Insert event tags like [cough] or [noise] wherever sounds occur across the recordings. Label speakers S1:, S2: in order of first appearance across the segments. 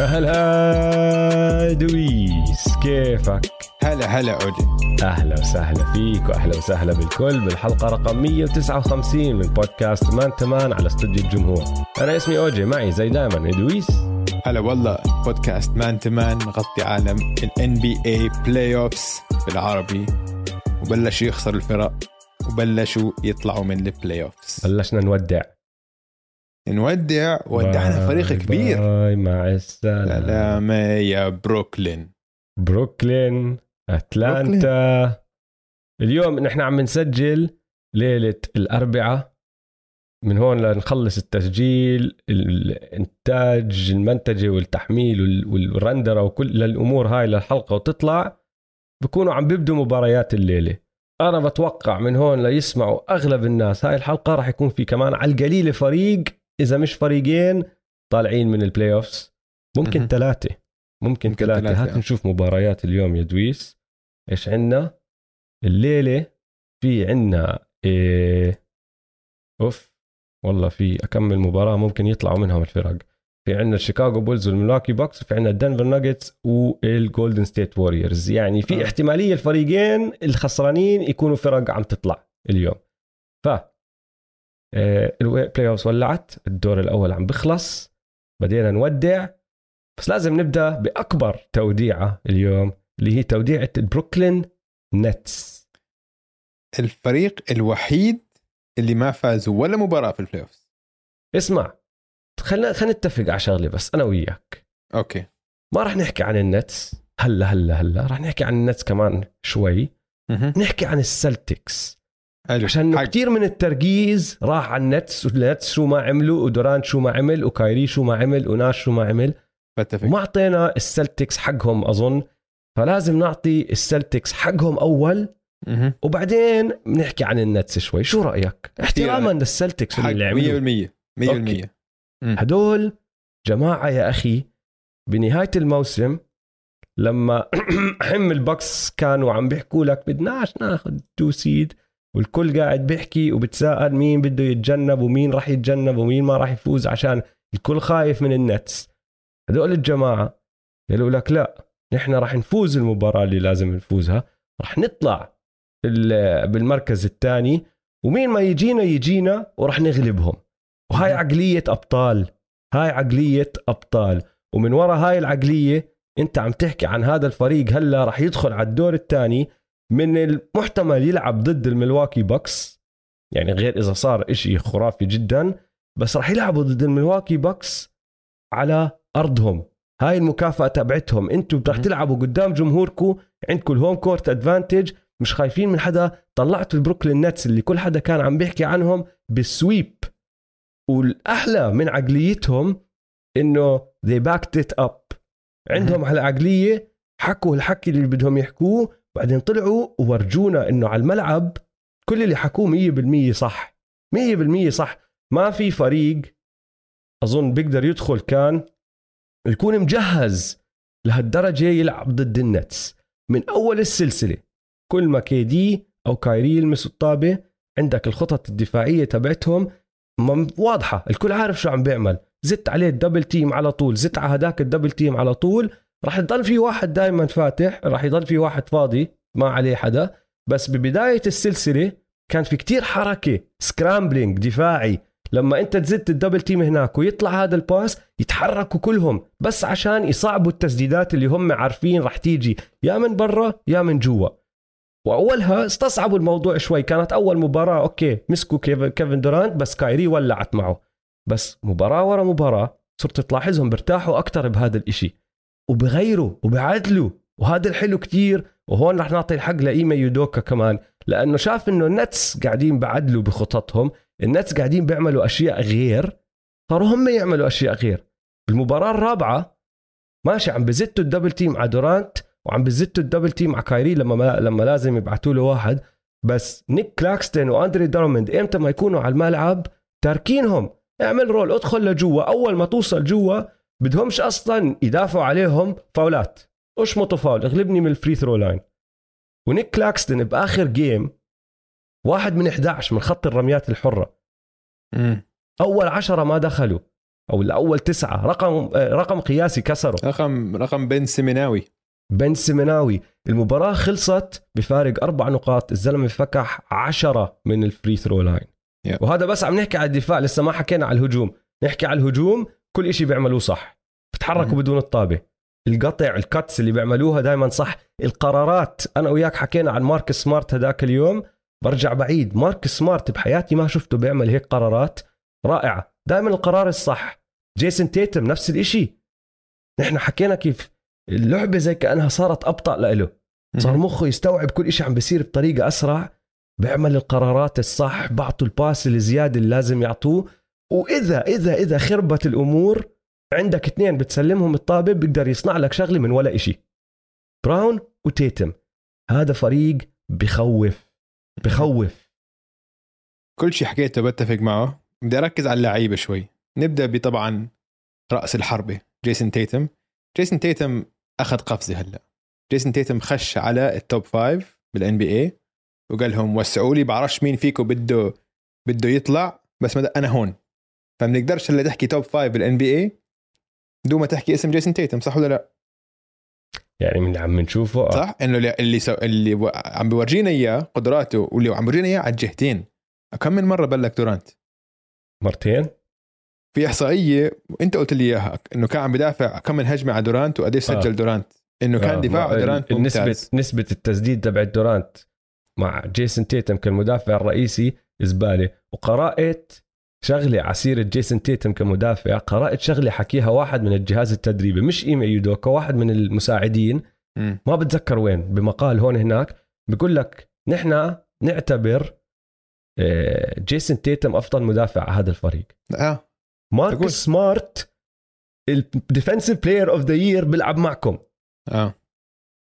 S1: هلا دويس كيفك؟
S2: هلا هلا اوجي
S1: أهلا وسهلا فيك وأهلا وسهلا بالكل بالحلقة رقم 159 من بودكاست مان تو مان على استوديو الجمهور. أنا اسمي أوجي معي زي دائما دويس.
S2: هلا والله بودكاست مان تو مان نغطي عالم ال NBA playoffs بالعربي. وبلشوا يخسروا الفرق وبلشوا يطلعوا من ال playoffs
S1: بلشنا نودع.
S2: نودع ودعنا فريق كبير.
S1: باي مع السلامة.
S2: سلامة يا بروكلين.
S1: بروكلين أتلانتا. اليوم نحن عم نسجل ليلة الأربعاء. من هون لنخلص التسجيل الإنتاج المنتجة والتحميل وال- والرندرة وكل الأمور هاي للحلقة وتطلع. بكونوا عم بيبدوا مباريات الليلة. أنا بتوقع من هون ليسمعوا أغلب الناس هاي الحلقة راح يكون في كمان على القليلة فريق إذا مش فريقين طالعين من ال playoffs ممكن. ثلاثة ممكن ثلاثة
S2: ثلاثة،
S1: هات
S2: آه.
S1: نشوف مباريات اليوم يا دويس إيش عندنا الليلة في عندنا إيه أوف والله في أكم مباراة ممكن يطلعوا منهم الفرق في عندنا الشيكاغو بولز والملواكي بكس وفي عندنا الدنفر ناغتس والجولدن ستيت ووريرز يعني في
S2: آه.
S1: احتمالية الفريقين الخسرانين يكونوا فرق عم تطلع اليوم ف ال playoff ولعت الدور الأول عم بخلص بدينا نودع. بس لازم نبدأ بأكبر توديعة اليوم اللي هي توديعة البروكلين نتس.
S2: الفريق الوحيد اللي ما فاز ولا مباراة في ال playoffs
S1: اسمع خلينا خلينا نتفق على شغلة بس أنا وياك.
S2: أوكي.
S1: ما راح نحكي عن النتس. هلا هلا هلا. راح نحكي عن النتس كمان شوي. نحكي عن السلتكس.
S2: حلو.
S1: عشان. كثير من التركيز راح على النتس والنتس شو ما عملوا ودورانت شو ما عمل وكايري شو ما عمل وناش شو ما عمل.
S2: بتفق.
S1: وما أعطينا السلتكس حقهم أظن. فلازم نعطي السلتكس حقهم أول.
S2: مهم.
S1: وبعدين بنحكي عن النتس شوي. شو رأيك؟ احتراما للسلتكس اللي عملوه.
S2: 100% 100% مم.
S1: هدول جماعة يا أخي بنهاية الموسم لما [clears throat] حتى البكس كانوا عم بيحكوا لك بدناش ناخذ two seed والكل قاعد بيحكي وبتساءل مين بده يتجنب ومين راح يتجنب ومين ما راح يفوز عشان الكل خايف من النتس. هدول الجماعة قالوا لك لا نحن راح نفوز المباراة اللي لازم نفوزها راح نطلع ال- بالمركز الثاني ومين ما يجينا يجينا وراح نغلبهم. وهاي
S2: مهم.
S1: عقلية أبطال هاي عقلية أبطال. ومن وراء هاي العقلية أنت عم تحكي عن هذا الفريق هلأ راح يدخل على الدور الثاني من المحتمل يلعب ضد الملواكي بكس. يعني غير إذا صار إشي خرافي جدا بس راح يلعبوا ضد الملواكي بكس على أرضهم. هاي المكافأة تبعتهم. بدك
S2: مهم.
S1: تلعبوا قدام جمهوركم عندكم ال home court advantage مش خايفين من حدا. طلعتوا البروكلين نتس اللي كل حدا كان عم بيحكي عنهم بال sweep. والأحلى من عقليتهم إنه they backed it up. عندهم على عقليه حكوا الحكي اللي بدهم يحكوه. بعدين طلعوا وورجونا إنه على الملعب كل اللي حكوه 100% صح. 100% صح. ما في فريق أظن بيقدر يدخل كان يكون مجهز لهالدرجة يلعب ضد النتس. من أول السلسلة كل ما كي دي أو كايري يلمسوا الطابة عندك الخطط الدفاعية تبعتهم واضحة. الكل عارف شو عم بيعمل. زت عليه الـ double team على طول. زت على هداك الـ double team على طول. راح يضل في واحد دائما فاتح راح يضل في واحد فاضي ما عليه حدا. بس ببداية السلسلة كان في كتير حركة scrambling دفاعي. لما أنت تزت الـ double team هناك ويطلع هذا الـ pass يتحركوا كلهم. بس عشان يصعبوا التسديدات اللي هم عارفين راح تيجي. يا من برا يا من جوا. وأولها استصعبوا الموضوع شوي. كانت أول مباراة okay مسكوا كيف- كيفن دورانت بس كايري ولعت معه. بس مباراة ورا مباراة صرت تلاحظهم بيرتاحوا أكثر بهذا الإشي. وبغيروا وبعدلوا وهذا الحلو كتير. وهون رح نعطي الحق لايما يودوكا كمان. لأنه شاف إنه النتس قاعدين بعدلوا بخططهم. النتس قاعدين بيعملوا أشياء غير. صاروا هم يعملوا أشياء غير. بالمباراة الرابعة ماشي عم بزتوا الـ double team على دورانت وعم بزتوا الـ double team على كايري لما ما لما لازم يبعتوا له واحد. بس نيك كلاكستن وأندري دراموند إمتى ما يكونوا على الملعب تاركينهم. اعمل roll ادخل لجوا. أول ما توصل جوا بدهمش أصلا يدافعوا عليهم fouls. أشمطوا فاول اغلبني من الـ free throw line. ونيك كلاكستن بآخر game واحد من 11 من خط الرميات الحرة.
S2: مم.
S1: أول عشرة ما دخلوا. أو الأول تسعة. رقم رقم قياسي كسره
S2: رقم رقم بن سيمونزاوي.
S1: بن سيمونزاوي. المباراة خلصت بفارق أربع نقاط. الزلمة فكح عشرة من الـ free throw line.
S2: Yeah.
S1: وهذا بس عم نحكي على الدفاع. لسه ما حكينا على الهجوم. نحكي على الهجوم. كل إشي بيعملوه صح. بتحركوا
S2: Mhm.
S1: بدون الطابة. القطع الـ cuts اللي بيعملوها دائما صح. القرارات أنا وياك حكينا عن ماركس سمارت هذاك اليوم. برجع بعيد مارك سمارت بحياتي ما شفته بيعمل هيك قرارات. رائعة دائما القرار الصح. جيسون تيتم نفس الإشي. نحن حكينا كيف اللعبة زي كأنها صارت أبطأ لإله. صار مخه يستوعب كل إشي عم بيصير بطريقة أسرع. بيعمل القرارات الصح بعطوا الباس الزيادة اللي لازم يعطوه. وإذا إذا إذا خربت الأمور عندك اثنين بتسلمهم الطابة بيقدر يصنع لك شغلة من ولا إشي. براون وتيتم. هذا فريق بخوف بخوف.
S2: كل شيء حكيته بتفق معه. بدي أركز على اللعيبة شوي. نبدأ بطبعا رأس الحربة جيسون تيتم. جيسون تيتم أخذ قفزة هلأ. جيسون تيتم خش على الـ top five بالـ NBA وقال لهم وسعوا لي بعرفش مين فيكم بده بده يطلع بس أنا هون. فبنقدرش هلا تحكي top five بالـ NBA بدون ما تحكي اسم جيسون تيتم صح ولا لا؟
S1: يعني من اللي عم نشوفه آه.
S2: صح؟ إنه اللي اللي, so... اللي. عم بورجينا إياه قدراته واللي عم بورجينا إياه على الجهتين كم من مرة block دورانت؟
S1: مرتين.
S2: في إحصائية وانت قلت لي إياها إنه كان عم بدافع كم من هجمة على دورانت وقديش سجل
S1: آه.
S2: دورانت. إنه كان
S1: آه،
S2: دفاع
S1: ما-
S2: دورانت ممتاز.
S1: نسبة التسديد تبع دورانت مع جيسون تيتم كالمدافع الرئيسي زبالة وقرأت شغلة ع سيرة جيسون تيتم كمدافع قرأت شغلة حكيها واحد من الجهاز التدريبي مش إيمي يودوكا واحد من المساعدين. ما بتذكر وين بمقال هون هناك بيقول لك نحن نعتبر آه، جيسون تيتم أفضل مدافع على هذا الفريق.
S2: آه.
S1: مارك. سمارت الـ defensive player of the year بيلعب معكم.
S2: آه.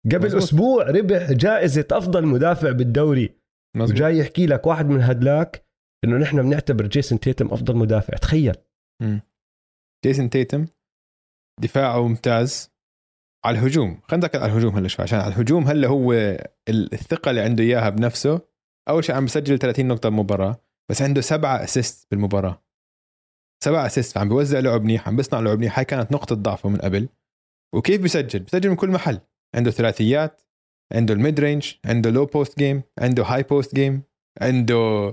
S1: قبل
S2: مزبوط.
S1: أسبوع ربح جائزة أفضل مدافع بالدوري.
S2: مزبوط
S1: وجاي يحكي لك واحد من هدلاك إنه نحن بنعتبر جيسون تيتم أفضل مدافع. تخيل.
S2: جيسون تيتم دفاعه ممتاز على الهجوم. خلينا نركز على الهجوم هلا شوي عشان على الهجوم هلا هو ال- الثقة اللي عنده إياها بنفسه. أول شيء عم بسجل 30 نقطة بمباراه بس عنده سبعة assist بالمباراة. سبعة assist عم بيوزع لعب منيح عم بيصنع لعب منيح. هاي كانت نقطة ضعفه من قبل. وكيف بيسجل بيسجل من كل محل. عنده ثلاثيات عنده الـ mid range عنده low post game عنده high post game عنده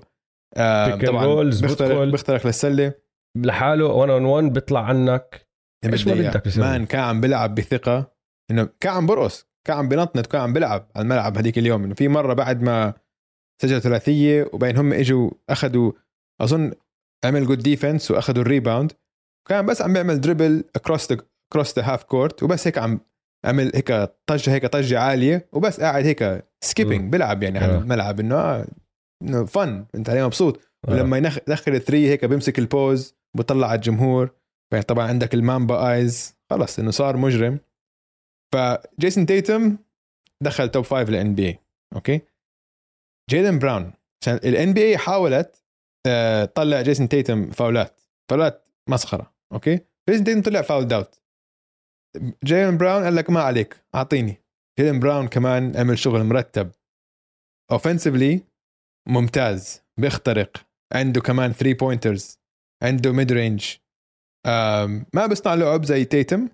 S2: طبعا
S1: rolls،
S2: بيخترق. بيخترق للسلة
S1: لحاله 1 on 1 بيطلع عنك إيش ما. بدك يسوي؟
S2: man كان عم بيلعب بثقة إنه كان عم برقص كان عم بنطنط كان عم بيلعب على الملعب هذيك اليوم إنه في مرة بعد ما سجل ثلاثية وبين هم إجوا أخذوا أظن عمل good defense وأخذوا الـ rebound كان بس عم بيعمل dribble across the across the half court وبس هيك عم عمل هيك طجه هيك طجة عالية وبس قاعد هيك. skipping بيلعب يعني على
S1: آه.
S2: الملعب إنه آه، انه fun أنت عليه مبسوط.
S1: آه.
S2: ولما يدخل الـ three هيك بيمسك الـ pose بطلع على الجمهور. طبعا عندك الـ Mamba eyes خلص إنه صار مجرم. فجيسون تيتم دخل top five للـ NBA okay؟ جيلن براون. عشان الـ NBA حاولت آه، تطلع جيسون تيتم fouls. fouls مسخرة. okay؟ جيسون تيتم طلع fouled out جيلن براون قال لك ما عليك أعطيني. جيلن براون كمان عمل شغل مرتب. اوفنسively ممتاز بيخترق. عنده كمان 3 pointers عنده mid range ما بيصنع لعب زي تيتم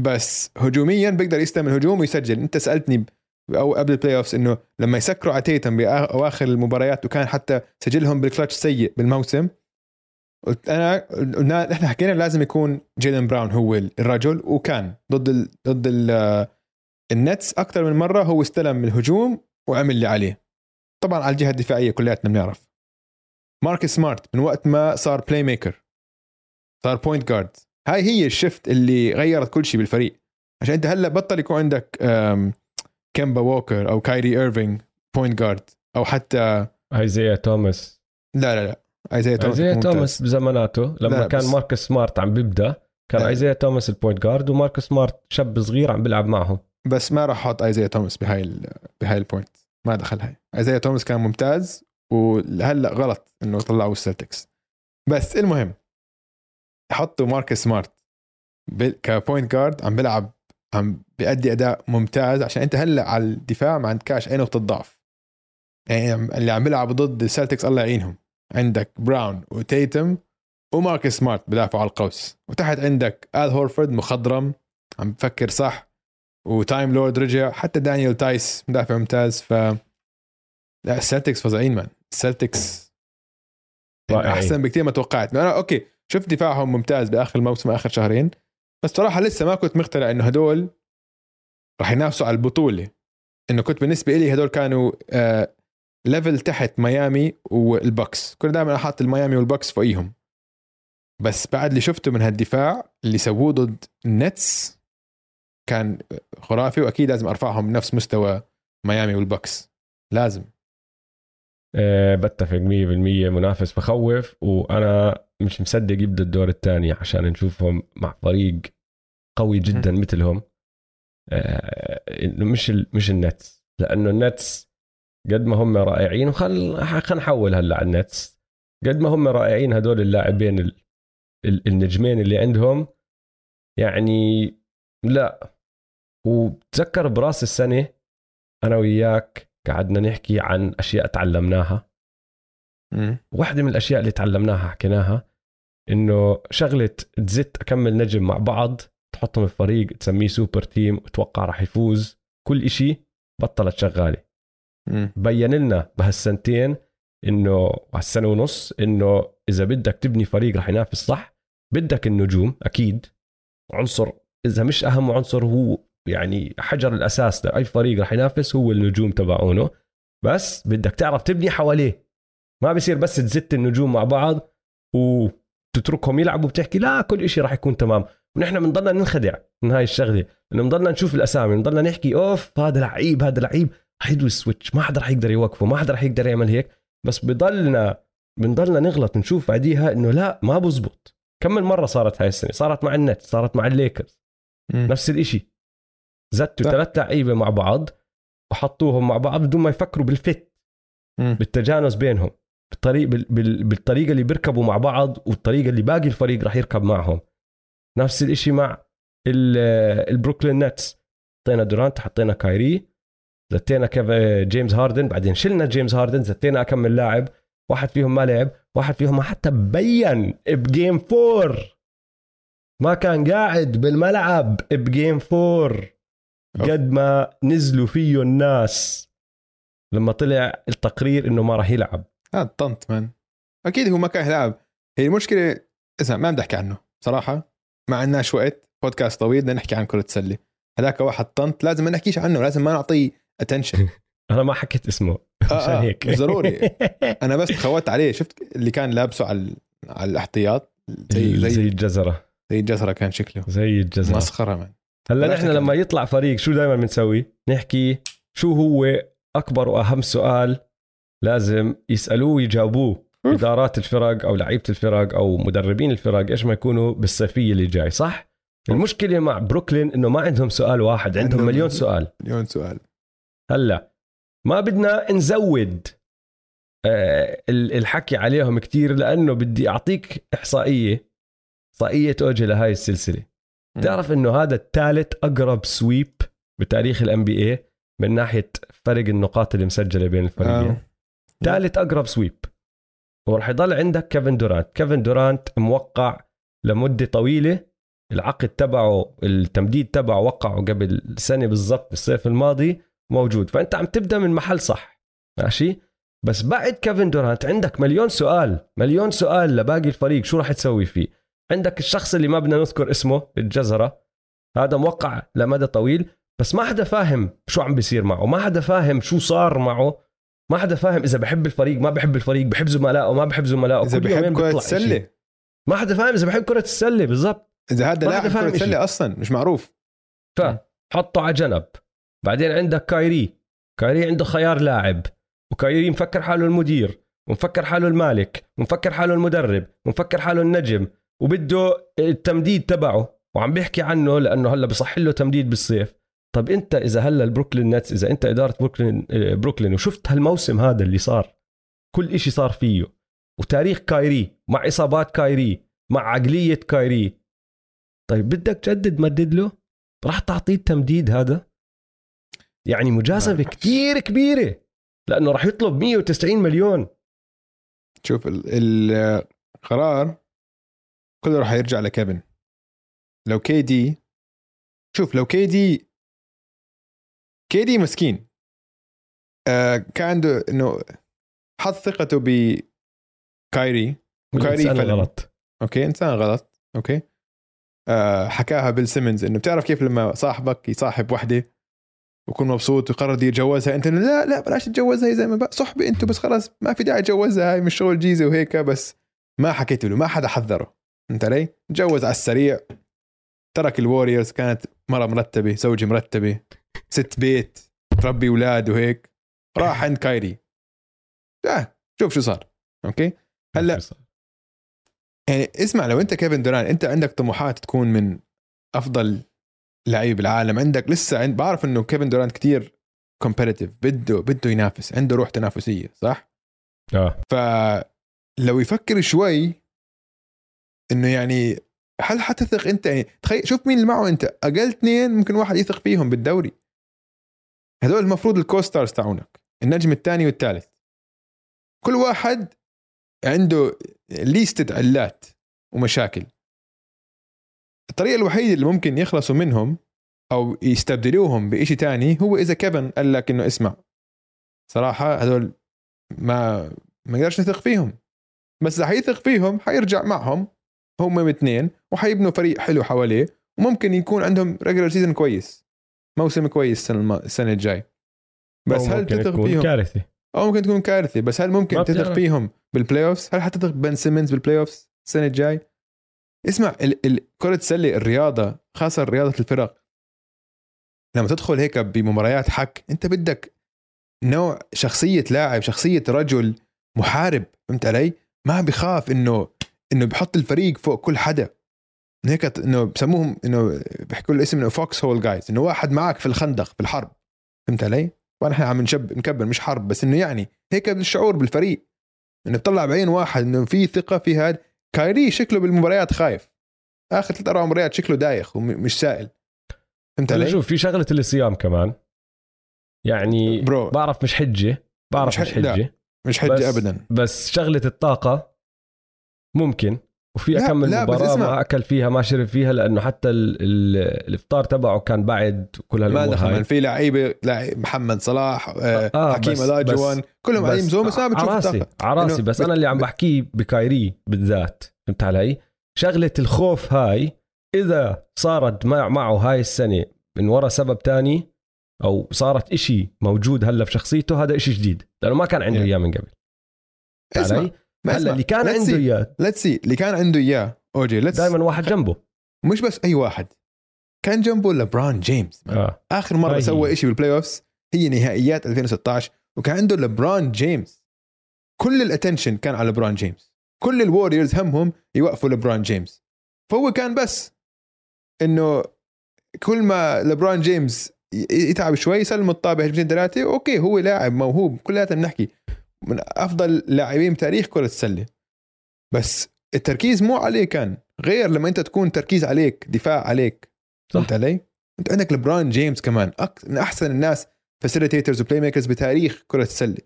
S2: بس هجوميا بيقدر يستلم الهجوم ويسجل. انت سألتني أو قبل الـ playoffs إنه لما يسكروا على تيتم باواخر المباريات وكان حتى سجلهم بالكلتش سيء بالموسم قلت انا قلنا إحنا حكينا لازم يكون جيلن براون هو الرجل وكان ضد ال ضد ال النتس أكثر من مرة هو استلم الهجوم وعمل اللي عليه. طبعا على الجهة الدفاعية كلياتنا بنعرف. ماركس سمارت من وقت ما صار playmaker صار point guard هاي هي الـ shift اللي غيرت كل شيء بالفريق. عشان أنت هلأ بطل يكون عندك كيمبا ووكر أو كايري ايرفينج point guard أو حتى
S1: ايزيا توماس.
S2: لا لا لا. ايزايا توماس
S1: ايزيا. توماس بزماناته لما
S2: لا،
S1: كان
S2: بس-
S1: ماركس سمارت عم بيبدأ كان. ايزيا توماس ال point guard وماركس سمارت شاب صغير عم بيلعب معهم.
S2: بس ما راح أحط ايزايا توماس بهاي ال- بهاي ال point ما دخل هاي. ايزايا توماس كان ممتاز وهلأ غلط إنه طلعوا السلتكس. بس المهم حطوا ماركس سمارت ك point guard عم بيلعب عم بيأدي أداء ممتاز عشان أنت هلأ على الدفاع ما عندكاش أي نقطة ضعف. يعني اللي عم بيلعبوا ضد السلتكس الله يعينهم. عندك براون وتيتم وماركس سمارت بدافعوا على القوس. وتحت عندك آل هورفورد مخضرم عم بفكر صح. وتايم لورد رجع. حتى دانيال تايس مدافع ممتاز ف لا السلتكس فظيعين man السلتكس يعني أحسن بكثير ما توقعت. أنا okay شفت دفاعهم ممتاز بآخر الموسم آخر شهرين بس صراحة لسه ما كنت مقتنع إنه هدول راح ينافسوا على البطولة. إنه كنت بالنسبة لي هدول كانوا آه level تحت ميامي والبكس كنت دائما أحط الميامي والبكس فوقيهم. بس بعد اللي شفته من هالدفاع اللي سووه ضد النتس كان خرافي وأكيد لازم أرفعهم بنفس مستوى ميامي والبكس لازم.
S1: أه بتفق 100% منافس بخوف وأنا مش مصدق يبدأ الدور الثاني عشان نشوفهم مع فريق قوي جدا مثلهم. أه مش مش النتس. لأنه النتس قد ما هم رائعين وخل خلينا نحول هلا على النتس. قد ما هم رائعين هدول اللاعبين ال... ال... النجمين اللي عندهم يعني لا. وتذكر براس السنة أنا وياك قعدنا نحكي عن أشياء تعلمناها. واحدة من الأشياء اللي تعلمناها حكيناها إنه شغلة تزت أكمل نجم مع بعض تحطهم في فريق تسميه super team وتوقع راح يفوز. كل إشي بطلت شغالة. بين لنا بهالسنتين إنه هالسنه ونص إنه إذا بدك تبني فريق رح ينافس صح بدك النجوم أكيد. عنصر إذا مش أهم عنصر هو يعني حجر الأساس لاي فريق رح ينافس هو النجوم تبعونه. بس بدك تعرف تبني حواليه. ما بصير بس تزت النجوم مع بعض وتتركهم يلعبوا بتحكي لا كل شيء راح يكون تمام. ونحن بنضلنا ننخدع من هاي الشغلة انه بنضلنا نشوف الأسامي بنضلنا نحكي أوف هذا لعيب هذا لعيب رح يضوي ال switch ما حدا رح يقدر يوقفه ما حدا رح يقدر يعمل هيك. بس بضلنا بنضلنا نغلط نشوف بعديها إنه لا ما بزبط. كم من مرة صارت هاي السنة؟ صارت مع النتس صارت مع الليكرز. نفس الإشي. زتوا ثلاث لعيبة مع بعض وحطوهم مع بعض بدون ما يفكروا بال fit بالتجانس بينهم بالطريق بالطريقة اللي بيركبوا مع بعض والطريقة اللي باقي الفريق راح يركب معهم. نفس الإشي مع البروكلين نتس حطينا دورانت حطينا كايري زتينا كيف جيمس هاردن بعدين شلنا جيمس هاردن زتينا كم لاعب واحد فيهم ما لعب واحد فيهم ما حتى بين ب game four ما كان قاعد بالملعب ب game four قد ما نزلوا فيه الناس لما طلع التقرير إنه ما راح يلعب.
S2: هذا طنط man أكيد هو ما كان يلعب. هي المشكلة اسمع ما بدي أحكي عنه صراحة. ما عندناش وقت بودكاست طويل بدنا نحكي عن كرة السلة. هذاك واحد طنط لازم ما نحكيش عنه لازم ما نعطيه attention [laughs]
S1: أنا ما حكيت اسمه
S2: آه عشان آه هيك. ضروري. [laughs] أنا بس خوت عليه. شفت اللي كان لابسه على على الاحتياط؟
S1: زي زي, زي الجزرة.
S2: زي الجزرة كان شكله.
S1: زي الجزرة.
S2: مسخرة من
S1: هلا نحن لما يطلع فريق شو دائما بنسوي؟ نحكي شو هو أكبر وأهم سؤال لازم يسألوه ويجاوبوه إدارات الفرق أو لعيبة الفرق أو مدربين الفرق إيش ما يكونوا بالصيفية اللي جاي صح؟ المشكلة مع بروكلين إنه ما عندهم سؤال واحد عندهم, مليون سؤال
S2: مليون سؤال
S1: هلا ما بدنا نزود آه، الحكي عليهم كتير لأنه بدي أعطيك إحصائية إحصائية اوجي لهاي السلسلة. تعرف إنه هذا الثالث أقرب sweep بتاريخ ال NBA من ناحية فرق النقاط اللي مسجلة بين الفريقين؟ آه. ثالث أقرب sweep وراح يضل عندك كيفن دورانت. كيفن دورانت موقع لمدة طويلة. العقد تبعه التمديد تبعه وقعه قبل سنة بالضبط بالصيف الماضي موجود. فأنت عم تبدأ من محل صح. ماشي؟ بس بعد كيفن دورانت عندك مليون سؤال. مليون سؤال لباقي الفريق شو راح تسوي فيه؟ عندك الشخص اللي ما بدنا نذكر اسمه الجزرة هذا موقع لمدى طويل بس ما حدا فاهم شو عم بيصير معه ما حدا فاهم شو صار معه. ما حدا فاهم إذا بحب الفريق ما بحب الفريق بحب زملائه ما بحب زملائه.
S2: إذا بحب كرة السلة.
S1: ما حدا فاهم إذا بحب كرة السلة بالضبط.
S2: إذا هذا لاعب كرة السلة أصلا مش معروف.
S1: فحطه على جنب. بعدين عندك كايري. كايري عنده خيار لاعب. وكايري مفكر حاله المدير ومفكر حاله المالك ومفكر حاله المدرب ومفكر حاله النجم. وبده التمديد تبعه. وعم بيحكي عنه لأنه هلأ بصح له تمديد بالصيف. طب أنت إذا هلأ البروكلين نتس إذا أنت إدارة بروكلين بروكلين وشفت هالموسم هذا اللي صار كل إشي صار فيه وتاريخ كايري مع إصابات كايري مع عقلية كايري. طيب بدك تجدد مدد له؟ راح تعطيه التمديد هذا؟ يعني مجازفة كتير كبيرة. لأنه راح يطلب 190 مليون.
S2: شوف القرار كله راح يرجع لكيفن. لو KD شوف لو KD KD مسكين. آه كان عنده إنه حط ثقته بكايري وكايري
S1: والإنسان
S2: فلم.
S1: غلط.
S2: okay إنسان غلط. okay. آه حكاها بيل سيمنز إنه بتعرف كيف لما صاحبك يصاحب وحدة ويكون مبسوط ويقرر يتجوزها أنت لا لا بلاش تتجوزها يا زلمه بقى صحبي أنتوا بس خلاص ما في داعي تجوزها هاي مش شغل جيزه وهيك بس ما حكيت له ما حدا حذره. انت علي؟ تجوز على السريع ترك الوريورز كانت مرة مرتبة زوجة مرتبة ست بيت تربي أولاد وهيك. راح عند كايري. آه شوف شو صار okay؟ هلأ يعني اسمع لو أنت كيفن دورانت أنت عندك طموحات تكون من أفضل لعيب بالعالم عندك لسه عند بعرف إنه كيفن دورانت كتير competitive بده بده ينافس عنده روح تنافسية صح؟
S1: آه.
S2: فلو يفكر شوي إنه يعني هل حتثق أنت؟ يعني تخيل شوف مين اللي معه أنت. أقل اثنين ممكن واحد يثق فيهم بالدوري. هذول المفروض ال co-stars تاعونك النجم الثاني والثالث. كل واحد عنده ليستة علّات ومشاكل. الطريقة الوحيدة اللي ممكن يخلصوا منهم أو يستبدلوهم بإشي تاني هو إذا كيفن قال لك إنه اسمع. صراحة هذول ما ما نقدرش نثق فيهم. بس إذا حيثق فيهم حيرجع معهم. هم اثنين وحيبنوا فريق حلو حواليه وممكن يكون عندهم regular season كويس موسم كويس السنة الم- السنة الجاي بس هل تثق فيهم؟
S1: كارثه
S2: أو ممكن تكون كارثه بس هل ممكن تثق. فيهم بال playoffs؟ هل حتثق بن سيمنز بال playoffs السنة الجاي؟ اسمع ال- ال- كرة السلة الرياضة خاصة رياضة الفرق لما تدخل هيك بمباريات هيك أنت بدك نوع شخصية لاعب شخصية رجل محارب فهمت علي؟ ما بخاف إنه إنه بحط الفريق فوق كل حدا. هيك إنه بسموهم إنه بيحكوا له اسم إنه foxhole guys إنه واحد معك في الخندق في الحرب. فهمت علي؟ إحنا عم نشب نكبر مش حرب بس إنه يعني هيك الشعور بالفريق. إنه بطلع بعين واحد إنه في ثقة في هاد. كايري شكله بالمباريات خايف. آخر ثلاث أربع مباريات شكله دايخ ومش سائل. فهمت علي؟
S1: شوف في شغلة الصيام كمان. يعني
S2: برو.
S1: بعرف مش حجة بعرف
S2: مش
S1: مش,
S2: ح- لا.
S1: حجه
S2: مش حجة
S1: بس
S2: ابدا.
S1: بس شغلة الطاقة ممكن. وفي
S2: لا، بس مباراة.
S1: ما أكل فيها ما شرب فيها لأنه حتى ال ال الإفطار تبعه كان بعد كل
S2: ما
S1: هالأمور
S2: دخل
S1: هاي.
S2: في لعيبة محمد صلاح آه
S1: آه،
S2: حكيم
S1: بس-
S2: الاجوان كلهم قاعدين بزوم بس ما بتشوف
S1: عراسي عراسي بس أنا اللي عم بحكيه بكايري بالذات فهمت علي؟ شغلة الخوف هاي إذا صارت مع معه هاي السنة من وراء سبب تاني أو صارت إشي موجود هلا في شخصيته هذا إشي جديد لأنه ما كان عنده
S2: Yeah.
S1: إياه من قبل.
S2: اسمع.
S1: علي؟
S2: ما
S1: هلا اللي كان عنده. إياه.
S2: let's see اللي كان عنده إياه. أوكي let's
S1: دائما واحد جنبه.
S2: مش بس أي واحد. كان جنبه لبران جيمس. آه. آخر
S1: مرة
S2: سوى. شيء بال playoffs هي نهائيات 2016 وكان عنده لبران جيمس. كل ال attention كان على لبران جيمس. كل الوريورز همهم يوقفوا لبران جيمس. فهو كان بس إنه كل ما لبران جيمس يتعب شوي يسلم الطابة هجمتين ثلاثة okay هو لاعب موهوب. كلياتنا بنحكي. من أفضل لاعبين بتاريخ كرة السلة. بس التركيز مو عليه كان غير لما أنت تكون تركيز عليك دفاع عليك.
S1: صح.
S2: فهمت علي؟ أنت عندك لبران جيمس كمان أك... من أحسن الناس facilitators و playmakers بتاريخ كرة السلة.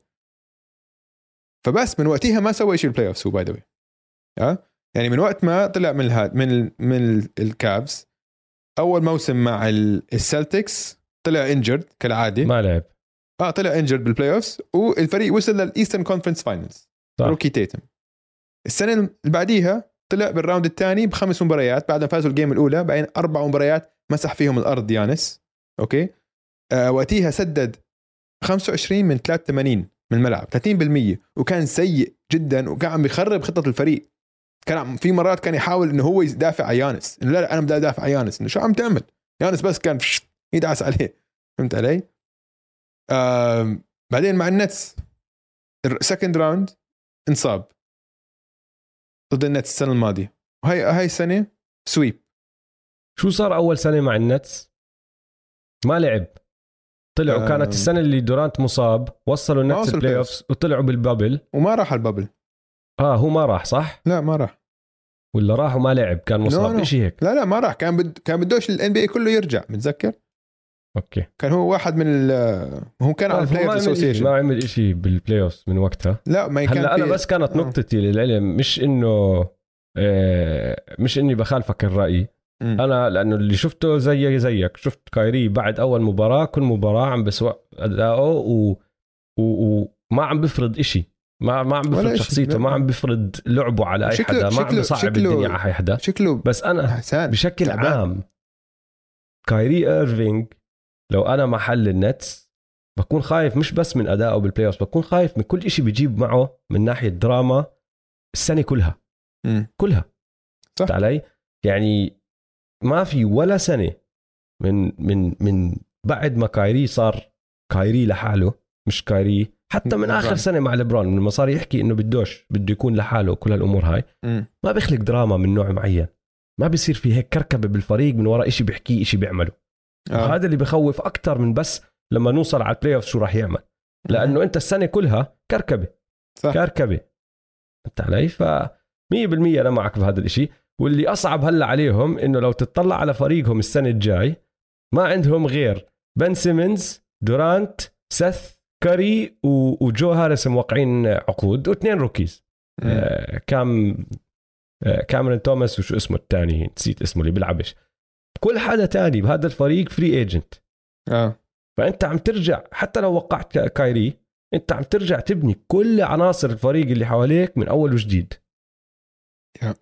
S2: فبس من وقتها ما سوى شيء ال playoffs هو by the آه؟ يعني من وقت ما طلع من الهاد من ال... من ال- الكافز أول موسم مع ال- السلتكس طلع injured كالعادة.
S1: ما لعب.
S2: آه طلع injured بال playoffs والفريق وصل لل Eastern Conference
S1: Finals.
S2: أوكي تاتم السنة اللي بعديها طلع بال round الثاني بخمس مباريات بعد ما فازوا ال game الأولى بعدين أربع مباريات مسح فيهم الأرض يانس. okay؟ آه وقتها سدد 25 من 83 من الملعب 30% وكان سيء جدا وكان عم بيخرب خطة الفريق. كان في مرات كان يحاول إنه هو يدافع عن يانس إنه لا لا أنا بدي أدافع عن يانس إنه شو عم تعمل؟ يانس بس كان [laughs] يدعس عليه. فهمت علي؟ بعدين مع النتس ال second round انصاب. ضد النتس السنة الماضية. وهي هاي السنة sweep
S1: شو صار أول سنة مع النتس؟ ما لعب. طلعوا.
S2: آه.
S1: كانت السنة اللي دورانت مصاب وصلوا النتس
S2: ال
S1: playoffs وطلعوا بال bubble
S2: وما راح ال
S1: bubble آه هو ما راح صح؟
S2: لا ما راح.
S1: ولا راح وما لعب كان مصاب. شيء هيك؟
S2: لا لا ما راح. كان بد كان بدوش ال NBA كله يرجع متذكر؟
S1: okay
S2: كان هو واحد من ال هو كان على
S1: ال Players
S2: Association
S1: ما عمل شيء بال playoffs من وقتها
S2: لا ما كان
S1: هلأ
S2: أنا
S1: بس كانت
S2: آه.
S1: نقطتي للعلم مش إنه آه، مش إني بخالفك الرأي
S2: مم.
S1: أنا لأنه اللي شفته زي زيك شفت كايري بعد أول مباراة كل مباراة عم بسوء أداؤه و... و... وما عم بفرض إشي ما ما عم بفرض شخصيته. ما عم بفرض لعبه على
S2: أي
S1: حدا ما عم بصعب الدنيا على أي حدا
S2: شكله
S1: بس
S2: أنا
S1: بشكل. عام كايري إيرفينج لو أنا محل النتس بكون خايف مش بس من أدائه بال playoff بكون خايف من كل إشي بيجيب معه من ناحية دراما السنة كلها
S2: مم.
S1: كلها
S2: صح.
S1: علي يعني ما في ولا سنة من من من بعد ما كايري صار كايري لحاله مش كايري حتى من
S2: آخر.
S1: سنة مع لبرون لما صار يحكي إنه بدوش بده يكون لحاله وكل هالأمور هاي
S2: مم.
S1: ما بيخلق دراما من نوع معين ما بيصير في هيك كركبة بالفريق من وراء إشي بيحكيه إشي بيعمله
S2: آه.
S1: هذا اللي بخوف أكثر من بس لما نوصل على ال playoff شو راح يعمل. لأنه أنت السنة كلها كركبة.
S2: صح.
S1: كركبة. فهمت علي؟ ف 100% أنا معك بهذا الإشي. واللي أصعب هلأ عليهم إنه لو تطلع على فريقهم السنة الجاي ما عندهم غير بن سيمنز دورانت سيث كاري و- وجو هاريس موقعين عقود واثنين
S2: rookies.
S1: آه، كام آه، كاميرون توماس وشو اسمه الثاني نسيت اسمه اللي بيلعبش. كل حدا تاني بهذا الفريق free agent
S2: آه.
S1: فأنت عم ترجع حتى لو وقعت كا- كايري أنت عم ترجع تبني كل عناصر الفريق اللي حواليك من أول وجديد.
S2: yeah.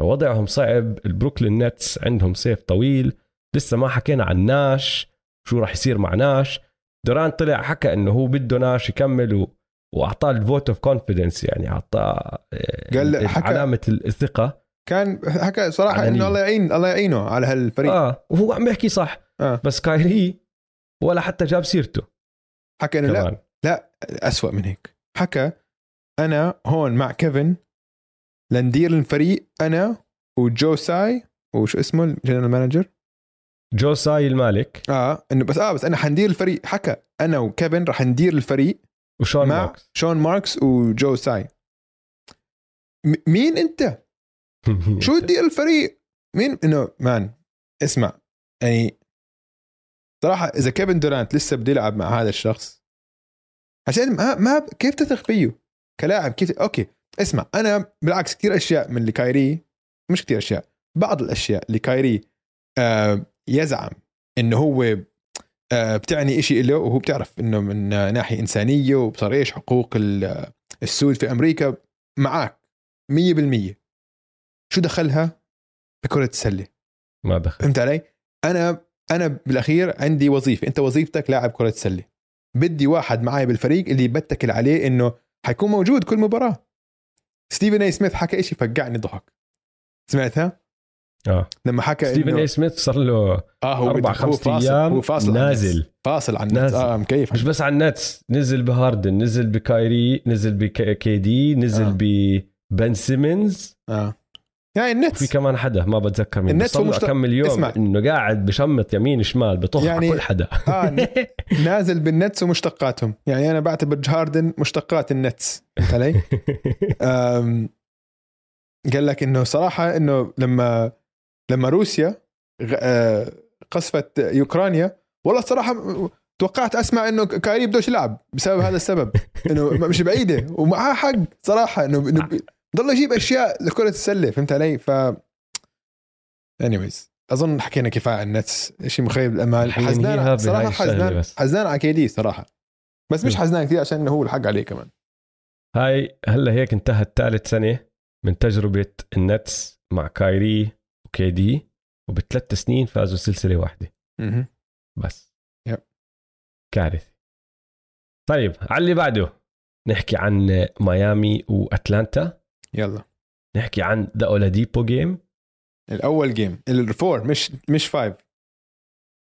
S1: فوضعهم صعب البروكلين نتس عندهم صيف طويل لسه ما حكينا عن ناش شو راح يصير مع ناش. دورانت طلع حكى إنه هو بده ناش يكمل و... وأعطاه ال vote of confidence يعني أعطاه آه،
S2: قال- حكى-
S1: علامة الثقة.
S2: كان حكى
S1: صراحة.
S2: إنه الله يعين الله يعينه على هالفريق.
S1: آه وهو عم يحكي صح
S2: آه.
S1: بس كايري ولا حتى جاب سيرته.
S2: حكى إنه لا
S1: كمان.
S2: لا أسوأ من هيك. حكى أنا هون مع كيفن لنّدير الفريق أنا وجو ساي وشو اسمه ال general manager؟
S1: جو ساي المالك.
S2: آه إنه بس آه بس أنا حندير الفريق. حكى أنا وكيفن رح ندير الفريق
S1: وشون
S2: مع
S1: ماكس
S2: شون ماركس وجو ساي م- مين أنت؟ شو [laughs] تدير الفريق؟ مين؟ إنه man اسمع. يعني صراحة إذا كيفن دورانت لسه بده يلعب مع هذا الشخص عشان ما, ما كيف تثق فيه كلاعب؟ كيف؟ okay اسمع أنا بالعكس كثير أشياء من اللي كايري مش كثير أشياء بعض الأشياء اللي كايري آه يزعم إنه هو آه بتعني إشي له وهو بتعرف إنه من ناحية إنسانية وبصار إيش حقوق ال- السود في أمريكا معك 100% شو دخلها؟ بكرة السله
S1: ما دخل.
S2: فهمت علي؟ أنا أنا بالأخير عندي وظيفة. أنت وظيفتك لاعب كرة سله بدي واحد معي بالفريق اللي بتكل عليه إنه حيكون موجود كل مباراة. ستيفن اي سميث حكى إشي فقعني ضحك. سمعتها؟
S1: آه.
S2: لما حكى
S1: ستيفن اي سميث صار له
S2: آه هو أربع
S1: خمس أيام
S2: هو فاصل عن.
S1: نازل.
S2: فاصل عن ال
S1: Nets.
S2: آه مكيف
S1: مش بس على ال Nets نزل بهاردن نزل بكايري نزل ب KD نزل
S2: آه.
S1: ببن سيمنز.
S2: آه. يعني ال Nets
S1: في كمان حدا ما بتذكر مين صار له
S2: مشت-
S1: كم
S2: اسمع.
S1: إنه قاعد بشمط يمين شمال بطخ
S2: يعني-
S1: على كل حدا.
S2: آه، [laughs] نازل بال Nets ومشتقاتهم. يعني أنا بعتبر هاردن مشتقات ال Nets. فهمت علي؟ [laughs] أم، قال لك إنه صراحة إنه لما لما روسيا آه، قصفت اوكرانيا والله صراحة توقعت أسمع إنه كايري بدوش يلعب بسبب هذا السبب. [laughs] إنه مش بعيدة ومعاه حق صراحة انه ضل يجيب أشياء لكره السله فهمت علي؟ ف anyways أظن حكينا كفاية عن ال Nets شيء مخيب الامال حزنان
S1: صراحة
S2: حزنان
S1: بس.
S2: حزنان على KD صراحة بس مش. حزنان كثير عشان هو الحق عليه كمان
S1: هاي هلا هيك انتهت ثالث سنة من تجربة ال Nets مع كايري و KD وبثلاث سنين فازوا سلسلة
S2: واحدة.
S1: بس
S2: yep.
S1: كارثة طيب على اللي بعده نحكي عن ميامي وأتلانتا
S2: يلا.
S1: نحكي عن the Oladipo game
S2: الأول game ال four مش مش five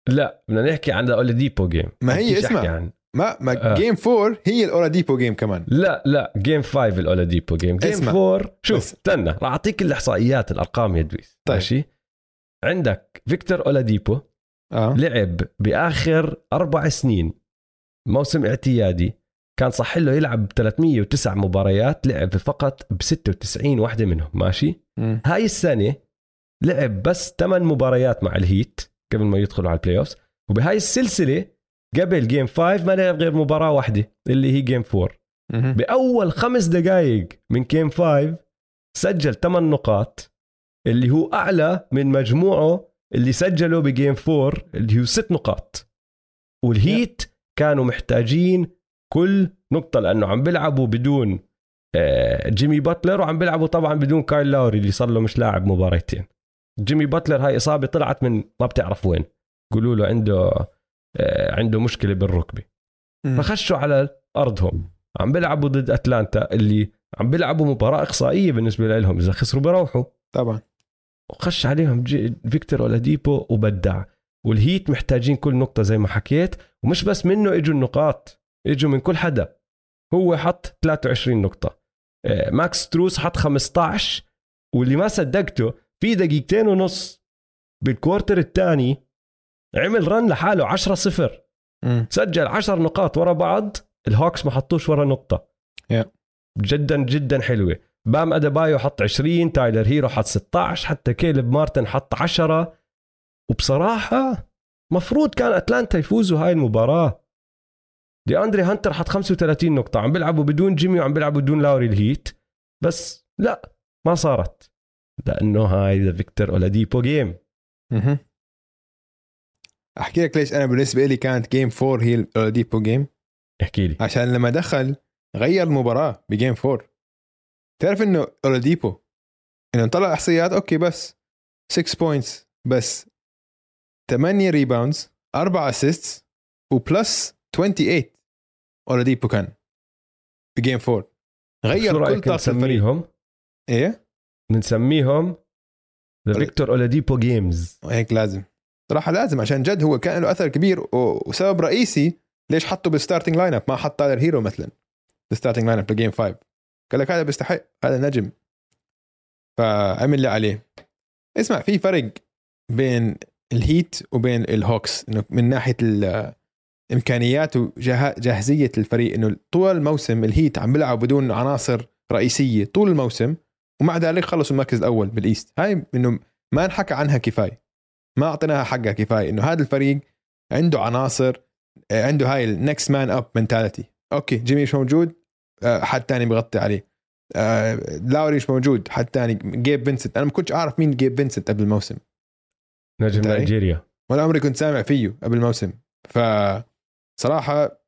S1: لا بدنا نحكي عن the Oladipo game
S2: ما هي
S1: عن
S2: ما ما
S1: آه.
S2: game four هي ال Oladipo game كمان.
S1: لا لا game 5 ال Oladipo game game
S2: اسمع.
S1: 4 شوف. استنى راح أعطيك الإحصائيات الأرقام يا دويس.
S2: طيب.
S1: ماشي؟ عندك فيكتور اولاديبو
S2: آه.
S1: لعب بآخر أربع سنين. موسم اعتيادي. كان صح له يلعب 309 مباريات لعب فقط ب 96 واحدة منهم ماشي
S2: مم.
S1: هاي السنة لعب بس 8 مباريات مع ال Heat قبل ما يدخلوا على ال playoff وبهاي السلسلة قبل game 5 ما لعب غير مباراة واحدة اللي هي game 4
S2: مهم.
S1: بأول خمس دقائق من game 5 سجل 8 نقاط اللي هو أعلى من مجموعه اللي سجله ب game 4 اللي هو 6 نقاط وال Heat كانوا محتاجين كل نقطة لأنه عم بيلعبوا بدون آه، جيمي باتلر وعم بيلعبوا طبعا بدون كايل لاوري اللي صار له مش لاعب مباراتين جيمي باتلر هاي إصابة طلعت من ما بتعرف وين. قولوا له عنده آه، عنده مشكلة بالركبة. فخشوا على أرضهم. عم بيلعبوا ضد أتلانتا اللي عم بيلعبوا مباراة إقصائية بالنسبة لهم. إذا خسروا بيروحوا.
S2: طبعا.
S1: وخش عليهم جي فيكتور أولاديبو وبدع. وال Heat محتاجين كل نقطة زي ما حكيت. ومش بس منه إجوا النقاط. اجوا من كل حدا. هو حط 23 نقطة. آه، ماكس ستروس حط 15 واللي ما صدقته في دقيقتين ونص بال quarter الثاني عمل run لحاله 10 صفر.
S2: مم.
S1: سجل 10 نقاط ورا بعض ال Hawks ما حطوش ورا نقطة.
S2: Yeah.
S1: جدا جدا حلوة. بام أدبايو حط 20 تايلر هيرو حط 16 حتى كيلب مارتن حط 10 وبصراحة مفروض كان أتلانتا يفوزوا هاي المباراة. دي أندري هانتر حط 35 نقطة. عم بيلعبوا بدون جيمي وعم بيلعبوا بدون لاوري ال Heat. بس لا ما صارت. لأنه هاي the Victor Oladipo
S2: game. أحكي لك ليش أنا بالنسبة لي كانت game 4 هي ال Oladipo game.
S1: احكي لي.
S2: عشان لما دخل غير المباراة ب game 4 تعرف إنه أولاديبو إنه طلع إحصائيات okay بس 6 points بس 8 rebounds 4 assists و plus 28 اولاديبو كان ب game 4 غير كل طاقة الفريق.
S1: نسميهم؟
S2: إيه؟
S1: بنسميهم
S2: the
S1: Victor Oladipo games
S2: هيك لازم. صراحة لازم عشان جد هو كان له أثر كبير وسبب رئيسي ليش حطه بال starting lineup ما حط تايلر هيرو مثلا بال starting lineup ب game 5 قال لك هذا بيستحق هذا نجم. فعمل اللي عليه. اسمع في فرق بين ال Heat وبين ال Hawks إنه من ناحية إمكانيات وجاهزيه الفريق إنه طول الموسم ال Heat عم بيلعب بدون عناصر رئيسية طول الموسم ومع ذلك خلصوا المركز الأول بال East. هاي إنه ما انحكى عنها كفاية. ما أعطيناها حقها كفاية إنه هذا الفريق عنده عناصر آه، عنده هاي ال next man up mentality okay جيمي مش موجود آه، حد تاني بغطي عليه. آه، لاوري مش موجود حد تاني جيب فينسنت. أنا ما كنتش أعرف مين جيب فينسنت قبل الموسم.
S1: نجم؟ نيجيريا.
S2: ولا عمري كنت سامع فيه قبل الموسم. ف صراحة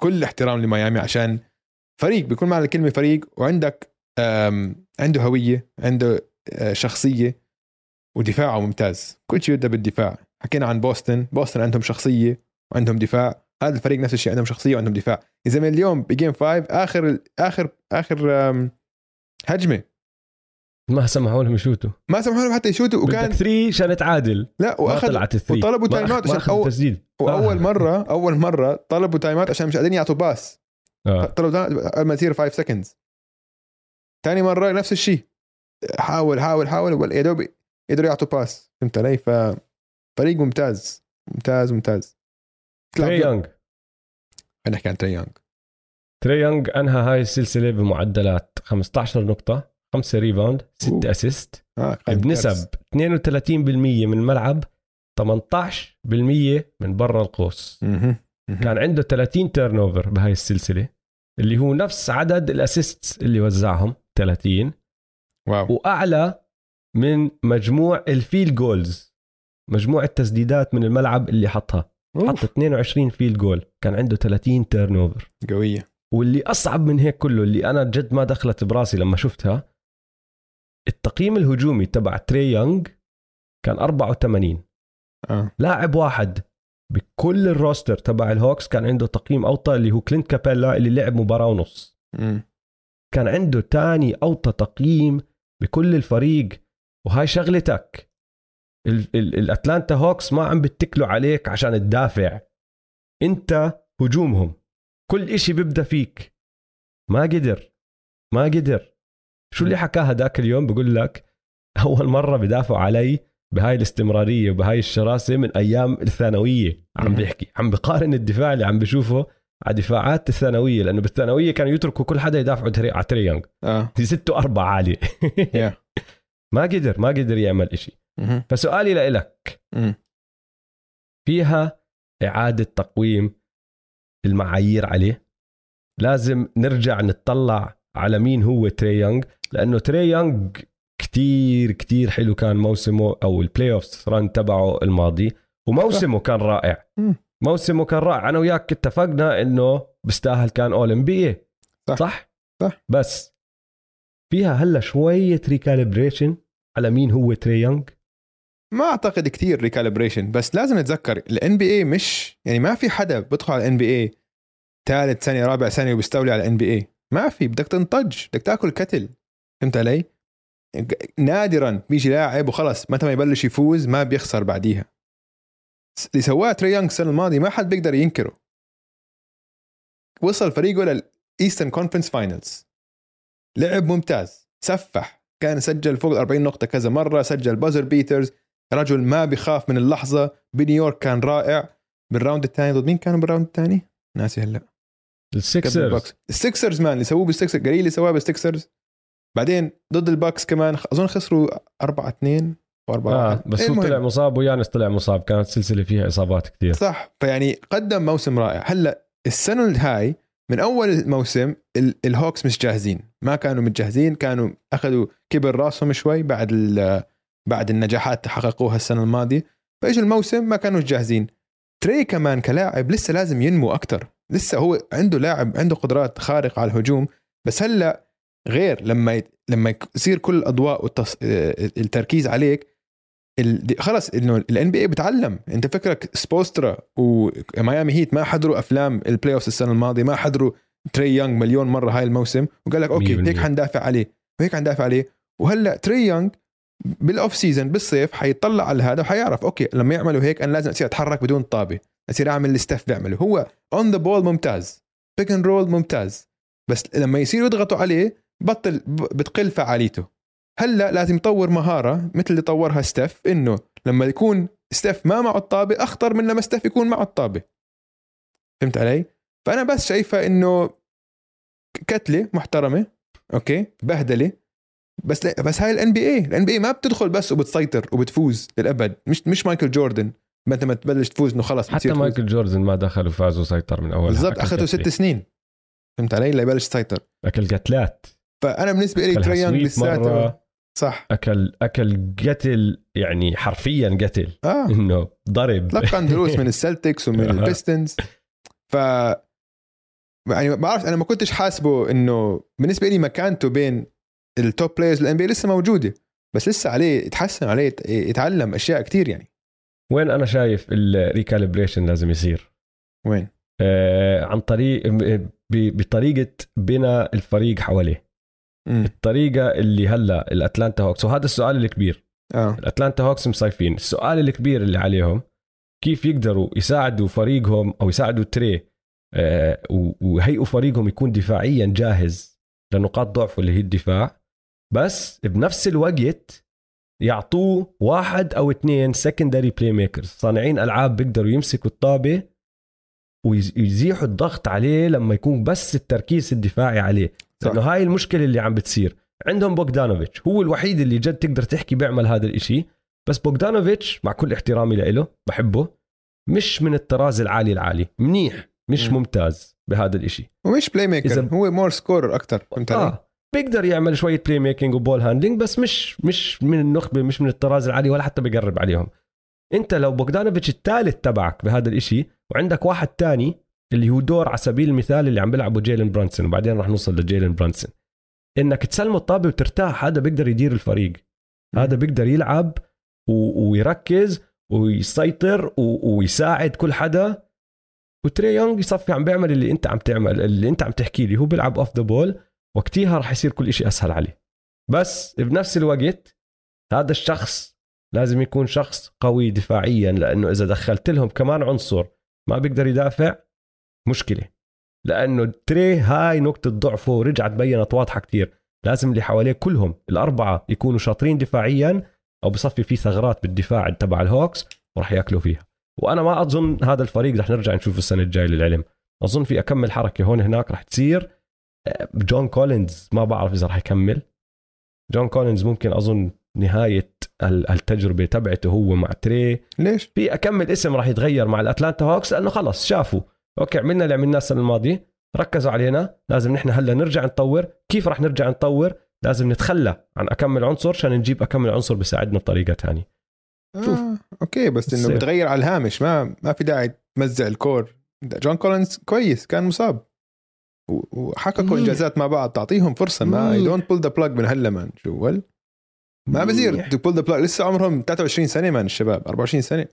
S2: كل احترام لميامي عشان فريق بيكون معنى الكلمة فريق وعندك عنده هوية عنده آه، شخصية ودفاعه ممتاز. كل شيء يبدأ بالدفاع. حكينا عن بوسطن. بوسطن عندهم شخصية وعندهم دفاع. هذا الفريق نفس الشيء عندهم شخصية وعندهم دفاع. إذا من اليوم بجيم 5 آخر آخر آخر هجمة
S1: ما سمحوا لهم يشوتوا.
S2: ما سمحوا لهم حتى يشوتوا
S1: وكان 3 عشان تعادل.
S2: لا واخذ
S1: طلعت
S2: ال three
S1: وطلبوا timeout
S2: عشان أول-
S1: تسديد
S2: وأول
S1: آه.
S2: مره أول مرة طلبوا timeout عشان مش قادرين يعطوا pass.
S1: آه.
S2: طلبوا قبل ما يصير 5 seconds ثاني مرة نفس الشيء. حاول حاول حاول يا دوب قدروا يعطوا pass. فهمت علي؟ ففريق ممتاز. ممتاز ممتاز.
S1: تري يونغ.
S2: خلينا نحكي عن تري يونغ.
S1: تري يونغ أنهى هاي السلسلة بمعدلات 15 نقطة. 5 rebound 6
S2: أوه.
S1: assist
S2: آه
S1: بنسب
S2: كارثة.
S1: 32% من الملعب 18% من برا القوس. كان عنده 30 turnover بهاي السلسلة اللي هو نفس عدد ال assists اللي وزعهم 30
S2: wow
S1: وأعلى من مجموع ال field goals مجموع التسديدات من الملعب اللي حطها حط
S2: أوف.
S1: 22 field goal كان عنده 30 turnover
S2: قوية
S1: واللي أصعب من هيك كله اللي أنا جد ما دخلت براسي لما شفتها التقييم الهجومي تبع تري يونغ كان 84
S2: آه.
S1: لاعب واحد بكل ال roster تبع الهوكس كان عنده تقييم أوطى اللي هو كلينت كابيلا اللي لعب مباراة ونص.
S2: مم.
S1: كان عنده تاني أوطى تقييم بكل الفريق وهاي شغلتك ال- ال- الأتلانتا هوكس ما عم بتتكلوا عليك عشان تدافع. انت هجومهم. كل إشي بيبدأ فيك. ما قدر. ما قدر. شو اللي حكاها ذاك اليوم؟ بقول لك [laughs] أول مرة بدافعوا علي بهاي الاستمرارية وبهاي الشراسة من أيام الثانوية. عم. بيحكي عم بقارن الدفاع اللي عم بشوفه على دفاعات الثانوية لأنه بالثانوية كانوا يتركوا كل حدا يدافعوا على تري
S2: يونغ آه. [laughs]
S1: في ستة أربعة عالية. [laughs]
S2: يا
S1: ما قدر ما قدر يعمل إشي. فسؤالي لإلك. فيها إعادة تقويم المعايير عليه؟ لازم نرجع نتطلع على مين هو تري يونغ لأنه تري يونغ كتير كتير حلو كان موسمه أو ال playoff run تبعه الماضي وموسمه كان رائع. موسمه كان رائع أنا وياك اتفقنا إنه بيستاهل كان All-NBA
S2: صح.
S1: صح
S2: صح.
S1: بس فيها هلا شوية recalibration على مين هو تري يونغ
S2: ما أعتقد كثير recalibration بس لازم نتذكر ال NBA مش يعني ما في حدا بدخل على ال NBA ثالث سنة رابع سنة وبيستولي على ال NBA ما في بدك تنطج بدك تاكل قتل. فهمت علي؟ نادرا بيجي لاعب وخلص متى ما يبلش يفوز ما بيخسر بعديها. اللي سواه تري السنة الماضية ما حد بيقدر ينكره. وصل فريقه لل Eastern Conference Finals لعب ممتاز سفح كان سجل فوق ال 40 نقطة كذا مرة سجل buzzer beaters رجل ما بيخاف من اللحظة بنيويورك كان رائع. بال round الثاني ضد مين كانوا بال round الثاني؟ ناسي هلأ.
S1: السكسرز
S2: الباكس. السكسرز man اللي سووه بالسكسرز قليل اللي سواه بالسكسرز بعدين ضد الباكس كمان أظن خسروا 4 2 و 4
S1: آه بس هو طلع مصاب ويانيس طلع مصاب كانت سلسلة فيها إصابات كثير
S2: صح فيعني قدم موسم رائع. هلأ السنة الهاي من أول الموسم ال- الهوكس مش جاهزين. ما كانوا متجهزين كانوا أخذوا كبر راسهم شوي بعد بعد النجاحات اللي حققوها السنة الماضية. فاجى الموسم؟ ما كانوا جاهزين. تري كمان كلاعب لسه لازم ينمو أكثر لسه هو عنده لاعب عنده قدرات خارقه على الهجوم. بس هلأ غير لما يت- لما يصير كل الأضواء والتص... التركيز عليك ال... خلص إنه ال NBA بتعلم. أنت فكرك سبولسترا وميامي هيت ما حضروا أفلام ال playoff السنة الماضية ما حضروا تري يونغ مليون مرة هاي الموسم. وقال لك
S1: okay.
S2: هيك حندافع عليه وهيك حندافع عليه. وهلأ تري يونغ بال off season بالصيف حيطلع على هذا وحيعرف okay لما يعملوا هيك أنا لازم أصير أتحرك بدون طابة. أصير أعمل اللي ستيف بيعمله. هو on the ball ممتاز pick and roll ممتاز بس لما يصيروا يضغطوا عليه بطل بتقل فعاليته. هلأ لازم يطور مهارة مثل اللي طورها ستيف إنه لما يكون ستيف ما معه الطابة أخطر من لما ستيف يكون معه الطابة. فهمت علي؟ فأنا بس شايفة إنه قتلة محترمة okay بهدلة بس بس هاي ال NBA ال NBA ما بتدخل بس وبتسيطر وبتفوز للأبد مش مش مايكل جوردن. انت ما تبلش تفوز إنه خلص
S1: حتى. مايكل جوردن ما دخل وفاز وسيطر من أول
S2: بالضبط أخذوا ست سنين. فهمت علي؟ ليبلش يسيطر.
S1: أكل قتلات.
S2: فأنا بالنسبة لي
S1: أكلها
S2: تري يونغ
S1: سويت
S2: لساته. صح.
S1: اكل أكل قتل يعني حرفيا قتل.
S2: آه.
S1: إنه ضرب.
S2: تلقى [laughs] دروس من السلتكس ومن
S1: آه.
S2: البيستنز. ف يعني ما بعرف أنا ما كنتش حاسبه إنه بالنسبة لي مكانته بين ال top players ال NBA لسه موجودة. بس لسه عليه يتحسن عليه يت- يتعلم أشياء كتير يعني.
S1: وين أنا شايف ال recalibration لازم يصير؟
S2: وين؟
S1: آه عن طريق ب- بطريقة بناء الفريق حواليه.
S2: مم.
S1: الطريقة اللي هلأ الأتلانتا هوكس وهذا السؤال الكبير.
S2: آه.
S1: الأتلانتا هوكس مصيفين السؤال الكبير اللي عليهم كيف يقدروا يساعدوا فريقهم أو يساعدوا تري آه، ويهيئوا فريقهم يكون دفاعيا جاهز لنقاط ضعفه اللي هي الدفاع بس بنفس الوقت يعطوه واحد أو اثنين secondary playmakers صانعين ألعاب بيقدروا يمسكوا الطابة ويزيحوا الضغط عليه لما يكون بس التركيز الدفاعي عليه.
S2: صح.
S1: لأنه هاي المشكلة اللي عم بتصير. عندهم بوغدانوفيتش. هو الوحيد اللي جد تقدر تحكي بيعمل هذا الإشي. بس بوغدانوفيتش مع كل احترامي له بحبه مش من الطراز العالي العالي. منيح مش
S2: مم.
S1: ممتاز بهذا الإشي.
S2: ومش playmaker
S1: إذا-
S2: هو more scorer أكثر فهمت علي؟
S1: بيقدر يعمل شوية playmaking و ball handling بس مش مش من النخبة مش من الطراز العالي ولا حتى بيقرب عليهم. انت لو بوغدانوفيتش الثالث تبعك بهذا الإشي وعندك واحد تاني اللي هو دور على سبيل المثال اللي عم بيلعبه جيلن برونسون وبعدين رح نوصل لجيلن برونسون. إنك تسلمه الطابة وترتاح هذا بيقدر يدير الفريق. هذا بيقدر يلعب و... ويركز ويسيطر و... ويساعد كل حدا. وتري يونغ يصفي عم بيعمل اللي انت عم تعمل اللي انت عم تحكي لي هو بيلعب off the ball وقتها رح يصير كل شيء أسهل عليه. بس بنفس الوقت هذا الشخص لازم يكون شخص قوي دفاعيا لأنه إذا دخلت لهم كمان عنصر ما بيقدر يدافع مشكلة. لأنه تري هاي نقطة ضعفه ورجعت بينت واضحه كتير. لازم اللي حواليه كلهم الأربعة يكونوا شاطرين دفاعيا أو بصفي في ثغرات بالدفاع تبع الهوكس وراح يأكلوا فيها. وأنا ما أظن هذا الفريق رح نرجع نشوفه السنة الجاية للعلم. أظن في أكمل حركة هون هناك رح تصير. جون كولينز ما بعرف إذا رح يكمل جون كولينز ممكن أظن نهاية ال- التجربة تبعته هو مع تري
S2: ليش؟
S1: في أكمل اسم راح يتغير مع الأتلانتا هوكس لأنه خلص شافوا okay عملنا اللي عملناه السنة الماضية ركزوا علينا لازم نحن هلأ نرجع نطور كيف راح نرجع نطور لازم نتخلى عن أكمل عنصر عشان نجيب أكمل عنصر بيساعدنا بطريقة تانية شوف.
S2: آه. okay بس
S1: إنه.
S2: بتغير على الهامش ما ما في داعي تمزع ال core جون كولينز كويس كان مصاب وحققوا. إنجازات مع بعض تعطيهم فرصة ما
S1: منيح.
S2: don't pull the plug من هلا man شو ما بصير. to pull the plug لسه عمرهم 23 سنة man الشباب 24 سنة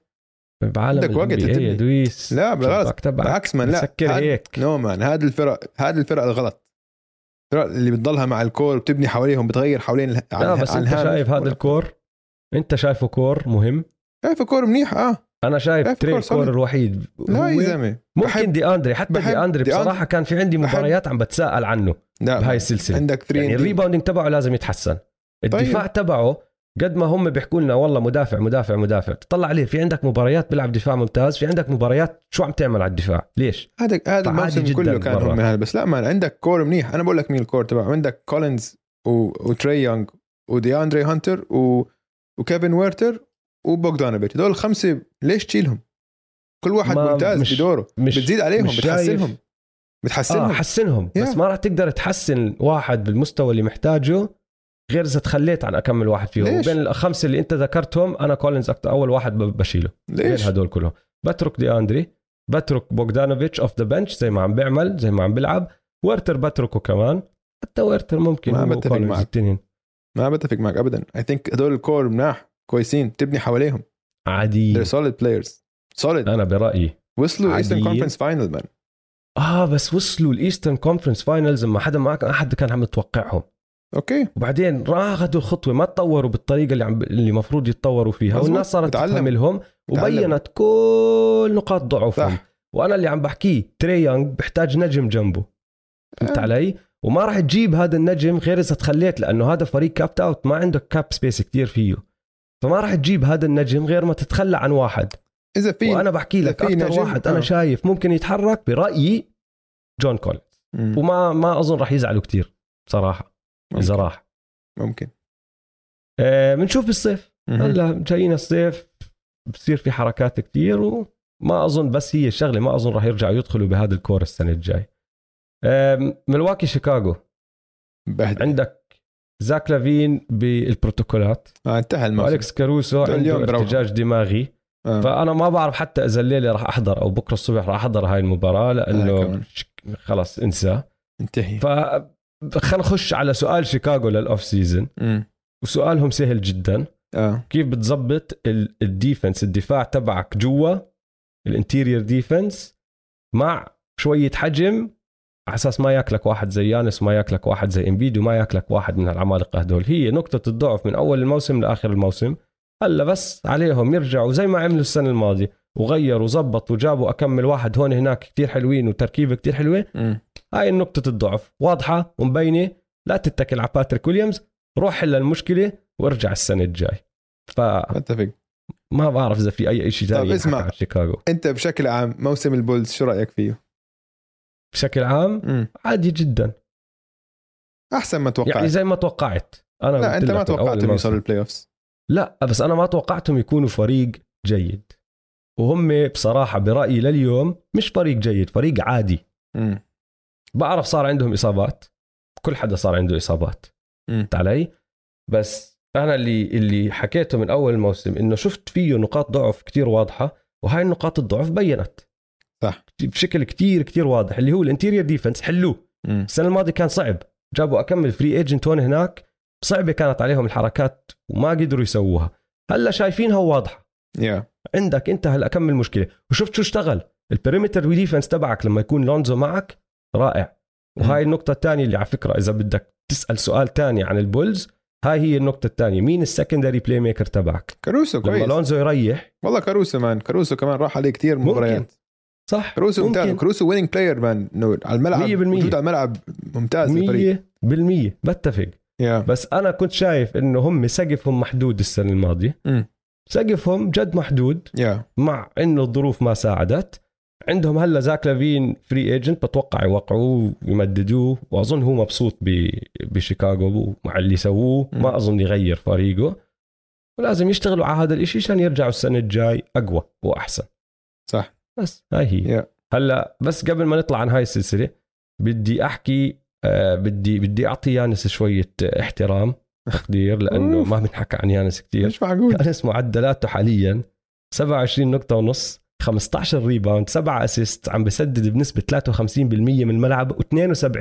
S1: بعالم
S2: عندك وقت.
S1: يا دويس
S2: لا بالغلط
S1: تبعك.
S2: بالعكس man لا هاد-
S1: هيك
S2: no man هذه الفرق هذه الفرق الغلط الفرق اللي بتضلها مع ال core وبتبني حواليهم بتغير حوالين ال-
S1: لا
S2: عن-
S1: بس
S2: عن
S1: انت. شايف هذا ال core انت شايفه core مهم
S2: شايفه core منيح آه
S1: أنا شايف تري
S2: core.
S1: الوحيد
S2: لا يا زلمة.
S1: ممكن دي أندري حتى دي أندري
S2: دي
S1: بصراحة كان في عندي مباريات عم بتساءل عنه
S2: لا
S1: بهاي السلسلة.
S2: عندك 3
S1: يعني ال rebounding تبعه لازم يتحسن. الدفاع
S2: طيب.
S1: تبعه قد ما هم بيحكوا لنا والله مدافع مدافع مدافع. تطلع عليه. في عندك مباريات بيلعب دفاع ممتاز في عندك مباريات شو عم تعمل على الدفاع؟ ليش؟
S2: هذا هذا الموسم كله كان. هم هذا بس لا man عندك core منيح. أنا بقول لك مين ال core تبعه. عندك كولينز و... وتري يونغ ودي أندري هانتر و... وكيفن هيرتر وبوغدانوفيتش هدول الخمسة ليش تشيلهم؟ كل واحد ممتاز
S1: مش-
S2: بدوره.
S1: مش
S2: بتزيد عليهم
S1: مش.
S2: بتحسنهم. بتحسنهم.
S1: آه حسنهم. بس
S2: Yeah.
S1: ما راح تقدر تحسن واحد بالمستوى اللي محتاجه غير إذا تخليت عن أكمل واحد فيهم.
S2: ليش؟
S1: وبين الخمسة اللي أنت ذكرتهم أنا كولينز أكتر أول واحد بشيله.
S2: ليش؟
S1: هدول كلهم. بترك دي أندري بترك بوغدانوفيتش off the bench زي ما عم بيعمل زي ما عم بيلعب. ويرتر بتركه كمان. حتى ويرتر ممكن
S2: ما بتفق معك.
S1: التنين.
S2: ما بتفق معك ابدا. I think هدول ال core مناح. كويسين تبني حواليهم.
S1: عادي
S2: they're solid players. Solid.
S1: أنا برأيي.
S2: وصلوا
S1: Eastern.
S2: Conference final man
S1: آه بس وصلوا ال Eastern Conference finals ما حدا ما أحد كان عم يتوقعهم.
S2: okay.
S1: وبعدين اخذوا الخطوة ما تطوروا بالطريقة اللي عم اللي المفروض يتطوروا فيها.
S2: مزبوط.
S1: والناس صارت
S2: بتعلم.
S1: تفهم لهم
S2: بتعلم.
S1: وبينت كل نقاط ضعفهم.
S2: صح.
S1: وأنا اللي عم بحكيه تري يونغ بحتاج نجم جنبه. فهمت
S2: آه.
S1: علي؟ وما راح تجيب هذا النجم غير إذا تخليت لأنه هذا فريق capped out ما عنده cap space كتير فيه. فما راح تجيب هذا النجم غير ما تتخلى عن واحد
S2: إذا في
S1: وأنا بحكي لك أكثر
S2: نجم،
S1: واحد أنا
S2: آه.
S1: شايف ممكن يتحرك برأيي جون كولينز
S2: مم.
S1: وما ما أظن راح يزعلوا كتير بصراحه
S2: إذا.
S1: راح
S2: ممكن
S1: آه، بنشوف بالصيف
S2: مهم.
S1: هلا جايين الصيف بصير في حركات كتير وما أظن بس هي الشغلة ما أظن راح يرجعوا يدخلوا بهذا ال core السنة الجاي آم، ملواكي شيكاغو
S2: بهدل
S1: عندك زاك لافين بالبروتوكولات
S2: آه انتهى الموسم
S1: والكس كاروسو عنده. ارتجاج دماغي
S2: آه.
S1: فأنا ما بعرف حتى إذا الليلة راح أحضر أو بكرة الصبح راح أحضر هاي المباراة
S2: آه لأنه.
S1: شك- خلص انسى
S2: انتهي
S1: ف خلينا نخش على سؤال شيكاغو لل off
S2: season.
S1: وسؤالهم سهل جدا
S2: آه
S1: كيف بتظبط ال- ال defense الدفاع تبعك جوا ال interior defense مع شوية حجم على أساس ما ياكلك واحد زي يانس وما ياكلك واحد زي امبيد وما ياكلك واحد من العمالقه هدول. هي نقطة الضعف من أول الموسم لآخر الموسم. هلا بس عليهم يرجعوا زي ما عملوا السنة الماضية وغيروا وظبطوا وجابوا أكمل واحد هون هناك كتير حلوين وتركيبه كتير حلوة
S2: مم.
S1: هاي نقطة الضعف. واضحة ومبينة. لا تتكل على باتريك ويليامز. روح حل المشكلة وارجع السنة الجاي. فما
S2: اتفق
S1: بعرف إذا في أي شيء ثاني
S2: اسمع.
S1: ينحكى عن شيكاغو.
S2: أنت بشكل عام موسم البولز شو رأيك فيه؟
S1: بشكل عام
S2: مم.
S1: عادي جدا.
S2: أحسن ما توقعت.
S1: يعني زي ما توقعت. أنا
S2: لا
S1: أنت
S2: ما
S1: من أول
S2: توقعت انه
S1: الموسم.
S2: يوصلوا ال playoffs
S1: لا بس أنا ما توقعتهم يكونوا فريق جيد. وهم بصراحة برأيي لليوم مش فريق جيد فريق عادي.
S2: مم.
S1: بعرف صار عندهم إصابات. كل حدا صار عنده إصابات.
S2: مم.
S1: فهمت علي؟ بس أنا اللي اللي حكيته من أول الموسم إنه شفت فيه نقاط ضعف كتير واضحة وهاي النقاط الضعف بينت.
S2: صح.
S1: بشكل كتير كتير واضح اللي هو ال interior defense
S2: حلوة.
S1: السنة الماضية كان صعب. جابوا أكمل free agent هون هناك صعبة كانت عليهم الحركات وما قدروا يسووها. هلأ شايفينها واضحه
S2: يا
S1: عندك انت هلأ كمل مشكله وشفت شو اشتغل؟ ال perimeter defense تبعك لما يكون لونزو معك رائع. وهاي النقطة الثانية اللي على فكرة إذا بدك تسأل سؤال تاني عن البولز هاي هي النقطة الثانية. مين ال secondary playmaker تبعك؟
S2: كاروسو
S1: لما
S2: كويس.
S1: لونزو يريح.
S2: والله كاروسو man كاروسو كمان راح عليه كثير. مباريات.
S1: صح؟
S2: كاروسو ممتاز.
S1: ممكن.
S2: كاروسو winning player man انه على الملعب.
S1: مية بالمية.
S2: وجوده على الملعب ممتاز الفريق
S1: مية بالمية. بتفق.
S2: يا
S1: بس أنا كنت شايف إنه هم سقفهم محدود السنة الماضية.
S2: مم.
S1: سقفهم جد محدود.
S2: يا
S1: مع إنه الظروف ما ساعدت. عندهم هلا زاك لافين free agent بتوقع يوقعوه ويمددوه. وأظن هو مبسوط بشيكاغو مع اللي سووه.
S2: مم.
S1: ما أظن يغير فريقه. ولازم يشتغلوا على هذا الإشي عشان يرجعوا السنة الجاي أقوى وأحسن.
S2: صح.
S1: بس. هاي هي.
S2: Yeah.
S1: هلأ بس قبل ما نطلع عن هاي السلسلة بدي أحكي آه بدي بدي أعطي يانس شوية احترام [laughs] تقدير
S2: لأنه.
S1: ما بنحكى عن يانس كثير
S2: مش معقول.
S1: يانس معدلاته حاليا 27 نقطة ونص 15 rebound 7 assist عم بسدد بنسبة 53% من الملعب و72%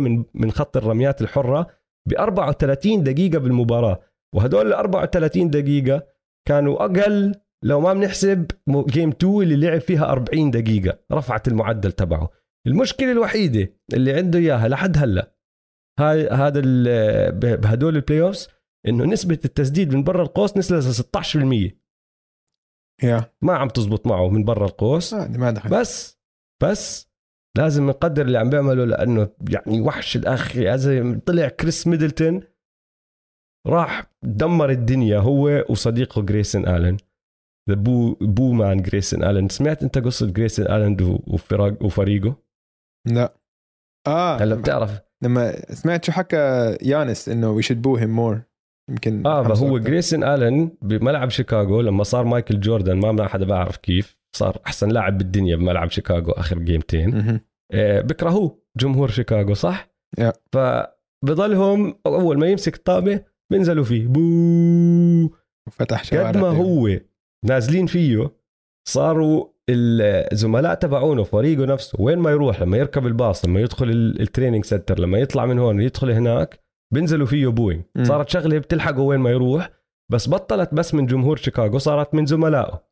S1: من من خط الرميات الحرة ب 34 دقيقة بالمباراة. وهدول ال 34 دقيقة كانوا أقل لو ما بنحسب game 2 اللي لعب فيها 40 دقيقة رفعت المعدل تبعه. المشكلة الوحيدة اللي عنده إياها لحد هلأ هاي هذا بهدول ال playoffs إنه نسبة التسديد من برا القوس نزلت ل 16%
S2: يا.
S1: ما عم تزبط معه من برا القوس.
S2: آه، ما دخل.
S1: بس بس لازم نقدر اللي عم بيعمله لأنه يعني وحش الأخ زلمه طلع كريس ميدلتون راح دمر الدنيا هو وصديقه جريسون آلن. the boo boo man جريسون الن سمعت أنت قصة جريسون الن وفريقه
S2: لا آه
S1: هلا بتعرف
S2: لما سمعت شو حكى يانس إنه we should boo him more يمكن
S1: آه
S2: حمسه
S1: هو
S2: أكتر.
S1: جريسون الن بملعب شيكاغو لما صار مايكل جوردن ما ما حدا بعرف كيف صار أحسن لاعب بالدنيا بملعب شيكاغو آخر جيمتين. آه، بكرهوه جمهور شيكاغو صح؟
S2: يا.
S1: فبضلهم أول ما يمسك الطابه بينزلوا فيه boo
S2: فتح شوارع
S1: قد ما. هو نازلين فيه صاروا الزملاء تبعونه فريقه نفسه وين ما يروح لما يركب الباص لما يدخل ال- ال training center لما يطلع من هون يدخل هناك بينزلوا فيه
S2: booing.
S1: صارت شغلة بتلحقه وين ما يروح بس بطلت بس من جمهور شيكاغو صارت من زملائه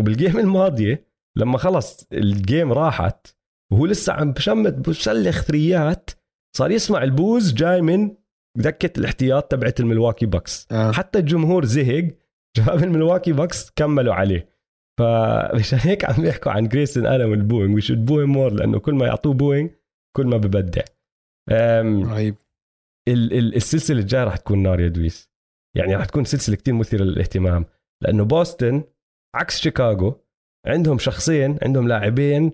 S1: وبال game الماضية لما خلص ال game راحت وهو لسه عم بشمت بسلخ ثريات صار يسمع ال boos جاي من دكة الاحتياط تبعت الملواكي باكس
S2: آه.
S1: حتى الجمهور زهق جاب الملواكي باكس كملوا عليه. فمشان هيك عم بيحكوا عن جريسون آلن وال booing we should booing more لأنه كل ما يعطوه booing كل ما ببدع.
S2: رهيب.
S1: ال- ال- السلسلة الجاية راح تكون نار يا دويس. يعني راح تكون سلسلة كتير مثيرة للاهتمام. لأنه بوسطن عكس شيكاغو عندهم شخصين عندهم لاعبين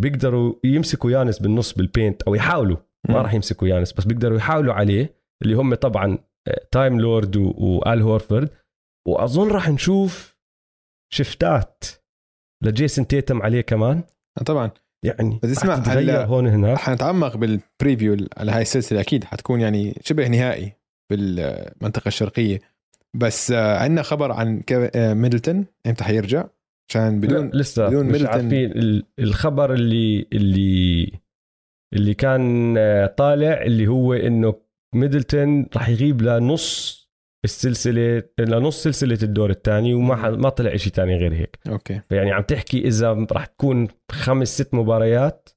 S1: بيقدروا يمسكوا يانس بالنص بال paint أو يحاولوا. ما راح يمسكوا يانس بس بيقدروا يحاولوا عليه اللي هم طبعا آه، تايم لورد و- وآل هورفورد. وأظن راح نشوف شفتات لجيسون تيتم عليه كمان.
S2: آه، طبعا.
S1: يعني
S2: بس اسمع، هلا-
S1: هون هناك.
S2: حنتعمق بال preview على هاي السلسلة؟ أكيد حتكون يعني شبه نهائي بالمنطقة الشرقية. بس آه، عندنا خبر عن آه، ميدلتون. إمتى حيرجع؟ عشان بدون
S1: لسه
S2: بدون
S1: مش
S2: ميدلتون.
S1: عارفين. ال- الخبر اللي اللي اللي كان طالع اللي هو إنه ميدلتون راح يغيب لنص السلسلة لنص سلسلة الدور الثاني وما ما طلع شيء ثاني غير هيك.
S2: okay.
S1: فيعني عم تحكي إذا راح تكون خمس ست مباريات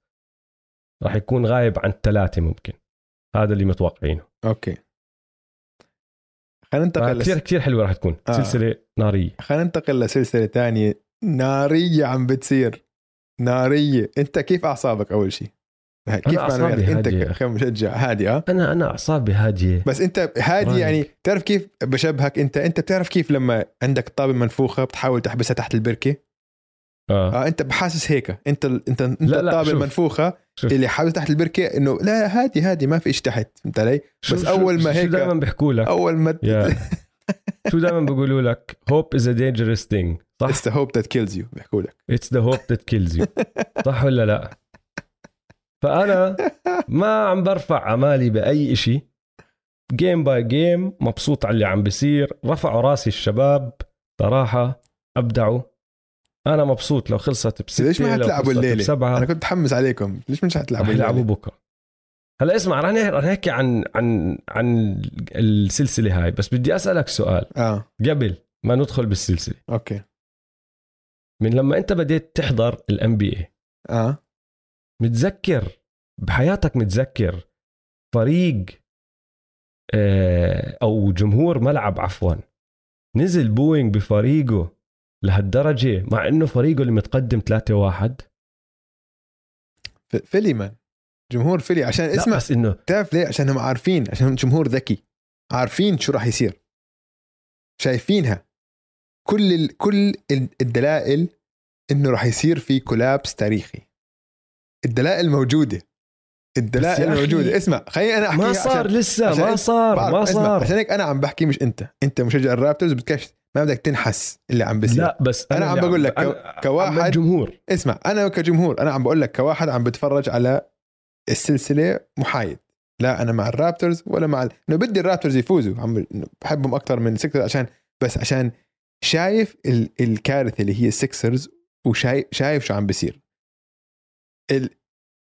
S1: راح يكون غايب عن ثلاثة ممكن. هذا اللي متوقعينه.
S2: أوكي. خلينا ننتقل
S1: كثير
S2: لس...
S1: كثير حلوة راح تكون.
S2: آه.
S1: سلسلة نارية.
S2: خلينا ننتقل لسلسلة تانية نارية عم بتصير. نارية. أنت كيف أعصابك أول شيء كيف
S1: أعصابي
S2: معنوياتك؟ انت. كمشجع هادي آه
S1: أنا أنا أعصابي هادية.
S2: بس أنت هادي. يعني تعرف كيف بشبهك أنت؟ أنت بتعرف كيف لما عندك طابة منفوخة بتحاول تحبسها تحت البركة؟
S1: آه.
S2: آه أنت بحاسس هيك. أنت ال- أنت أنت
S1: لا،
S2: الطابة
S1: شوف.
S2: المنفوخة
S1: شوف.
S2: اللي حابس تحت البركة إنه لا هادي هادي ما في إيش تحت فهمت علي؟
S1: شو
S2: بس
S1: شو-
S2: أول ما
S1: شو
S2: هيك-
S1: دائما بيحكوا لك؟
S2: أول ما [laughs]
S1: شو دائما بيقولوا لك؟ Hope is a dangerous thing. صح؟
S2: It's the hope that kills you بيحكوا لك.
S1: It's the hope that kills you. [laughs] صح ولا لا؟ فأنا ما عم برفع أمالي بأي شيء game by game مبسوط على اللي عم بيصير. رفعوا راسي الشباب صراحة أبدعوا. أنا مبسوط لو خلصت بستة
S2: ليش ما حتلعبوا الليلة؟
S1: بسبعة.
S2: أنا كنت متحمس عليكم. ليش مش حتلعبوا الليلة؟
S1: بكرة. هلا اسمع رح نحكي عن عن عن السلسلة هاي. بس بدي أسألك سؤال.
S2: آه.
S1: قبل ما ندخل بالسلسلة.
S2: okay.
S1: من لما أنت بديت تحضر ال NBA
S2: آه.
S1: متذكر بحياتك متذكر فريق آه، أو جمهور ملعب عفوا نزل booing بفريقه لهالدرجة مع إنه فريقه اللي متقدم 3-1
S2: ف- Philly man جمهور فيلي عشان
S1: لا
S2: اسمع
S1: بس إنه
S2: تعرف ليه؟ عشان هم عارفين عشان هم جمهور ذكي عارفين شو راح يصير شايفينها. كل ال... كل ال- الدلائل إنه راح يصير في collapse تاريخي. الدلائل موجوده الدلائل موجوده اسمع خليني أنا أحكي
S1: ما صار لسه
S2: عشان
S1: ما صار
S2: بعرف،
S1: ما صار.
S2: عشان هيك أنا عم بحكي مش أنت. أنت مشجع ال Raptors بدكش ما بدك تنحس اللي عم بيصير.
S1: لا بس
S2: أنا عم بقول لك
S1: أنا-
S2: كواحد-
S1: جمهور
S2: اسمع أنا كجمهور أنا عم بقول لك كواحد عم بتفرج على السلسلة محايد. لا أنا مع ال Raptors ولا مع ال... إنه بدي ال Raptors يفوزوا. عم بحبهم أكثر من ال Sixers عشان بس عشان شايف ال... الكارثة اللي هي ال Sixers وشايف شايف شو عم بيصير.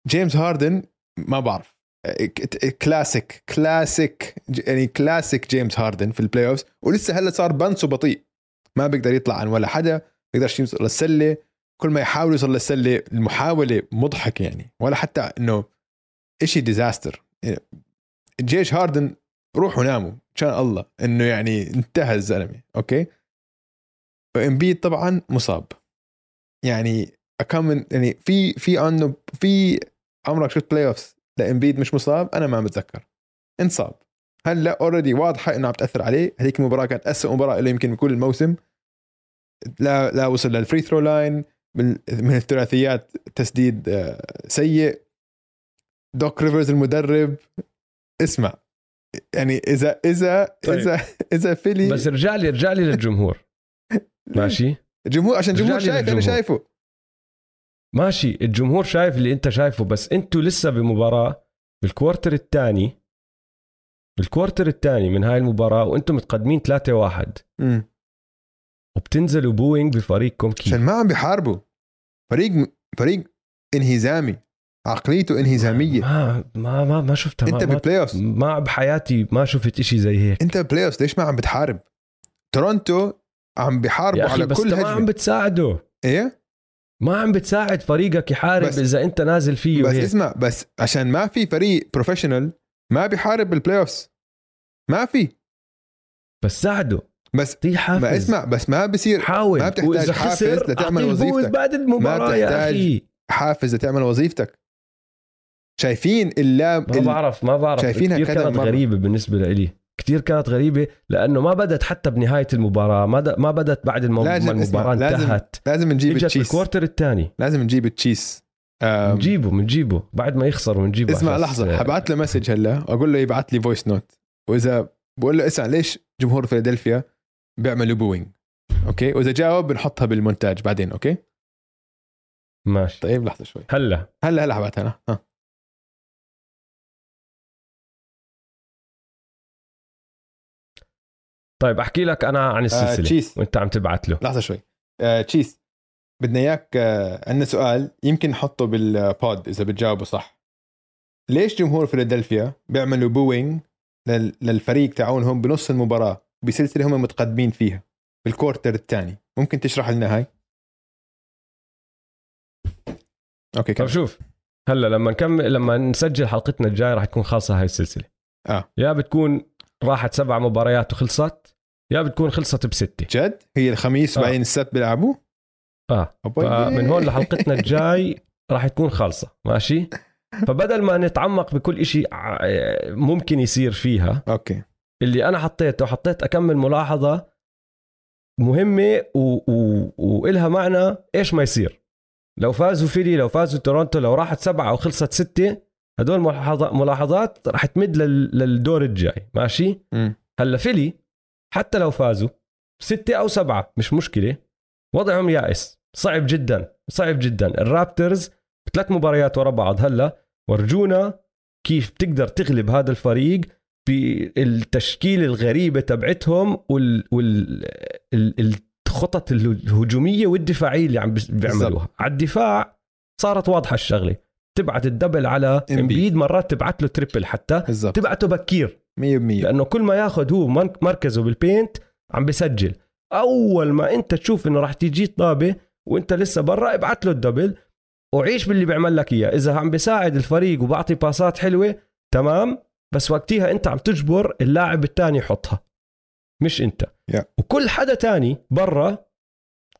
S2: جيمس هاردن ما بعرف. classic classic يعني كلاسيك جيمس هاردن في ال playoffs ولسه هلا صار بنسو بطيء. ما بيقدر يطلع عن ولا حدا بيقدرش يوصل للسله كل ما يحاول يوصل للسلة المحاولة مضحكة يعني. ولا حتى إنه إشي disaster جيمس هاردن روحوا ناموا شان الله. إنه يعني انتهى الزلمة okay؟ وامبيد طبعا مصاب. يعني اكمل يعني في في عنه في عمرك شفت playoffs لامبيد مش مصاب؟ أنا ما متذكر. انصاب. هلأ already واضحة إنه عم تأثر عليه. هذيك المباراة كانت اسوء مباراة له يمكن بكل الموسم. لا لا وصل لل free throw line من الثلاثيات تسديد آه، سيء. دوك ريفرز المدرب. اسمع. يعني إذا إذا
S1: طيب.
S2: إذا إذا فيلي
S1: بس ارجع لي ارجع لي للجمهور. [laughs] ماشي؟
S2: الجمهور عشان الجمهور شايف
S1: أنا.
S2: شايفه.
S1: ماشي الجمهور شايف اللي انت شايفه بس أنتوا لسه بمباراة بال quarter الثاني. بال quarter الثاني من هاي المباراة وأنتم متقدمين 3-1
S2: مم.
S1: وبتنزلوا booing بفريقكم كيف
S2: عشان ما عم بيحاربوا. فريق فريق انهزامي. عقليته انهزامية.
S1: ما ما ما, ما شفتها
S2: انت بال playoff
S1: ما بحياتي ما شفت إشي زي هيك.
S2: انت بال playoff ليش ما عم بتحارب؟ تورونتو عم بيحاربوا على
S1: بس
S2: كل
S1: انت ما عم
S2: هجمه
S1: بتساعده.
S2: إيه؟
S1: ما عم بتساعد فريقك يحارب
S2: بس-
S1: إذا أنت نازل فيه
S2: بس
S1: وهيك.
S2: اسمع بس عشان ما في فريق بروفيشنال ما بيحارب بالبلاي اوف ما في.
S1: بس ساعده.
S2: بس
S1: حافز
S2: ما اسمع بس ما بصير
S1: حاول.
S2: ما بتحتاج حافز لتعمل وظيفتك.
S1: بعد المباراة يا
S2: بتحتاج
S1: أخي.
S2: حافز لتعمل وظيفتك. شايفين اللاب
S1: ما بعرف ما بعرف.
S2: شايفينها
S1: كثير كانت. غريبة بالنسبة لي. كثير كانت غريبة لأنه ما بدت حتى بنهاية المباراة ما. ما بدت بعد المو...
S2: لازم- المباراة لازم
S1: انتهت.
S2: لازم نجيب
S1: إجت
S2: التشيس.
S1: بال quarter الثاني.
S2: لازم نجيب التشيس.
S1: بنجيبه بنجيبه. بعد ما يخسر بنجيبه.
S2: اسمع لحظة.
S1: أساس-
S2: حبعت له message هلا واقول له يبعث لي voice note وإذا بقول له اسمع ليش جمهور فيلادلفيا بيعملوا booing okay؟ وإذا جاوب بنحطها بالمونتاج بعدين okay؟
S1: ماشي.
S2: طيب لحظة شوي.
S1: هلا.
S2: هلا هلا حبعتها أنا ها.
S1: طيب أحكي لك أنا عن السلسلة
S2: تشيس.
S1: وأنت عم تبعت له.
S2: لحظة شوي. آه، تشيس بدنا إياك آه، عندنا سؤال يمكن نحطه بال pod إذا بتجاوبه صح. ليش جمهور فيلادلفيا بيعملوا booing لل- للفريق تاعهم بنص المباراة بسلسلة هم متقدمين فيها بال quarter الثاني؟ ممكن تشرح لنا هاي؟ okay
S1: طيب
S2: كم
S1: شوف. هلأ لما نكمل لما نسجل حلقتنا الجاية راح تكون خالصة هاي السلسلة.
S2: آه.
S1: يا بتكون راحت سبع مباريات وخلصت يا بتكون خلصت بستة.
S2: جد؟ هي الخميس
S1: آه.
S2: وبعدين السبت بيلعبوا؟
S1: آه. فمن هون لحلقتنا الجاي راح تكون خالصة. ماشي؟ فبدل ما نتعمق بكل إشي ع- ممكن يصير فيها
S2: okay.
S1: اللي أنا حطيته حطيت أكمل ملاحظة مهمة و... و... وإلها معنى إيش ما يصير. لو فازوا فيلي لو فازوا تورونتو لو راحت سبعة أو خلصت ستة هدول ملاحظات راح تمد لل... للدور الجاي. ماشي. هلأ فيلي حتى لو فازوا ستة أو سبعة مش مشكلة. وضعهم يائس. صعب جدا صعب جدا. الرابترز بثلاث مباريات ورا بعض. هلأ ورجونا كيف تقدر تغلب هذا الفريق بالتشكيلة الغريبة تبعتهم وال, وال... ال- الخطط الهجومية والدفاعية اللي عم بيعملوها. على الدفاع صارت واضحة الشغلة. تبعت ال double على.
S2: إمبيد
S1: مرات تبعت له triple حتى.
S2: بالضبط.
S1: تبعته بكير.
S2: 100%
S1: لأنه كل ما ياخذ هو مركزه بال paint عم بسجل أول ما أنت تشوف إنه راح تيجي طابة وأنت لسه برا ابعت له ال double. وعيش باللي بيعمل لك إياه. إذا عم بيساعد الفريق وبعطي passات حلوة تمام. بس وقتها أنت عم تجبر اللاعب الثاني يحطها. مش أنت.
S2: Yeah.
S1: وكل حدا تاني برا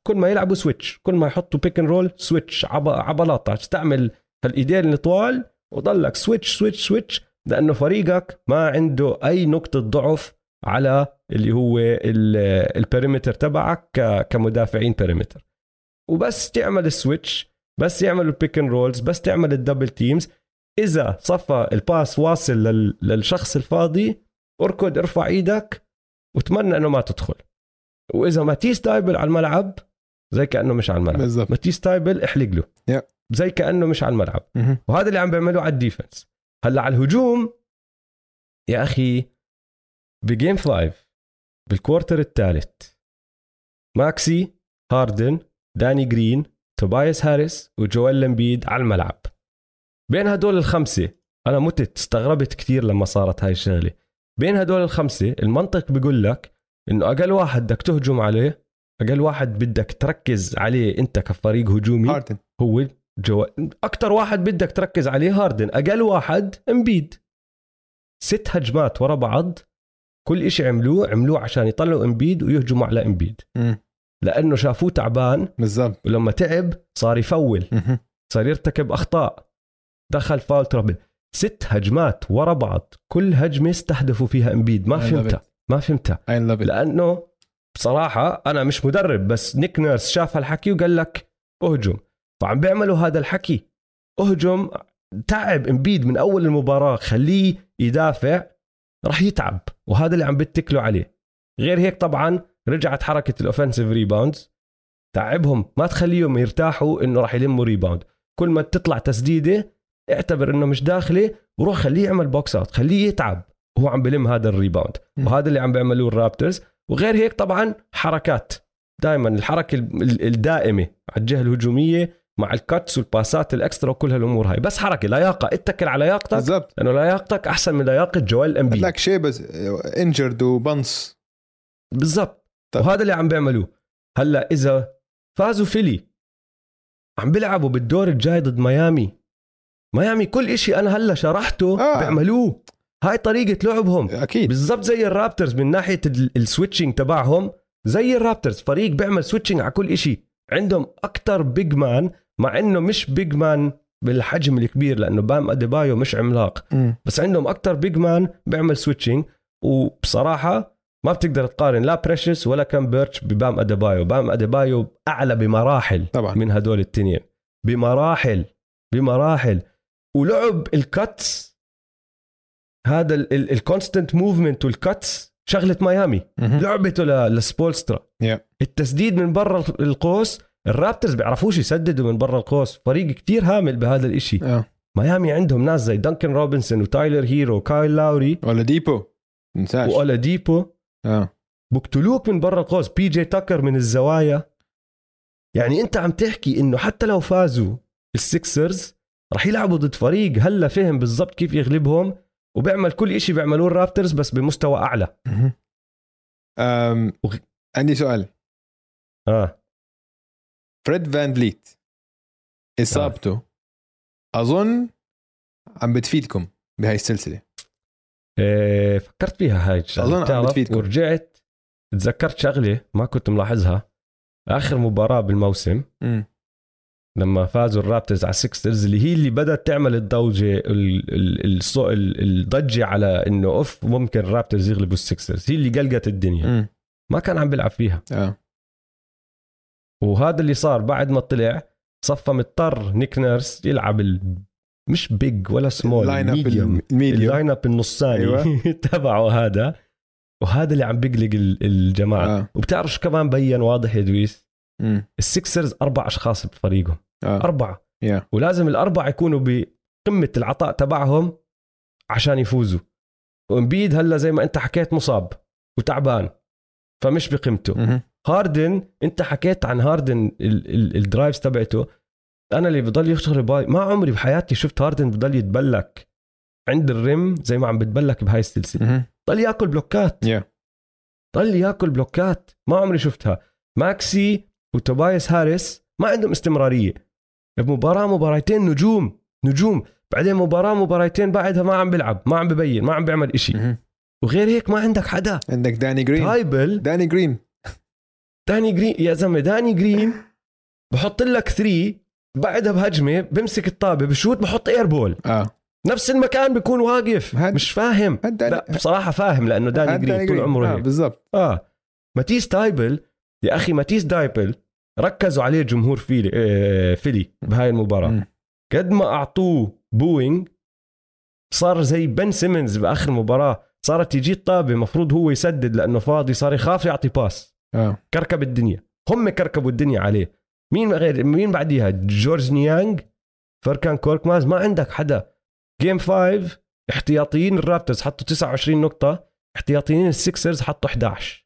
S1: كل ما يلعبوا switch كل ما يحطوا pick and roll switch عب- عبلاطة. استعمل هالإيدين الطوال وضلك switch switch switch لأنه فريقك ما عنده أي نقطة ضعف على اللي هو ال- perimeter تبعك كمدافعين perimeter وبس تعمل ال switch بس يعملوا ال pick and rolls بس تعمل ال double teams إذا صفى ال pass واصل لل- للشخص الفاضي اركض ارفع إيدك وتمنى إنه ما تدخل. وإذا ماتيس تايبل على الملعب زي كأنه مش على الملعب.
S2: بالضبط.
S1: ماتيس تايبل احلق له.
S2: Yeah.
S1: زي كأنه مش على الملعب. وهذا اللي عم بيعملوه على ال defense. هلا على الهجوم. يا أخي ب game 5 بال quarter الثالث. ماكسي هاردن داني جرين توبايس هاريس وجويل إمبيد على الملعب. بين هدول الخمسة أنا استغربت كثير لما صارت هاي الشغلة. بين هدول الخمسة المنطق بيقول لك إنه أقل واحد بدك تهجم عليه أقل واحد بدك تركز عليه أنت كفريق هجومي
S2: هاردن.
S1: هو جو أكثر واحد بدك تركز عليه هاردن. أقل واحد إمبيد. ست هجمات ورا بعض. كل إشي عملوه عملوه عشان يطلعوا إمبيد ويهجموا على
S2: إمبيد.
S1: لأنه شافوه تعبان.
S2: بالضبط.
S1: ولما تعب صار يفول. صار يرتكب أخطاء. دخل foul trouble. ست هجمات ورا بعض. كل هجمة استهدفوا فيها إمبيد. ما فهمتها. ما فهمتها. لأنه بصراحة أنا مش مدرب بس نيك نيرس شاف هالحكي وقال لك أهجم. فعم بيعملوا هذا الحكي. أهجم تعب امبيد من أول المباراة خليه يدافع راح يتعب وهذا اللي عم بتكلوا عليه. غير هيك طبعا رجعت حركة ال offensive rebounds تعبهم ما تخليهم يرتاحوا إنه راح يلموا rebound كل ما تطلع تسديدة اعتبر إنه مش داخلة وروح خليه يعمل box out خليه يتعب وهو عم بلم هذا ال
S2: rebound.
S1: وهذا اللي عم بيعملوه ال Raptors وغير هيك طبعا حركات. دائما الحركة ال- ال- الدائمة على الجهة الهجومية مع ال cuts والباسات ال extra وكل هالامور هاي. بس حركة لياقة. اتكل على لياقتك
S2: بالضبط.
S1: لأنه لياقتك أحسن من لياقة جويل امبيد
S2: لك شيء بس injured وبنص
S1: بالضبط.
S2: طيب.
S1: وهذا اللي عم بيعملوه. هلأ إذا فازوا فيلي عم بيلعبوا بالدور الجاي ضد ميامي. ميامي كل إشي أنا هلأ شرحته
S2: آه.
S1: بيعملوه. هاي طريقة لعبهم.
S2: أكيد.
S1: بالضبط زي ال Raptors من ناحية ال- ال switching تبعهم. زي ال Raptors فريق بيعمل switching على كل إشي. عندهم أكتر big man مع إنه مش big man بالحجم الكبير لأنه بام أديبايو مش عملاق.
S2: مم.
S1: بس عندهم أكتر big man بيعمل switching وبصراحة ما بتقدر تقارن لا بريشس ولا كيم بيرتش ببام أديبايو. بام أديبايو أعلى بمراحل
S2: طبعا.
S1: من هدول التنين. بمراحل بمراحل. ولعب ال cuts هذا ال constant movement وال cuts
S2: شغلة
S1: ميامي. لعبته لسبولسترا.
S2: Yeah.
S1: التسديد من برا القوس ال Raptors بيعرفوش يسددوا من برا القوس. فريق كتير هامل بهذا الإشي.
S2: آه.
S1: ميامي عندهم ناس زي دانكن روبنسون وتايلر هيرو وكايل لاوري.
S2: واولاديبو ننساش
S1: واولاديبو
S2: آه.
S1: بقتلوك من برا القوس. بي جي تاكر من الزوايا. يعني أنت عم تحكي إنه حتى لو فازوا ال Sixers رح يلعبوا ضد فريق. هلا فهم بالضبط كيف يغلبهم. وبيعمل كل إشي بيعملوه ال Raptors بس بمستوى
S2: أعلى. أم... عندي سؤال.
S1: آه.
S2: فريد فان فليت. إصابته أظن عم بتفيدكم بهاي السلسلة.
S1: إيه فكرت فيها هاي الشغلة.
S2: أظن عم بتفيدكم.
S1: ورجعت تذكرت شغلة ما كنت ملاحظها. آخر مباراة بالموسم
S2: مم.
S1: لما فازوا ال Raptors على ال Sixers اللي هي اللي بدأت تعمل الضوجة الضجة على إنه أوف ممكن ال Raptors يغلبوا ال Sixers هي اللي قلقت الدنيا.
S2: مم.
S1: ما كان عم بيلعب فيها.
S2: آه.
S1: وهذا اللي صار بعد ما طلع صفى مضطر نيك نيرس يلعب ال... مش big ولا
S2: small
S1: ال
S2: medium
S1: ال lineup النصاني
S2: أيوة. [laughs]
S1: تبعه هذا وهذا اللي عم بيقلق ال- الجماعة
S2: آه.
S1: آه. وبتعرف شو كمان بين واضح يا دويس.
S2: ال
S1: Sixers أربع أشخاص بفريقهم
S2: آه
S1: أربعة
S2: yeah
S1: ولازم الأربعة يكونوا بقمة العطاء تبعهم عشان يفوزوا وإمبيد هلا زي ما أنت حكيت مصاب وتعبان فمش بقيمته. هاردن انت حكيت عن هاردن ال- ال- ال drives تبعته. أنا اللي بضل يشتغل بالي ما عمري بحياتي شفت هاردن بضل يتبلك عند ال rim زي ما عم بتبلك بهاي
S2: السلسلة.
S1: ضل ياكل بلوكات.
S2: yeah
S1: ضل ياكل بلوكات. ما عمري شفتها. ماكسي وتوبايس هاريس ما عندهم استمرارية. بمباراة مباراتين نجوم. نجوم. بعدين مباراة مباراتين بعدها ما عم بيلعب. ما عم ببين. ما عم بيعمل إشي. وغير هيك ما عندك حدا.
S2: عندك داني جرين.
S1: تايبل
S2: داني جرين.
S1: داني جرين يا زلمة داني جرين بحط لك three بعدها بهجمة بمسك الطابة بشوت بحط air ball
S2: آه.
S1: نفس المكان بيكون واقف
S2: هاد-
S1: مش فاهم.
S2: هاد داني
S1: لا بصراحة فاهم لأنه داني
S2: هاد
S1: جرين طول عمره
S2: آه
S1: هيك.
S2: بالضبط.
S1: آه. ماتيس تايبل يا أخي ماتيس تايبل ركزوا عليه جمهور فيلي آه فيلي بهاي المباراة.
S2: مم.
S1: قد ما أعطوه booing صار زي بن سيمونز بآخر المباراه صارت تيجي الطابة مفروض هو يسدد لأنه فاضي صار يخاف يعطي باس
S2: آه.
S1: كركب الدنيا. هم كركبوا الدنيا عليه. مين غير مين بعديها؟ جورج نيانج فركان كوركماز. ما عندك حدا. game 5 احتياطيين ال Raptors حطوا 29 نقطة. احتياطيين ال Sixers حطوا 11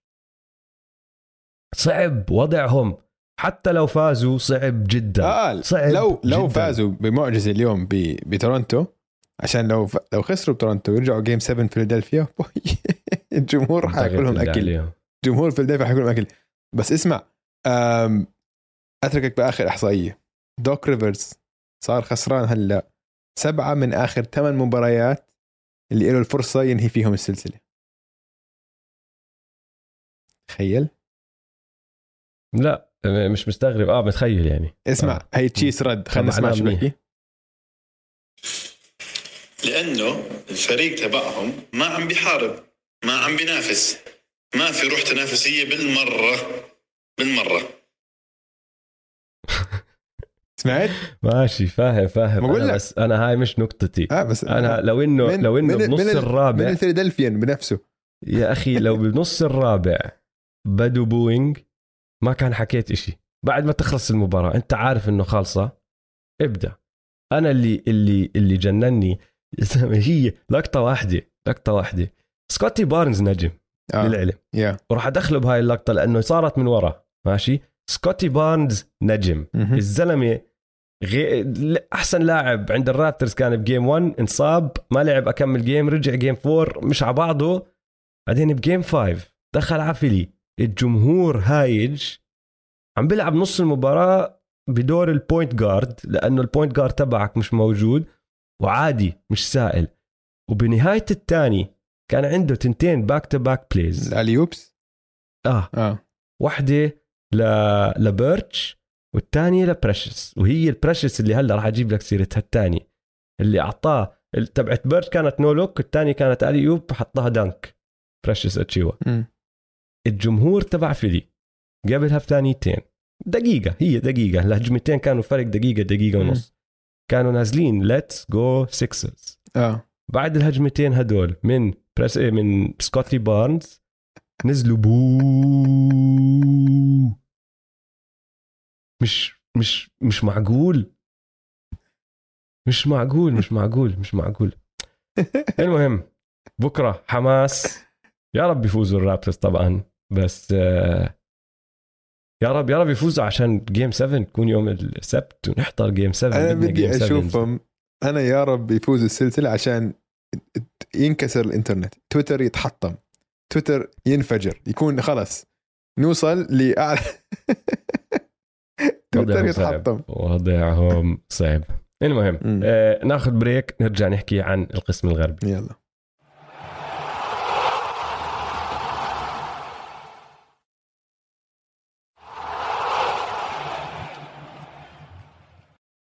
S1: صعب وضعهم. حتى لو فازوا صعب جدا.
S2: آه
S1: صعب
S2: لو لو
S1: جداً.
S2: فازوا بمعجزة اليوم ب- بتورونتو عشان لو ف... لو خسروا بتورونتو ويرجعوا game 7 فيلادلفيا الجمهور حياكلهم اكل
S1: عليهم.
S2: جمهور فيلادلفيا حياكلهم اكل بس اسمع. أتركك بآخر إحصائية. دوك ريفرز صار خسران هلا سبعة من آخر ثمان مباريات اللي له الفرصة ينهي فيهم السلسلة. تخيل.
S1: لا مش مستغرب. آه متخيل يعني.
S2: اسمع
S1: آه.
S2: هي تشيس رد. خلينا نسمع شو. بحكي
S3: لأنه الفريق تبعهم ما عم بيحارب ما عم بينافس. ما في روح تنافسية بالمرة بالمرة. [laughs]
S2: سمعت؟
S1: ماشي فاهم فاهم.
S2: بقول
S1: أنا
S2: لك.
S1: بس أنا هاي مش نقطتي.
S2: آه بس
S1: أنا لو إنه
S2: من-
S1: لو إنه
S2: من-
S1: بنص
S2: من ال- من
S1: الرابع
S2: الفيلادلفيان بنفسه.
S1: يا أخي لو بنص الرابع بدوا booing ما كان حكيت إشي. بعد ما تخلص المباراة أنت عارف إنه خالصة؟ ابدأ. أنا اللي اللي اللي جنني [laughs] هي لقطة واحدة لقطة واحدة. سكوتي بارنز نجم.
S2: آه.
S1: للعلم.
S2: yeah
S1: وراح أدخله بهاي اللقطة لأنه صارت من ورا ماشي؟ سكوتي بارنز نجم.
S2: مهم.
S1: الزلمة غي... أحسن لاعب عند ال Raptors كان ب game 1 انصاب ما لعب أكمل game رجع game 4 مش على بعضه. بعدين ب game 5 دخل ع فيلي. الجمهور هايج. عم بيلعب نص المباراة بدور ال point guard لأنه ال point guard تبعك مش موجود. وعادي مش سائل. وبنهاية الثاني كان عنده تنتين back to back plays
S2: ال
S1: alley-oops
S2: آه. آه.
S1: واحدة ل... لبيرتش والثانية لبريشس. وهي البريشس اللي هلا راح أجيب لك سيرتها الثانية. اللي أعطاه تبعت بيرتش كانت no look الثانية كانت alley-oop حطها dunk بريشس اتشيوا. الجمهور تبع فيلي قبلها بثانيتين. دقيقة هي دقيقة. الهجمتين كانوا فرق دقيقة دقيقة. ونص. كانوا نازلين let's go Sixers
S2: آه.
S1: بعد الهجمتين هدول من بريس إيه، من سكوتي بارنز. نزلوا بو مش مش مش معقول. مش معقول مش معقول مش معقول. [laughs] المهم بكرة حماس. يا رب يفوزوا ال Raptors طبعا بس آه، يا رب يا رب يفوزوا عشان game 7 تكون يوم السبت ونحضر game 7 أنا
S2: بدي
S1: game 7.
S2: أشوفهم. أنا يا رب يفوزوا السلسلة عشان ينكسر الإنترنت. تويتر يتحطم. تويتر ينفجر. يكون خلص نوصل لاعلى [laughs] تويتر. يتحطم.
S1: وضعهم صعب. المهم. آه ناخذ break نرجع نحكي عن القسم الغربي.
S2: يلا.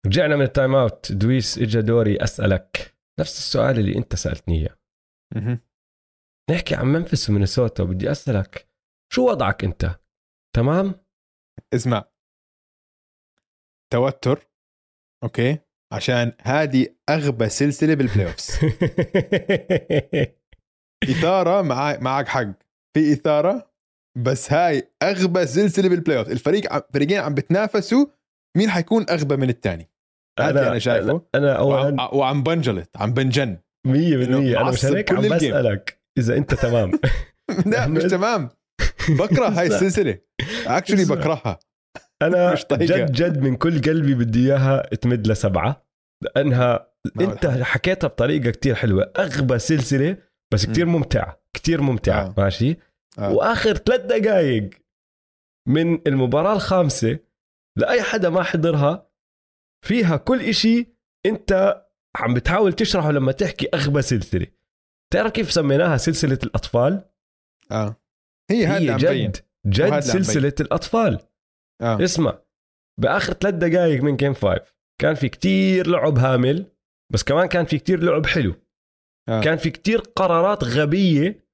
S1: رجعنا من ال time out. دويس اجى دوري أسألك. نفس السؤال اللي انت سألتني
S2: إياه.
S1: نحكي عن ممفيس ومينيسوتا بدي أسألك شو وضعك أنت؟ تمام؟
S2: اسمع. توتر okay؟ عشان هذه أغبى سلسلة بال playoffs [laughs] إثارة مع معك حق. في إثارة بس هاي أغبى سلسلة بال playoff الفريق عم... فريقين عم بتنافسوا مين حيكون أغبى من الثاني هذا أنا شايفه
S1: أنا اولا
S2: وعم, وعم بنجلط عم بنجن.
S1: 100% أنا مش هيك عم. بسألك إذا أنت تمام. [laughs]
S2: لا مش تمام. [laughs] بكره هاي. السلسلة. اكشلي. بكرهها.
S1: أنا
S2: مش.
S1: جد جد من كل قلبي بدي إياها تمد لسبعة. لأنها أنت حكيتها بطريقة كتير حلوة. أغبى سلسلة بس كتير ممتعة. كتير ممتعة.
S2: آه.
S1: ماشي؟
S2: آه.
S1: وآخر ثلاث دقائق من المباراة الخامسة لأي حدا ما حضرها فيها كل إشي أنت عم بتحاول تشرحه لما تحكي أغبى سلسلة. تعرف كيف سميناها سلسلة الأطفال؟
S2: آه. هي هذا
S1: هي جد جد
S2: وهذا عم
S1: سلسلة الأطفال.
S2: آه.
S1: اسمع بآخر ثلاث دقائق من جيم 5 كان في كتير لعب هامل بس كمان كان في كتير لعب حلو.
S2: آه.
S1: كان في كتير قرارات غبية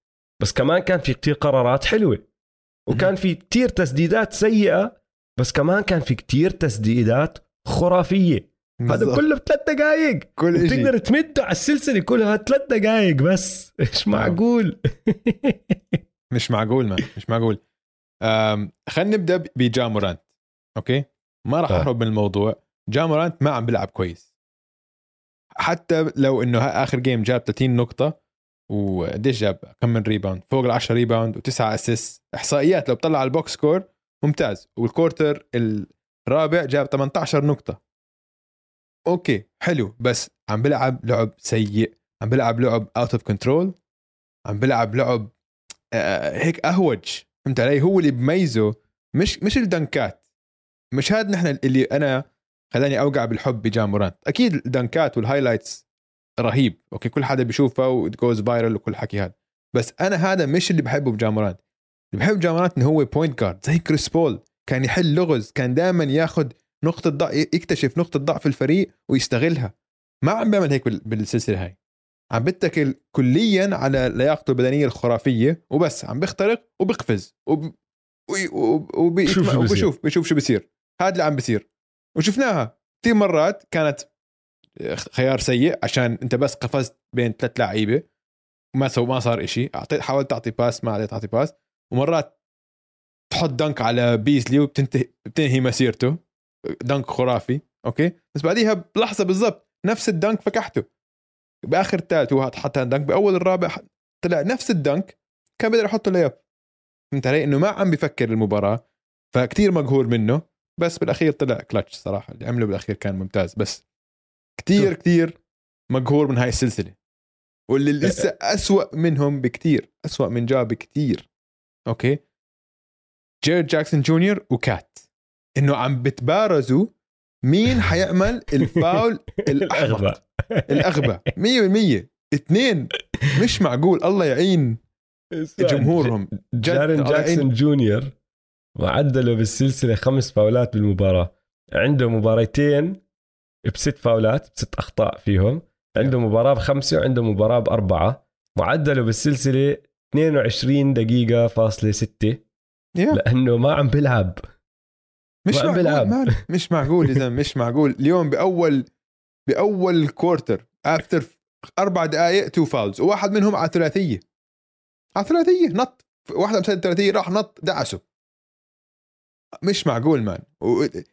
S1: بس كمان كان في كتير قرارات حلوة. وكان في كتير تسديدات سيئة بس كمان كان في كتير تسديدات خرافية. هذا. كله بثلاث دقائق
S2: كل شيء
S1: بتقدر تمد على السلسلة كلها ثلاث دقائق بس. إيش معقول؟ [laughs]
S2: مش معقول man مش معقول. خلينا نبدأ بجامورانت okay؟ ما راح
S1: آه.
S2: اهرب من الموضوع. جامورانت ما عم بيلعب كويس. حتى لو إنه آخر game جاب 30 نقطة وقديش جاب؟ كم من rebound فوق ال 10 rebound وتسعة assist إحصائيات لو بطلع على ال box score ممتاز. وال quarter الرابع جاب 18 نقطة. okay حلو بس عم بلعب لعب سيء عم بلعب لعب out of control عم بلعب لعب آه، هيك أهوج فهمت علي؟ هو اللي بميزه مش مش الدنكات. مش هذا نحن اللي أنا خلاني أوقع بالحب بجامورانت أكيد الدنكات وال highlights رهيب. okay كل حدا بيشوفها و goes viral وكل حكي هذا بس أنا هذا مش اللي بحبه بجامورانت اللي بحب جامورانت إنه هو point guard زي كريس بول. كان يحل لغز كان دائما ياخذ نقطة ضعف يكتشف نقطة ضعف الفريق ويستغلها. ما عم بيعمل هيك بال- بالسلسلة هاي. عم بتكل كليا على لياقته البدنية الخرافية وبس عم بيخترق وبيقفز وب... وي- وب... وبي...
S1: شوف شو بصير.
S2: وبشوف بشوف شو بصير هذا اللي عم بصير وشفناها. كثير مرات كانت خيار سيء عشان انت بس قفزت بين ثلاث لعيبة. وما سو ما صار إشي. اعطيت حاولت تعطي pass ما عليت تعطي pass ومرات تحط dunk على بيزلي وبتنتهي بتنهي مسيرته. dunk خرافي okay؟ بس بعديها بلحظة بالضبط نفس ال dunk فكحته. بآخر الثالث هو حط dunk بأول الرابع طلع نفس ال dunk كان بيقدر يحطه layup فهمت علي؟ إنه ما عم بيفكر المباراة فكتير مقهور منه. بس بالأخير طلع كلتش صراحة اللي عمله بالأخير كان ممتاز. بس كتير. كتير مقهور من هاي السلسلة. واللي لسه أسوأ منهم بكتير أسوأ من جا بكتير. okay؟ جارين جاكسون جونيور وكات إنه عم بتبارزوا مين حيعمل الفاول [laughs]
S1: الأغبى.
S2: الأغبى. 100% اثنين مش معقول. الله يعين جمهورهم.
S1: جارين جاكسون جونيور معدله بالسلسلة خمس فاولات بالمباراة. عنده مباراتين بست فاولات بست أخطاء فيهم. عنده مباراة بخمسة وعنده مباراة بأربعة. معدله بالسلسلة 22 دقيقة فاصلة 6
S2: yeah.
S1: لأنه ما عم بيلعب.
S2: مش
S1: ما عم بيلعب.
S2: معقول مش معقول يا زلمة مش معقول. اليوم باول بأول quarter after أربع دقائق two fouls وواحد منهم على ثلاثيه على ثلاثيه نط. واحد مسدد الثلاثية راح نط دعسه. مش معقول man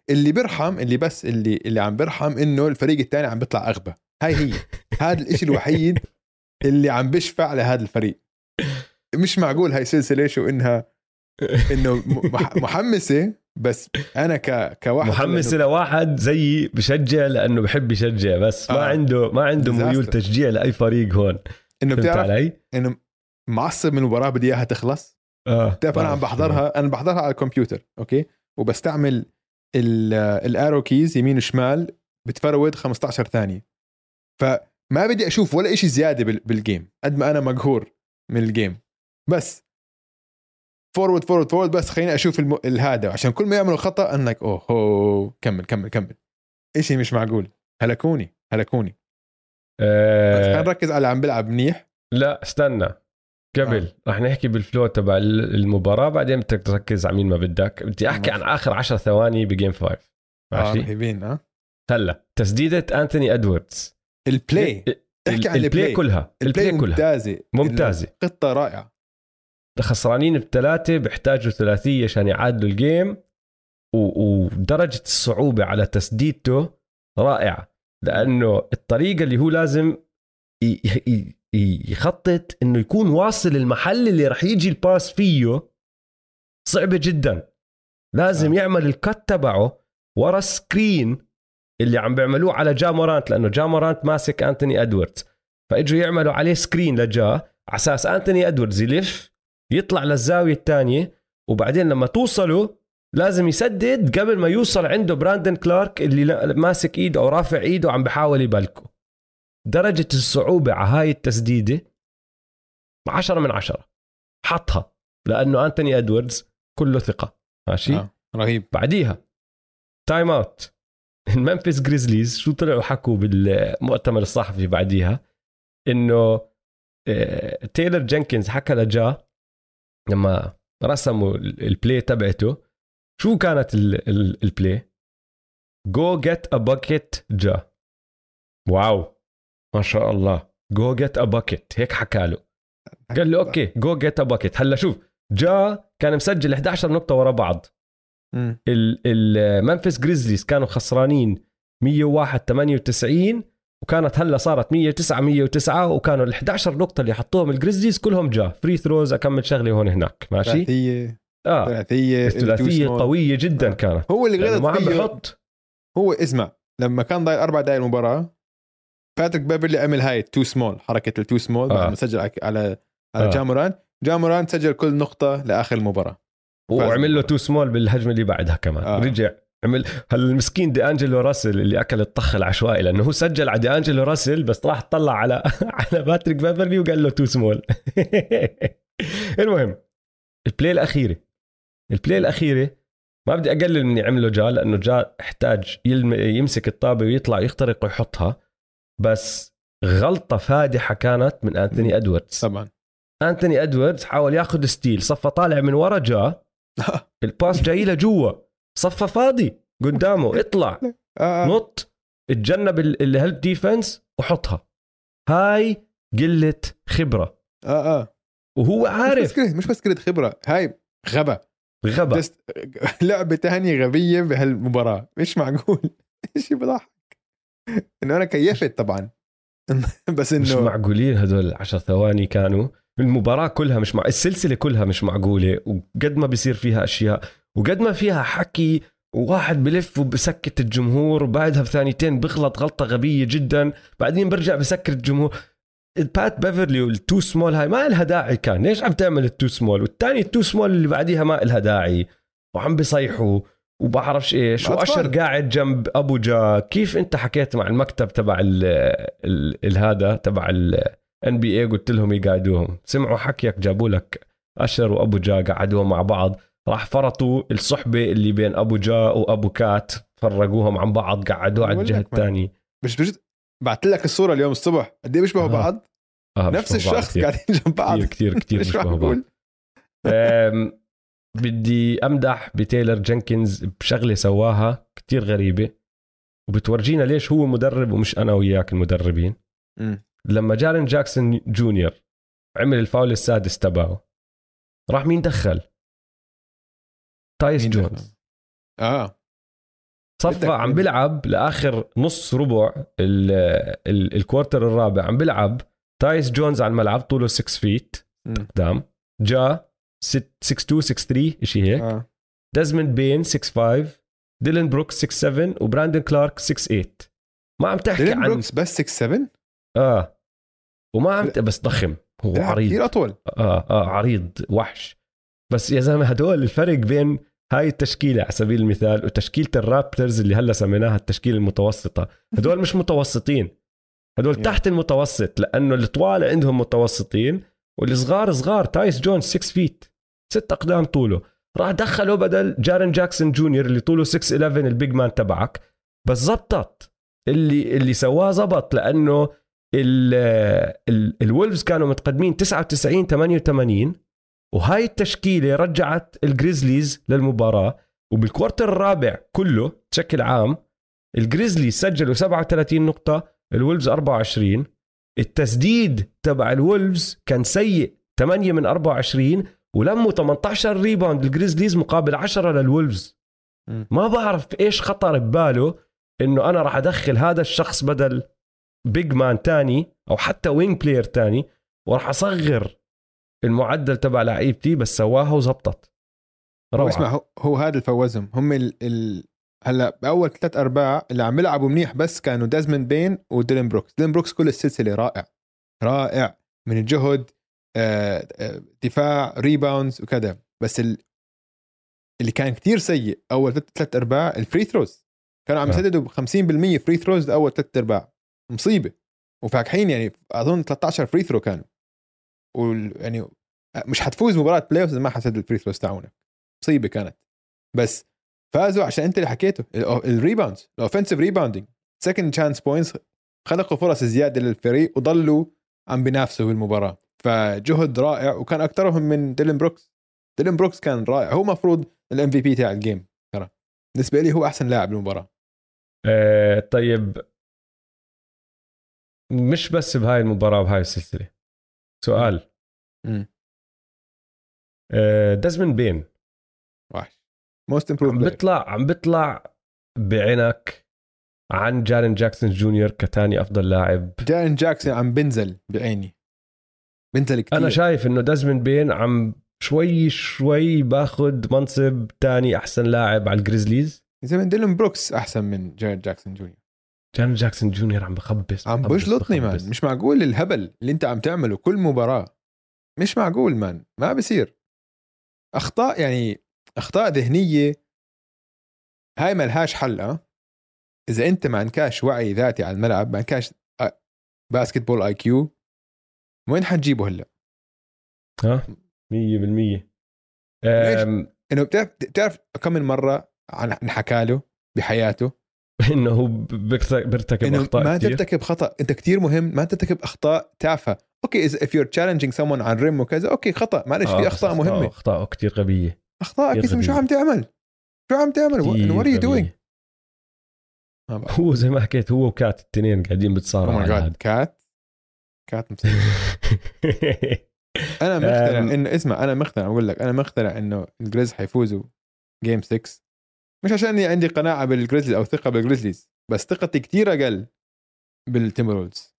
S2: اللي بيرحم اللي بس اللي اللي عم بيرحم إنه الفريق الثاني عم بيطلع أغبى. هاي هي. هذا الإشي الوحيد اللي عم بشفع لهذا الفريق. مش معقول هاي سلسلة شو إنها إنه محمسة بس أنا ك كواحد
S1: محمس لواحد زيي بشجع لأنه بحب يشجع بس ما
S2: آه.
S1: عنده ما عنده. ميول تشجيع لأي فريق هون
S2: إنه
S1: فهمت
S2: بتعرف
S1: علي؟
S2: إنه معصب من المباراة بدي إياها تخلص
S1: آه
S2: بتعرف أنا عم. بحضرها أنا بحضرها على الكمبيوتر okay وبستعمل ال- ال arrow كيز يمين وشمال ب forward 15 ثانية فما بدي أشوف ولا شيء زيادة بال- بال game قد ما أنا مقهور من ال game بس forward forward forward بس خليني أشوف الم... الهذا. عشان كل ما يعملوا خطأ like أوه هو كمل كمل كمل. شيء مش معقول. هلكوني هلكوني.
S1: آه.
S2: خلينا نركز على اللي عم بلعب منيح.
S1: لا استنى. قبل
S2: آه.
S1: رح نحكي بال flow تبع ال- المباراة بعدين بدك تركز على مين ما بدك. بدي أحكي عن. آخر 10 ثواني ب game
S2: 5
S1: آه
S2: رهيبين آه.
S1: هلا تسديدة انتوني ادواردز
S2: البلاي احكي عن
S1: البلاي
S2: البلاي
S1: كلها
S2: البلاي
S1: البلاي كلها.
S2: ممتازة.
S1: ممتازة.
S2: خطه رائعة.
S1: خسرانين بثلاثة بيحتاجوا ثلاثية عشان يعادلوا ال game و- ودرجة الصعوبة على تسديدته رائعة لأنه الطريقة اللي هو لازم يخطط إنه يكون واصل المحل اللي رح يجي ال pass فيه صعبة جدا. لازم
S2: آه.
S1: يعمل ال cut تبعه ورا ال screen اللي عم بيعملوه على جامورانت لأنه جامورانت ماسك انتوني ادواردز فإجوا يعملوا عليه screen لجا على أساس انتوني ادواردز يلف يطلع للزاوية الثانية وبعدين لما توصلوا لازم يسدد قبل ما يوصل عنده براندن كلارك اللي ماسك إيده أو رافع إيده وعم بحاول يبلكه. درجة الصعوبة على هاي التسديدة عشرة من عشرة. حطها لأنه أنتوني أدواردز كله ثقة. ماشي؟
S2: آه. رهيب.
S1: بعديها timeout ال Memphis Grizzlies شو طلعوا حكوا بالمؤتمر الصحفي بعديها؟ إنه آه، تايلر جينكنز حكى لجا لما رسموا ال- ال play تبعته شو كانت ال- ال- ال play go get a bucket جا wow. ما شاء الله. go get a bucket هيك حكى له. قال له okay go get a bucket هلا شوف جا كان مسجل 11 نقطة ورا بعض.
S2: ال
S1: Memphis Grizzlies كانوا خسرانين 101 98 وكانت هلا صارت 109 109 وكانوا ال 11 نقطة اللي حطوهم ال Grizzlies كلهم جا free throws أكمل شغله هون هناك ماشي
S2: ثلاثية
S1: آه
S2: ثلاثية
S1: الثلاثيه
S2: too small.
S1: قوية جدا
S2: آه.
S1: كانت
S2: هو اللي
S1: لأنه
S2: غلط
S1: ما عم
S2: فيه
S1: بحط
S2: هو اسمع لما كان ضايل أربع دقائق المباراة باتريك بيفرلي عمل هاي too small حركة ال too small
S1: آه.
S2: بعد ما سجل على على,
S1: آه.
S2: جاموران جاموران سجل كل نقطة لآخر المباراة
S1: وعمل له too small بالهجمة اللي بعدها كمان.
S2: آه.
S1: رجع عمل هالمسكين دي أنجلو راسل اللي أكل الطخ العشوائي؟ لأنه هو سجل على دي أنجلو راسل بس راح طلع على [laughs] على باتريك بيفرلي وقال له too small. [laughs] المهم ال play الأخيرة. ال play الأخيرة ما بدي أقلل من عمله جا لأنه جا احتاج يمسك الطابة ويطلع يخترق ويحطها. بس غلطة فادحة كانت من أنتوني ادواردز
S2: طبعا.
S1: أنتوني ادواردز حاول ياخذ steal. صفى طالع من ورا جا. [laughs] ال pass جاي له جوا. صفى فاضي قدامه [laughs] اطلع
S2: آه.
S1: نط اتجنب ال- ال help defense وحطها. هاي قلة خبرة.
S2: آه آه.
S1: وهو
S2: مش بس
S1: عارف.
S2: كده مش بس كده خبرة هاي غبا
S1: غبا
S2: بس لعبة تانية غبية بهالمباراة. مش معقول. [laughs] شيء بضحك. إنه أنا كيفت طبعا. [laughs] بس
S1: مش
S2: إنه
S1: معقولين هدول 10 ثواني كانوا. المباراة كلها مش مع السلسلة كلها مش معقولة. وقد ما بيصير فيها أشياء وقد ما فيها حكي وواحد بلف وبسكت الجمهور وبعدها بثانيتين بغلط غلطة غبية جدا بعدين برجع بسكت الجمهور. بات بيفرلي وال too small هاي ما لها داعي كان. ليش عم تعمل ال too small والثاني ال too small اللي بعديها ما لها داعي. وعم بيصيحوا وبعرفش
S2: إيش.
S1: وأشر قاعد جنب أبو جا. كيف أنت حكيت مع المكتب تبع ال ال ال هذا تبع ال NBA قلت لهم يقعدوهم. سمعوا حكيك جابوا لك أشر وأبو جا قعدوهم مع بعض. راح فرطوا الصحبة اللي بين أبو جا وأبو كات فرقوهم عن بعض قعدوه على
S2: الجهة
S1: الثانية
S2: مش بجد بعت لك الصورة اليوم الصبح. قد إيه بيشبهوا
S1: آه.
S2: بعض؟
S1: آه
S2: نفس الشخص. قاعدين جنب بعض.
S1: كتير [laughs]
S2: مش
S1: بيشبهوا بعض. بدي أمدح بتايلر جينكنز بشغلة سواها كتير غريبة وبتورجينا ليش هو مدرب ومش أنا وياك المدربين.
S2: مم.
S1: لما جارين جاكسون جونيور عمل الفاول السادس تبعه راح مين دخل؟ تايس جونز؟
S2: آه.
S1: صفى عم؟ بيلعب لآخر نص ربع ال- ال- ال quarter الرابع. عم بيلعب تايس جونز على الملعب طوله 6
S2: feet.
S1: قدام جا 6 2 6 3 شيء هيك.
S2: آه.
S1: ديزموند بين 6 5 ديلان بروكس 6 7 وبراندن كلارك 6 8 ما عم تحكي
S2: ديلان
S1: عن
S2: بروكس بس 6 7
S1: آه. وما عم ت- بس ضخم. هو عريض.
S2: كثير أطول.
S1: آه آه عريض وحش. بس يا زلمة هدول الفرق بين هاي التشكيلة على سبيل المثال وتشكيلة ال Raptors اللي هلأ سميناها التشكيلة المتوسطة. هدول مش متوسطين. هدول. تحت المتوسط لأنه الطوال عندهم متوسطين والصغار صغار. تايس جونز 6 feet ست أقدام طوله. راح دخله بدل جارن جاكسون جونيور اللي طوله 6 11 ال big man تبعك. بس زبطت اللي اللي سواه زبط ال الولفز كانوا متقدمين 99 88 وهاي التشكيلة رجعت الجريزليز للمباراة وبال quarter الرابع كله بشكل عام الجريزليز سجلوا 37 نقطة الولفز 24 التسديد تبع الولفز كان سيء 8 من 24 ولموا 18 rebound الجريزليز مقابل 10 للولفز. ما بعرف إيش خطر بباله إنه أنا راح أدخل هذا الشخص بدل big man تاني أو حتى wing player تاني وراح أصغر المعدل تبع لعيبتي بس سواها وزبطت روعة.
S2: اسمع هو, هو هذا الفوزهم هم ال, ال هلا بأول ثلاث أرباع اللي عم يلعبوا منيح بس كانوا ديزموند بين وديلين بروكس. ديلين بروكس كل السلسلة رائع. رائع. من الجهد آه، آه، دفاع rebounds وكذا. بس ال... اللي كان كتير سيء أول ثلاث أرباع ال free throws كانوا عم
S1: آه.
S2: يسددوا 50% free throws لأول ثلاث أرباع. مصيبة. وفاكحين يعني أظن 13 free throw كانوا. وال... يعني مش حتفوز مباراة playoff إذا ما حتسدد ال free throws تاعونك. مصيبة كانت. بس فازوا عشان أنت اللي حكيته ال rebounds ال offensive rebounding second chance points خلقوا فرص زيادة للفريق وضلوا عم بينافسوا بالمباراة. فجهد رائع وكان اكثرهم من ديلين بروكس. ديلين بروكس كان رائع. هو مفروض ال MVP تاع ال game ترى. بالنسبة لي هو أحسن لاعب بالمباراه
S1: آه طيب. مش بس بهاي المباراة وبهاي السلسلة. سؤال. دزمن بين.
S2: وحش most improved
S1: عم بيطلع عم بيطلع بعينك عن جارين جاكسون جونيور كتاني أفضل لاعب.
S2: جارين جاكسون عم بنزل بعيني. بنزل كتير.
S1: أنا شايف إنه دازمن بين عم شوي شوي باخذ منصب تاني أحسن لاعب على الجريزليز
S2: زي ما ديلن بروكس أحسن من جارين جاكسون جونيور.
S1: جارين جاكسون جونيور عم بخبص
S2: عم بجلطني. man مش معقول الهبل اللي أنت عم تعمله كل مباراة. مش معقول مان ما بصير. أخطاء يعني أخطاء ذهنية هاي ما لهاش حل آه إذا أنت ما عندكاش وعي ذاتي على الملعب ما عندكاش آه، basketball IQ وين حتجيبه هلأ؟
S1: ها؟ 100%
S2: ليش؟
S1: أم،
S2: إنه بتعرف بتعرف كم من مرة عن انحكى له بحياته؟ [laughs]
S1: انه هو بيرت- بيرتكب
S2: إنه
S1: أخطاء
S2: ما
S1: كتير.
S2: ترتكب خطأ أنت كتير مهم ما ترتكب أخطاء تافهة أوكي إذا if you're challenging someone عن ريم وكذا أوكي خطأ معلش
S1: آه،
S2: في
S1: بس
S2: أخطاء مهمة
S1: أخطاء كتير
S2: غبية
S1: كتير
S2: اسم شو. عم تعمل؟ شو عم تعمل؟ وات ار يو دوينج؟
S1: هو زي ما حكيت هو وكات التنين قاعدين بتصارعوا
S2: ماي
S1: هذا
S2: جاد كات كات. [laughs] أنا مقتنع
S1: أم.
S2: انه اسمع أنا مقتنع أقول لك أنا مقتنع إنه الجريز حيفوزوا game 6 مش عشان عندي قناعة بالجريزليز أو ثقة بالجريزليز بس ثقتي كتير أقل بالتيمبروولفز.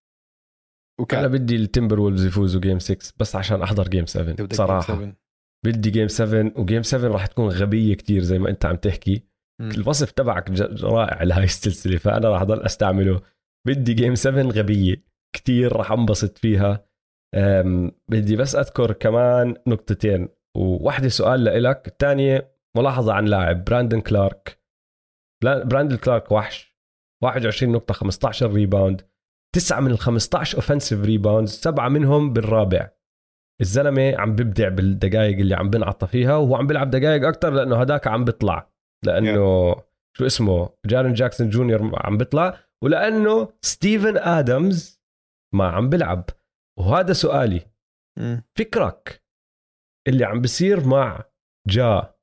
S1: أنا
S2: وكان
S1: بدي التمبر وولفز يفوزوا game 6 بس عشان أحضر game 7
S2: بدك صراحة. 7.
S1: بدي game 7 و game 7 راح تكون غبية كتير زي ما أنت عم تحكي.
S2: مم.
S1: الوصف تبعك ج- رائع لهاي السلسلة فأنا راح أضل أستعمله. بدي game 7 غبية كتير راح انبسط فيها. بدي بس أذكر كمان نقطتين. وواحدة سؤال لإلك الثانية ملاحظة عن لاعب براندن كلارك. براندن كلارك وحش. 21 نقطة 15 rebound تسعة من ال 15 offensive rebounds سبعة منهم بالرابع. الزلمة عم ببدع بالدقائق اللي عم بنعطى فيها وهو عم بيلعب دقائق أكتر لأنه هداك عم بيطلع. لأنه شو اسمه؟ جارين جاكسون جونيور عم بيطلع. ولأنه ستيفن آدمز ما عم بيلعب. وهذا سؤالي.
S2: مم.
S1: فكرك اللي عم بصير مع جا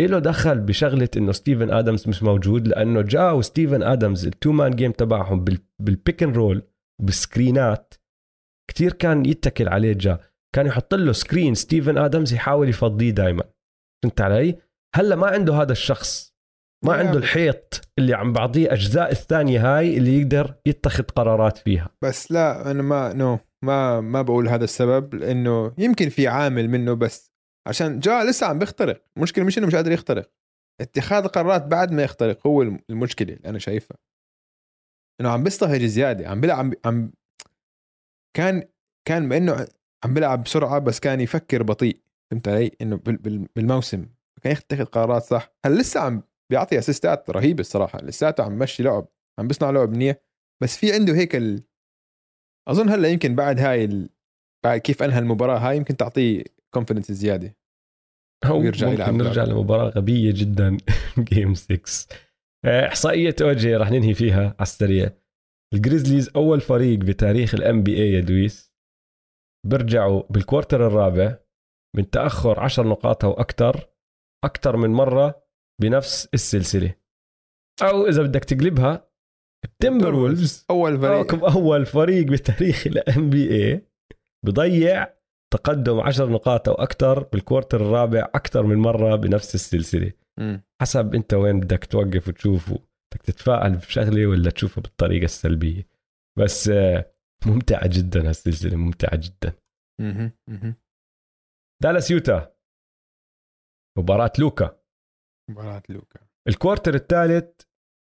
S1: له دخل بشغلة إنه ستيفن آدمز مش موجود لأنه جا وستيفن آدمز ال two man game تبعهم بال- بال pick and roll وبالسكرينات. كتير كان يتكل عليه جا. كان يحط له screen ستيفن آدمز يحاول يفضيه دائما فهمت علي؟ هلأ ما عنده هذا الشخص. ما. عنده الحيط اللي عم بعطيه أجزاء الثانية هاي اللي يقدر يتخذ قرارات فيها.
S2: بس لا أنا ما نو ما ما بقول هذا السبب لأنه يمكن في عامل منه بس عشان جا لسه عم بيخترق. المشكلة مش إنه مش قادر يخترق. اتخاذ القرارات بعد ما يخترق هو الم- المشكلة اللي أنا شايفها. إنه عم بيصطهج زيادة عم بيلعب عم, كان كان ما انه عم بيلعب بسرعة بس كان يفكر بطيء. فهمت علي؟ إنه بال- بال- بالموسم. كان يتخذ قرارات صح. هل لسه عم بيعطي اسيستات رهيبه الصراحة. لساته عم مشي لعب عم بيصنع لعب منيح. بس في عنده هيك ال... أظن هلأ يمكن بعد هاي ال... بعد كيف أنهى المباراة هاي يمكن تعطيه confidence زيادة.
S1: هو
S2: ويرجع
S1: ممكن
S2: يلعب
S1: نرجع
S2: لعبة.
S1: لمباراة غبية جدا [laughs] game 6 آه، إحصائية أوجي رح ننهي فيها على السريع. الجريزليز أول فريق بتاريخ ال NBA يا دويس. برجعوا بال quarter الرابع من تأخر 10 نقاط أو أكثر أكثر من مرة بنفس السلسلة. أو إذا بدك تقلبها التمبر وولفز
S2: أول فريق.
S1: أول فريق بتاريخ ال NBA بضيع تقدم 10 نقاط أو أكثر بال quarter الرابع أكثر من مرة بنفس السلسلة.
S2: مم.
S1: حسب أنت وين بدك توقف وتشوفه. بدك تتفائل بشغلة ولا تشوفها بالطريقة السلبية. بس آه، ممتعة جدا هالسلسلة ممتعة جدا. دالاس يوتا. مباراة لوكا.
S2: مباراة لوكا.
S1: ال quarter الثالث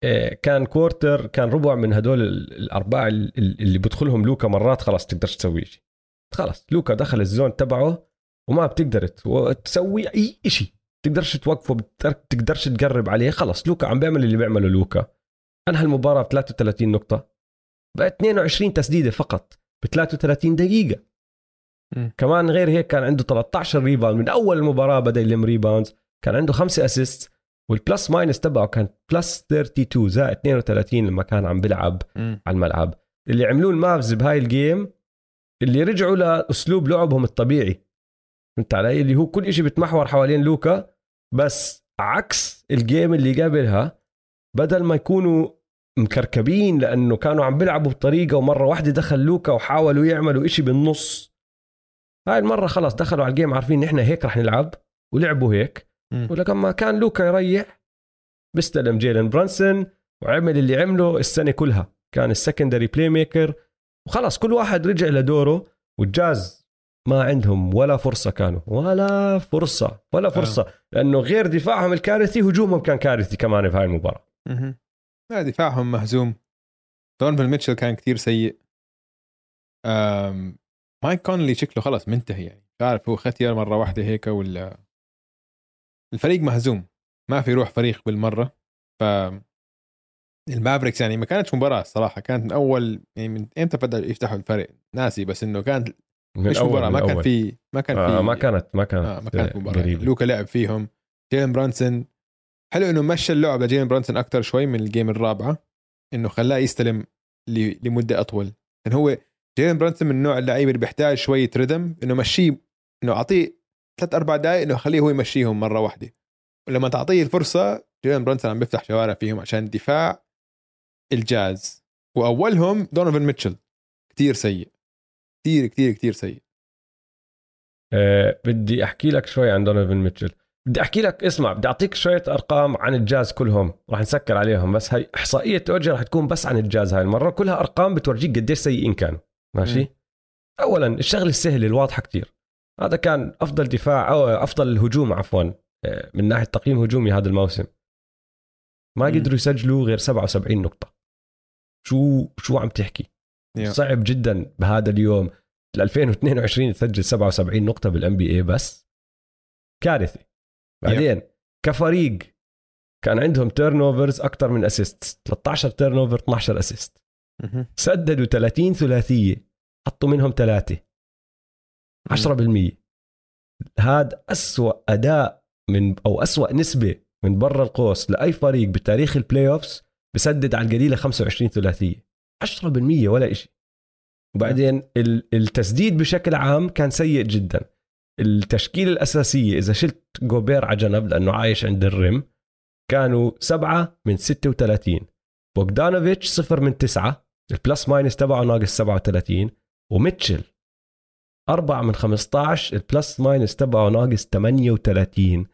S1: آه، كان quarter كان ربع من هدول ال- الأربعة ال- ال- اللي بدخلهم لوكا مرات خلاص تقدرش تسوي شيء. خلاص لوكا دخل ال zone تبعه وما بتقدر تسوي أي شيء تقدرش توقفه بتقدر- تقدرش تقرب عليه خلاص لوكا عم بيعمل اللي بيعمله لوكا. أنهى المباراة ب 33 نقطة. ب 22 تسديدة فقط ب 33 دقيقة.
S2: مم.
S1: كمان غير هيك كان عنده 13 rebound من أول المباراه بدأ يلم rebounds كان عنده خمسة assist وال plus minus تبعه كان plus 32 زائد 32 لما كان عم بيلعب. على الملعب. اللي عملوه المافز بهاي ال game اللي رجعوا لأسلوب لعبهم الطبيعي. فهمت علي؟ اللي هو كل شيء بتمحور حوالين لوكا بس عكس ال game اللي قبلها بدل ما يكونوا مكركبين لأنه كانوا عم بيلعبوا بطريقة ومرة واحدة دخل لوكا وحاولوا يعملوا إشي بالنص. هاي المرة خلاص دخلوا على ال game عارفين نحن هيك رح نلعب ولعبوا هيك.
S2: مم.
S1: ولما كان لوكا يريح بيستلم جيلن برانسون وعمل اللي عمله السنة كلها. كان ال secondary playmaker وخلاص كل واحد رجع لدوره والجاز ما عندهم ولا فرصة كانوا. ولا فرصة ولا فرصة آه. لأنه غير دفاعهم الكارثي هجومهم كان كارثي كمان في هاي المباراة.
S2: لا دفاعهم مهزوم. دونفن ميتشل كان كثير سيء. أم... مايك كونلي شكله خلص منتهي يعني. مش عارف هو ختير مرة واحدة هيك ولا الفريق مهزوم. ما في روح فريق بالمرة. ف المافريكس يعني ما كانتش مباراة الصراحه كانت من أول يعني من إمتى بدأ يفتحوا الفرق ناسي بس إنه كانت مش
S1: الأول- مباراة
S2: ما كان. في ما كان في
S1: آه ما كانت ما كانت
S2: آه ما كانت مباراة.
S1: قريبة.
S2: لوكا لعب فيهم جيلن برانسون. حلو إنه مشى اللعب لجيلن برانسون أكثر شوي من ال game الرابعة إنه خلاه يستلم لمدة أطول. لأن هو جيلن برانسون من نوع اللعيبه اللي بيحتاج شوية rhythm إنه مشيه إنه أعطيه ثلاث أربع دقائق إنه خليه هو يمشيهم مرة واحدة. ولما تعطيه الفرصة جيلن برانسون عم بيفتح شوارع فيهم عشان دفاع الجاز. وأولهم دونوفن ميتشل. كتير سيء. كتير كتير كتير سيء.
S1: آه بدي أحكي لك شوي عن دونيفن ميتشل. بدي أحكي لك اسمع بدي أعطيك شوية أرقام عن الجاز كلهم. راح نسكر عليهم بس هي إحصائية OG راح تكون بس عن الجاز هاي المرة. كلها أرقام بتورجيك قديش سيئين كانوا. ماشي؟
S2: مم.
S1: اولا الشغله السهله الواضحة كتير. هذا كان أفضل دفاع أو أفضل هجوم عفوا آه، من ناحية تقييم هجومي هذا الموسم. ما. قدروا يسجلوا غير 77 نقطة. شو شو عم تحكي؟
S2: Yeah.
S1: صعب جدا بهذا اليوم. ال 2022 تسجل 77 نقطة بالان بي اي بس. كارثة. بعدين كفريق كان عندهم turnovers أكثر من assist 13 turnover 12 assist
S2: مهم.
S1: سددوا 30 ثلاثية. حطوا منهم ثلاثة 10% هذا أسوأ أداء من أو أسوأ نسبة من برا القوس لأي فريق بتاريخ ال playoffs بسدد على القليلة 25 ثلاثية. 10% ولا إشي. وبعدين ال- التسديد بشكل عام كان سيء جدا. التشكيلة الأساسية إذا شلت جوبير على جنب لأنه عايش عند ال rim كانوا سبعة من 36 بوغدانوفيتش صفر من تسعة ال plus minus تبعه ناقص 37 وميتشل أربعة من 15 ال plus minus تبعه ناقص 38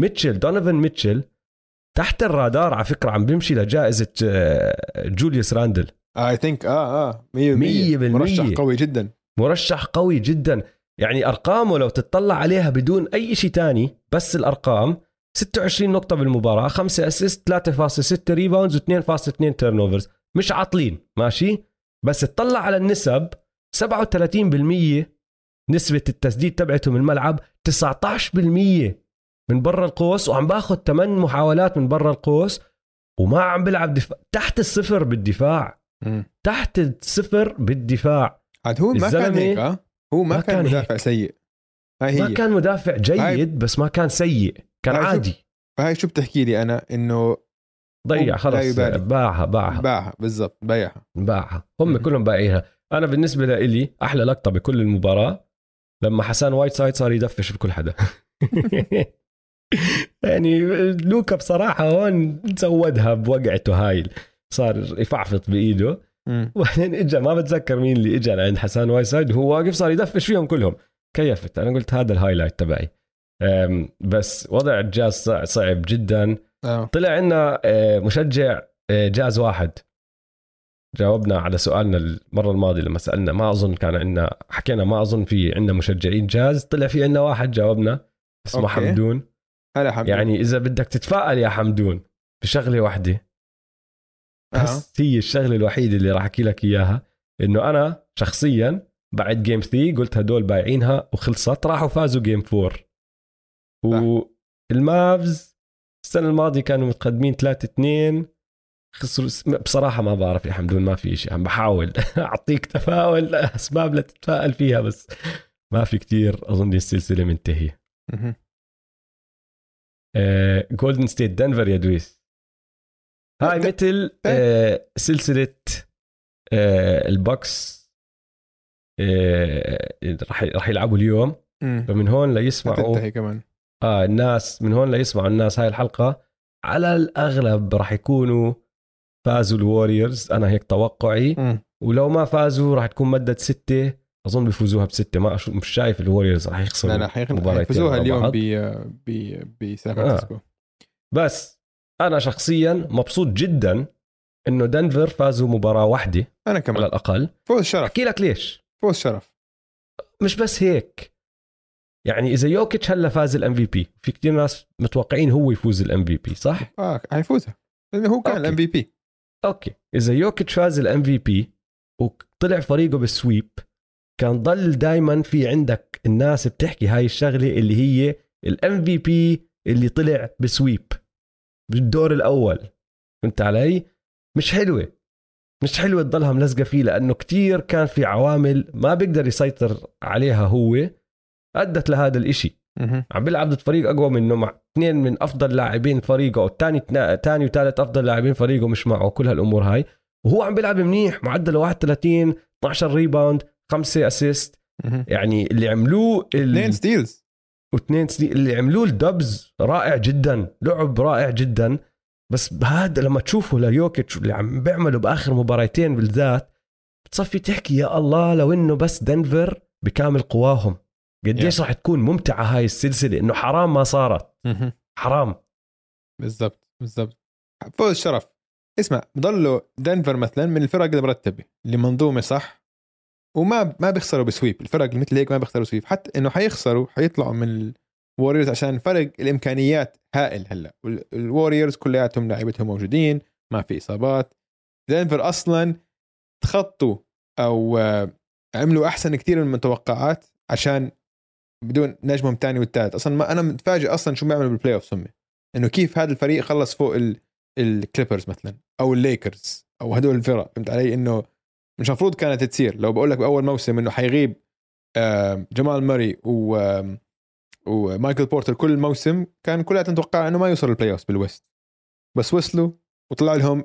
S1: ميتشل دونيفن ميتشل تحت الرادار على فكرة عم بيمشي لجائزة آه، جوليوس راندل.
S2: I think آه آه 100%
S1: مية بالمية.
S2: مرشح قوي جدا.
S1: مرشح قوي جدا. يعني أرقامه لو تطلع عليها بدون أي شيء تاني بس الأرقام 26 نقطة بالمباراة 5 assist 3.6 rebounds و2.2 turnovers مش عاطلين ماشي؟ بس تطلع على النسب 37% نسبة التسديد تبعته من الملعب 19% من برا القوس وعم باخذ 8 محاولات من برا القوس وما عم بلعب دفاع. تحت الصفر بالدفاع. تحت الصفر بالدفاع.
S2: عاد هو ما كان هيك آه هو ما,
S1: ما
S2: كان,
S1: كان
S2: مدافع سيء. هاي
S1: ما
S2: هي.
S1: كان مدافع جيد
S2: هاي-
S1: بس ما كان سيء. كان
S2: هاي
S1: عادي.
S2: فهاي شو بتحكي لي أنا؟ إنه
S1: ضيع خلص. باعها باعها.
S2: باعها بالضبط بيعها
S1: باعها. هم
S2: مم.
S1: كلهم بايعيها أنا بالنسبة لإلي أحلى لقطة بكل المباراة لما حسان وايت سايد صار يدفش بكل حدا. [laughs] يعني لوكا بصراحة هون زودها بوقعته هاي صار يفعفط بإيده. وبعدين اجى ما بتذكر مين اللي اجى لعند حسان وايت سايد وهو واقف صار يدفش فيهم كلهم. كيفت أنا قلت هذا ال highlight تبعي. بس وضع الجاز صع- صعب جدا.
S2: آه.
S1: طلع عنا آه، مشجع آه، جاز واحد. جاوبنا على سؤالنا المرة الماضية لما سألنا ما أظن كان عندنا حكينا ما أظن في عندنا مشجعين جاز. طلع في عندنا واحد جاوبنا اسمه
S2: okay.
S1: حمدون.
S2: هلا حمد
S1: يعني إذا بدك تتفائل يا حمدون بشغلة واحدة.
S2: آه.
S1: بس هي الشغلة الوحيدة اللي راح أحكي لك إياها إنه أنا شخصيا بعد game 3 قلت هدول بايعينها وخلصت راحوا فازوا game 4 والمافز السنة الماضية كانوا متقدمين 3 2 خسروا بصراحة ما بعرف يا حمدون ما في شيء عم بحاول [laughs] أعطيك تفاؤل أسباب لتتفائل فيها بس ما في كتير أظن السلسلة منتهية.
S2: مهم.
S1: جولدن ستيت دنفر يا دويس. هاي مثل آه، سلسلة آه، ال Bucks آه، راح راح يلعبوا اليوم. فمن هون ليسمعوا
S2: كمان.
S1: آه الناس من هون ليسمعوا الناس هاي الحلقة. على الأغلب راح يكونوا فازوا ال Warriors أنا هيك توقعي.
S2: مم.
S1: ولو ما فازوا راح تكون مدة ستة. أظن بيفوزوها بستة. ما أشوف مش شايف ال Warriors راح يخسروا
S2: لا لا حيفوزوها اليوم. ب ب بسان فرانسيسكو.
S1: بس أنا شخصيا مبسوط جدا إنه دنفر فازوا مباراة واحدة
S2: أنا
S1: على
S2: كمان
S1: الأقل.
S2: فوز شرف.
S1: أحكي لك ليش.
S2: فوز شرف.
S1: مش بس هيك. يعني إذا يوكيتش هلا فاز ال MVP في كثير ناس متوقعين هو يفوز ال MVP صح؟
S2: آه حيفوزها. لأنه هو كان. ال MVP
S1: أوكي. إذا يوكيتش فاز ال MVP وطلع فريقه بال sweep كان ضل دائما في عندك الناس بتحكي هاي الشغلة اللي هي الام في بي اللي طلع بسويب بالدور الأول. فهمت علي؟ مش حلوة. مش حلوة تضلها ملزقة فيه لأنه كتير كان في عوامل ما بيقدر يسيطر عليها هو أدت لهذا الإشي.
S2: مهم.
S1: عم بيلعب ضد فريق أقوى منه مع اثنين من أفضل لاعبين فريقه والثاني ثاني وثالث أفضل لاعبين فريقه مش معه كل هالأمور هاي. وهو عم بيلعب منيح معدله 31 12 rebound 5
S2: assist.
S1: يعني اللي عملوه.
S2: اثنين steals
S1: واثنين سنين اللي عملوه ال Dubs رائع جدا لعب رائع جدا. بس هذا لما تشوفه ليوكيتش اللي عم بيعمله بآخر مباراتين بالذات بتصفي تحكي يا الله لو إنه بس دنفر بكامل قواهم. قديش راح تكون ممتعة هاي السلسلة؟ إنه حرام ما صارت. حرام.
S2: بالضبط بالضبط. فوز شرف. اسمع بضلوا دنفر مثلا من الفرق المرتبة. اللي منظومه صح وما ما بيخسروا ب sweep. الفرق مثل هيك ما بيخسروا sweep. حتى إنه حيخسروا حيطلعوا من ال Warriors عشان فرق الإمكانيات هائل هلأ. وال Warriors كلياتهم لعيبتهم موجودين ما في إصابات. دنفر أصلا تخطوا أو آه، عملوا أحسن كثير من المتوقعات عشان بدون نجمهم الثاني والثالث أصلا ما أنا متفاجئ أصلا شو بيعملوا بال playoff هم إنه كيف هذا الفريق خلص فوق ال... ال Clippers مثلا أو الليكرز أو هدول الفرق. فهمت علي؟ إنه مش المفروض كانت تصير. لو بقول لك بأول موسم إنه حيغيب آه، جمال ماري و آم، ومايكل بورتر كل موسم كان كلها نتوقع إنه ما يوصل ال playoff بال West. بس وصلوا وطلع لهم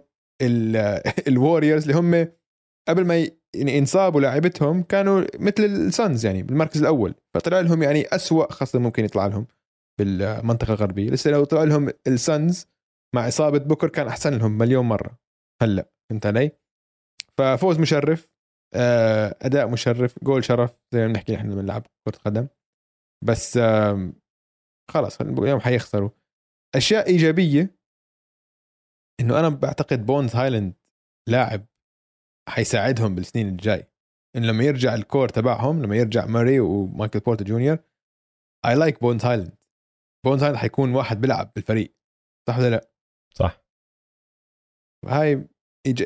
S2: ال Warriors [laughs] اللي هم قبل ما يعني انصابوا لاعبتهم كانوا مثل السانز يعني بالمركز الأول. فطلع لهم يعني أسوأ خصم ممكن يطلع لهم بالمنطقة الغربية. لسه لو طلع لهم السانز مع إصابة بوكر كان أحسن لهم مليون مرة. هلأ فهمت علي؟ ففوز مشرف آه، أداء مشرف جول شرف زي ما بنحكي نحن لما نلعب كرة قدم بس خلاص اليوم حيخسروا. أشياء إيجابية إنه أنا بعتقد بونز هايلاند لاعب حيساعدهم بالسنين الجاي. إنه لما يرجع ال core تبعهم لما يرجع ماري ومايكل بورتر جونيور I like بونز هايلاند. بونز هايلاند حيكون واحد بيلعب بالفريق صح ولا لا؟
S1: صح.
S2: هاي إيج...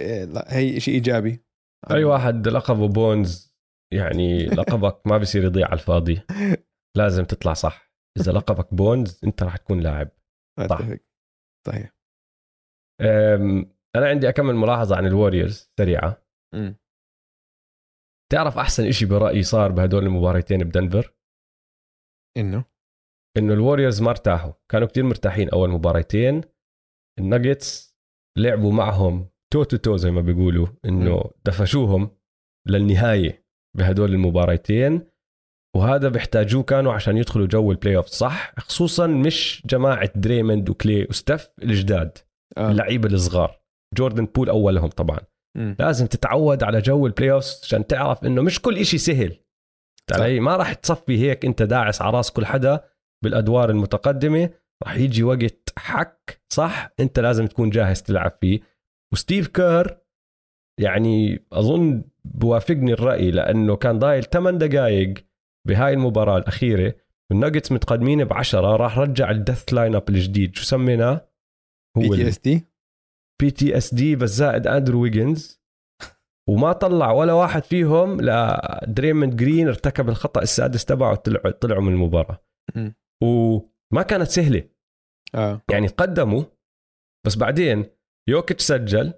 S2: هي شيء إيجابي.
S1: أي واحد لقبه بونز يعني لقبك ما بصير يضيع على الفاضي. [laughs] لازم تطلع صح. إذا لقبك بونز أنت راح تكون لاعب. صح.
S2: صحيح.
S1: أنا عندي أكمل ملاحظة عن ال Warriors سريعة.
S2: مم.
S1: تعرف أحسن إشي برأيي صار بهدول المباراتين بدنفر؟
S2: إنه؟
S1: إنه ال Warriors ما ارتاحوا. كانوا كتير مرتاحين أول مباراتين الناجتس لعبوا معهم toe to toe زي ما بيقولوا إنه دفشوهم للنهاية بهدول المباراتين. وهذا بيحتاجوه كانوا عشان يدخلوا جو ال playoff صح؟ خصوصا مش جماعة دريموند وكلي وستف الجداد
S2: آه.
S1: اللعيبة الصغار. جوردن بول أولهم طبعا.
S2: مم.
S1: لازم تتعود على جو ال playoff عشان تعرف إنه مش كل إشي سهل. علي؟ ما راح تصفي هيك أنت داعس على راس كل حدا بالأدوار المتقدمة. راح يجي وقت حك صح؟ أنت لازم تكون جاهز تلعب فيه. وستيف كير يعني أظن بوافقني الرأي لأنه كان ضايل 8 دقائق بهاي المباراة الأخيرة. والناجتس متقدمين بعشرة راح رجع ال death lineup الجديد. شو سميناه؟
S2: بي
S1: هو
S2: تي اس دي
S1: بي تي اس دي بس زائد اندرو ويجنز وما طلع ولا واحد فيهم لدريموند جرين ارتكب الخطأ السادس تبعه طلعوا طلعوا من
S2: المباراة.
S1: وما كانت سهلة.
S2: آه.
S1: يعني قدموا بس بعدين يوكيتش سجل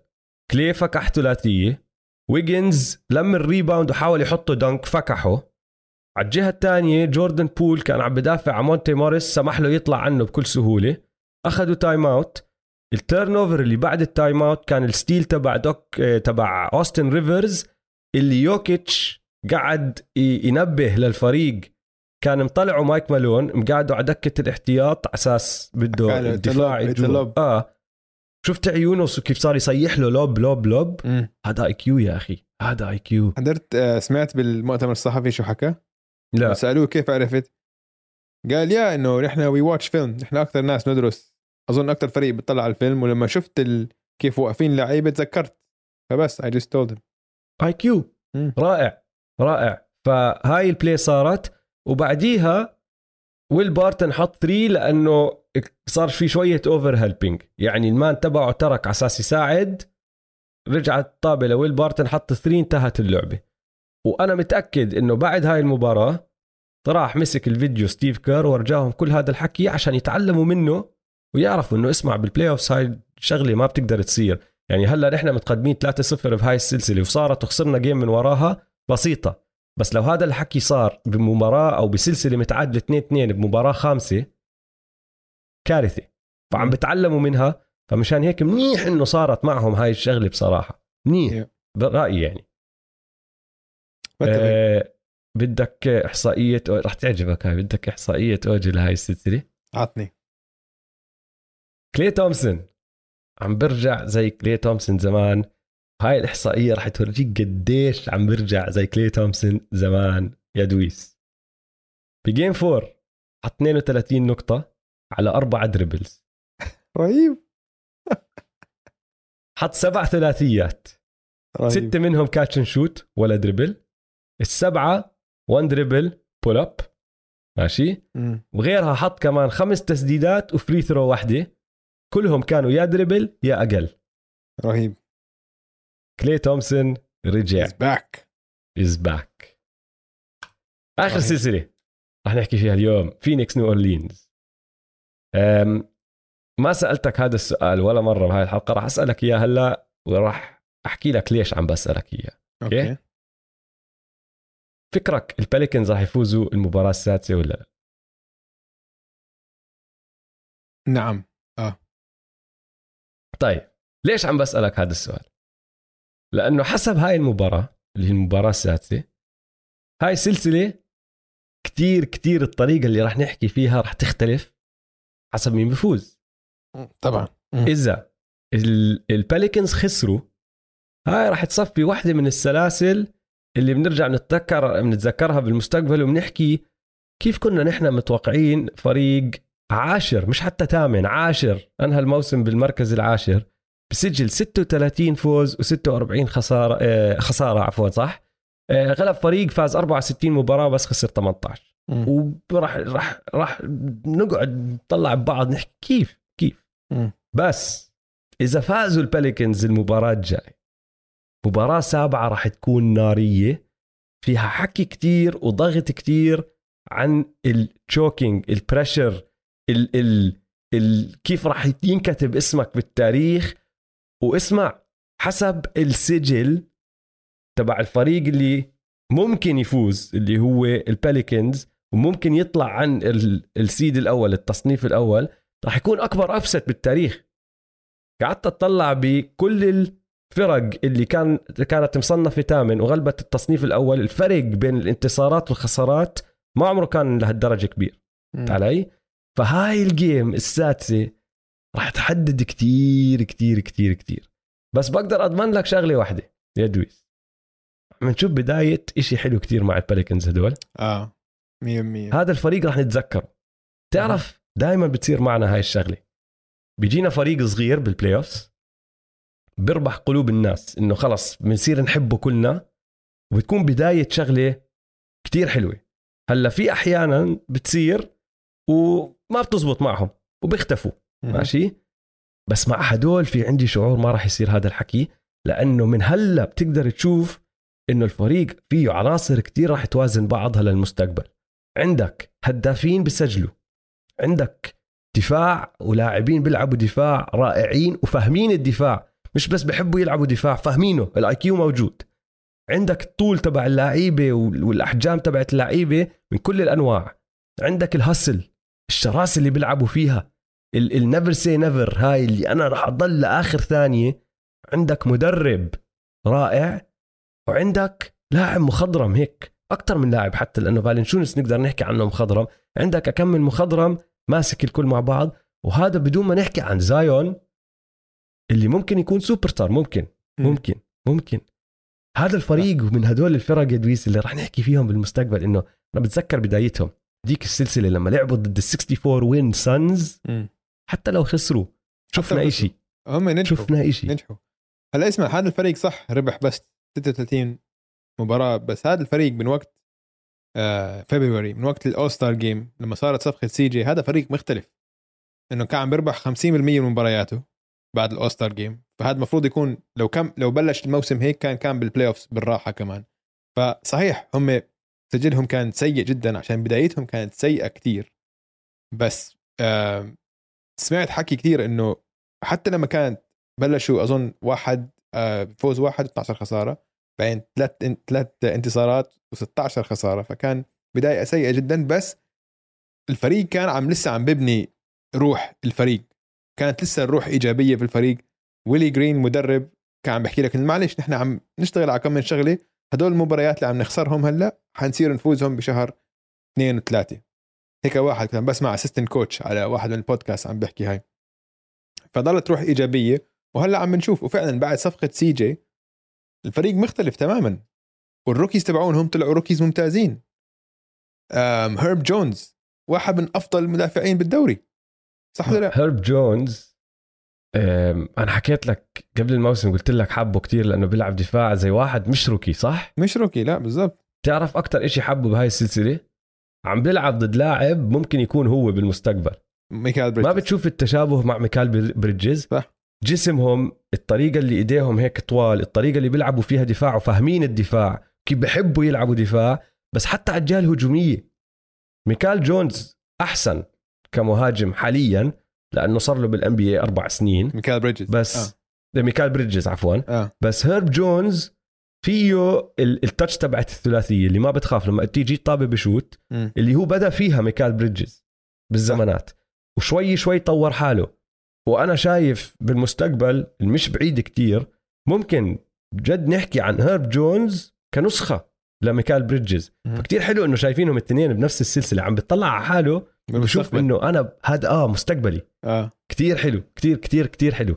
S1: كلي فكح ثلاثيه ويجنز لم ال rebound وحاول يحطه dunk فكحه. على الجهة الثانية جوردن بول كان عم بدافع عن مونتي موريس سمح له يطلع عنه بكل سهولة. أخذوا timeout ال turnover اللي بعد ال timeout كان ال steal تبع دوك آه، تبع اوستن ريفرز اللي يوكيتش قعد ينبه للفريق. كان مطلعه مايك مالون مقعده على دكة الاحتياط على أساس بده الدفاع يجوا.
S2: lob.
S1: شفت عيونه كيف صار يصيح له lob lob
S2: lob.
S1: هذا IQ يا أخي هذا IQ
S2: حضرت آه، سمعت بالمؤتمر الصحفي شو حكى؟
S1: لا.
S2: سألوه كيف عرفت؟ قال يا إنه نحن we watch film نحن أكثر ناس ندرس. أظن أكثر فريق بتطلع على الفيلم ولما شفت ال... كيف واقفين لعيبة تذكرت. فبس I
S1: just told
S2: IQ.
S1: رائع رائع. فهاي ال play صارت وبعديها ويل بارتن حط 3 لأنه صار في شوية over helping يعني ال man تبعه ترك على أساس يساعد رجعت طابة لويل بارتن حط 3 انتهت اللعبة. وأنا متأكد إنه بعد هاي المباراة راح مسك الفيديو ستيف كير ورجاهم كل هذا الحكي عشان يتعلموا منه ويعرفوا إنه اسمع بال playoffs هاي شغلة ما بتقدر تصير. يعني هلأ نحن متقدمين 3-0 بهاي السلسلة وصارت وخسرنا جيم من وراها بسيطة. بس لو هذا الحكي صار بمباراة أو بسلسلة متعادلة 2 2 بمباراة خامسة كارثة. فعم. بتعلموا منها فمشان هيك منيح إنه صارت معهم هاي الشغلة بصراحة. منيح
S2: Yeah.
S1: برأيي يعني. آه بدك إحصائية رح تعجبك هاي بدك إحصائية اوجي لهاي السلسلة.
S2: عطني.
S1: كلي تومسون. عم برجع زي كلي تومسون زمان. هاي الإحصائية رح تورجيك قديش عم برجع زي كلي تومسون زمان يا دويس. ب game 4 حط 32 نقطة على أربع dribbles [laughs]
S2: رهيب.
S1: حط سبع ثلاثيات.
S2: رهيب.
S1: ستة منهم catch and shoot ولا dribble السبعة one dribble pull up ماشي؟
S2: مم.
S1: وغيرها حط كمان خمس تسديدات و free throw واحدة كلهم كانوا يا dribble يا أقل.
S2: رهيب.
S1: كلي تومسون رجع.
S2: He's back.
S1: is back آخر
S2: رهيب.
S1: سلسلة رح نحكي فيها اليوم. فينيكس نيو أورلينز أم ما سألتك هذا السؤال ولا مرة بهاي الحلقة. راح أسألك إياه هلا وراح أحكي لك ليش عم بسألك إياه.
S2: okay؟
S1: فكرك الباليكنز راح يفوزوا المباراة السادسة ولا لا؟
S2: نعم.
S1: طيب ليش عم بسألك هذا السؤال؟ لأنه حسب هاي المباراة اللي هي المباراة السادسة هاي سلسلة كتير كتير الطريقة اللي راح نحكي فيها راح تختلف حسب مين بفوز.
S2: طبعا.
S1: ال- الباليكنز خسروا هاي راح تصفي واحدة من السلاسل اللي بنرجع نتذكر بنتذكرها بالمستقبل وبنحكي كيف كنا نحن متوقعين فريق عاشر مش حتى ثامن عاشر أنهى الموسم بالمركز العاشر. بسجل 36 فوز و46 خسارة آه خسارة عفوا صح آه غلب فريق فاز 64 مباراة بس خسر 18
S2: مم.
S1: وراح راح راح نقعد نطلع ببعض نحكي كيف كيف
S2: مم.
S1: بس إذا فازوا ال Pelicans المباراة الجاي مباراة سابعة راح تكون نارية فيها حكي كتير وضغط كتير عن ال choking ال pressure ال ال ال كيف راح ينكتب اسمك بالتاريخ واسمع حسب السجل تبع الفريق اللي ممكن يفوز اللي هو ال Pelicans وممكن يطلع عن ال- السيد الأول التصنيف الأول راح يكون أكبر افست بالتاريخ. قعدت أطلع بكل الفرق اللي كان كانت مصنفة ثامن وغلبت التصنيف الأول الفرق بين الانتصارات والخسارات ما عمره كان لهالدرجة كبير. علي؟ فهاي الجيم السادسة راح تحدد كتير كتير كتير كتير. بس بقدر أضمن لك شغلة واحدة يا دويس. عم نشوف بداية إشي حلو كتير مع ال Pelicans هدول.
S2: آه 100%
S1: هذا الفريق راح نتذكره. تعرف دائما بتصير معنا هاي الشغلة. بيجينا فريق صغير بال playoffs بيربح قلوب الناس إنه خلص بنصير نحبه كلنا وبتكون بداية شغلة كتير حلوة. هلأ في أحيانا بتصير وما بتزبط معهم وبيختفوا. ماشي؟ بس مع هدول في عندي شعور ما راح يصير هذا الحكي لأنه من هلأ بتقدر تشوف إنه الفريق فيه عناصر كتير راح توازن بعضها للمستقبل. عندك هدافين بسجلوا عندك دفاع ولاعبين بيلعبوا دفاع رائعين وفاهمين الدفاع مش بس بحبوا يلعبوا دفاع فاهمينه ال IQ موجود. عندك الطول تبع اللعيبة وال- والأحجام تبعت اللعيبة من كل الأنواع. عندك ال hustle الشراسه اللي بيلعبوا فيها. ال never say never هاي اللي أنا راح أضل لآخر ثانية. عندك مدرب رائع وعندك لاعب مخضرم هيك أكثر من لاعب حتى لأنه فالنشونس نقدر نحكي عنه مخضرم. عندك كم من مخضرم ماسك الكل مع بعض وهذا بدون ما نحكي عن زايون اللي ممكن يكون سوبر ستار ممكن
S2: مم.
S1: ممكن ممكن. هذا الفريق من هدول الفرق يا دويس اللي راح نحكي فيهم بالمستقبل إنه أنا بتذكر بدايتهم. ديك السلسلة لما لعبوا ضد ال 64 win
S2: Suns.
S1: حتى لو خسروا شفنا إشي.
S2: هم نجحوا.
S1: شفنا إشي.
S2: نجحوا. هلا اسمع هذا الفريق صح ربح بس 36 مباراة بس هذا الفريق من وقت آه فبراير من وقت ال All-Star Game لما صارت صفقة CJ هذا فريق مختلف. إنه كان عم بيربح 50% من مبارياته بعد ال All-Star Game فهذا المفروض يكون لو كم لو بلش الموسم هيك كان كان بال playoffs بالراحة كمان. فصحيح هم سجلهم كان سيء جدا عشان بدايتهم كانت سيئة كتير. بس آه سمعت حكي كتير إنه حتى لما كانت بلشوا أظن واحد آه فوز واحد و12 خسارة بعدين ثلاث ثلاث انتصارات و16 خسارة فكان بداية سيئة جدا بس الفريق كان عم لسه عم ببني روح الفريق. كانت لسه الروح إيجابية في الفريق. ويلي جرين مدرب كان عم بحكي لك معلش نحن عم نشتغل على كم من شغلة هدول المباريات اللي عم نخسرهم هلأ حنصير نفوزهم بشهر اثنين وثلاثة. هيك واحد كان بسمع assistant coach على واحد من البودكاست عم بحكي هاي. فضلت روح إيجابية وهلأ عم بنشوف وفعلا بعد صفقة CJ الفريق مختلف تماما. وال rookies تبعونهم طلعوا rookies ممتازين. هيرب جونز واحد من أفضل المدافعين بالدوري. صح ولا لا؟
S1: هيرب جونز أنا حكيت لك قبل الموسم قلت لك حبه كتير لأنه بيلعب دفاع زي واحد مش rookie صح؟
S2: مش rookie لا بالضبط.
S1: تعرف أكتر إشي حبه بهاي السلسلة؟ عم بيلعب ضد لاعب ممكن يكون هو بالمستقبل.
S2: ميكال بريدجز.
S1: ما بتشوف التشابه مع ميكال بر- بريدجز؟
S2: صح.
S1: جسمهم الطريقة اللي إيديهم هيك طوال الطريقة اللي بيلعبوا فيها دفاع وفاهمين الدفاع كيف بحبوا يلعبوا دفاع بس حتى على الجهة الهجومية ميكال جونز أحسن كمهاجم حاليا لأنه صار له بال NBA أربع سنين.
S2: ميكال بريدجز.
S1: بس آه. ميكال بريدجز عفوا.
S2: آه.
S1: بس هيرب جونز فيه ال- ال touch تبعت الثلاثية اللي ما بتخاف لما تيجي طابه بشوت. اللي هو بدا فيها ميكال بريدجز بالزمانات. وشوي شوي طور حاله. وأنا شايف بالمستقبل المش بعيد كتير ممكن جد نحكي عن هيرب جونز كنسخة لميكال بريدجز. فكتير حلو إنه شايفينهم الاثنين بنفس السلسلة. عم بيطلع على حاله بشوف. إنه أنا هذا آه مستقبلي.
S2: آه.
S1: كتير حلو كتير كتير كتير حلو.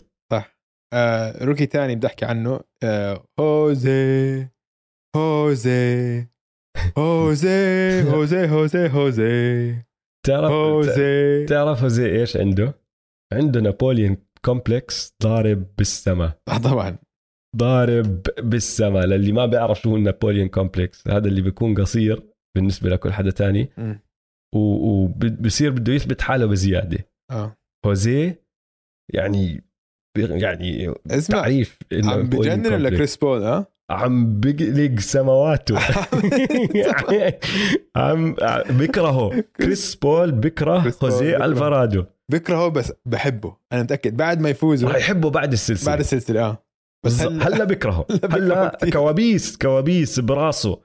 S2: آه rookie تاني بدي احكي عنه. آه هوزي هوزي هوزي هوزي هوزي هوزي.
S1: تعرف
S2: هوزي.
S1: تعرف زي إيش عنده؟ عنده Napoleon complex ضارب بالسما.
S2: آه، طبعا.
S1: ضارب بالسما. للي ما بيعرف شو هو ال Napoleon complex هذا اللي بيكون قصير بالنسبة لكل حدا تاني. وبصير بده يثبت حاله بزيادة.
S2: آه.
S1: هوزي يعني يعني
S2: اسمع
S1: تعريف
S2: عم بجنن ولا. كريس بول آه
S1: عم بقلق سماواته يعني [laughs] عم بكرهه. كريس بول بكره
S2: بكره.
S1: ألفارادو.
S2: بكرهه بس بحبه أنا متأكد. بعد ما يفوزوا.
S1: راح يحبه بعد السلسلة.
S2: بعد السلسلة آه. بس هلا
S1: هلا بكرهه.
S2: هلا.
S1: كوابيس كوابيس براسه.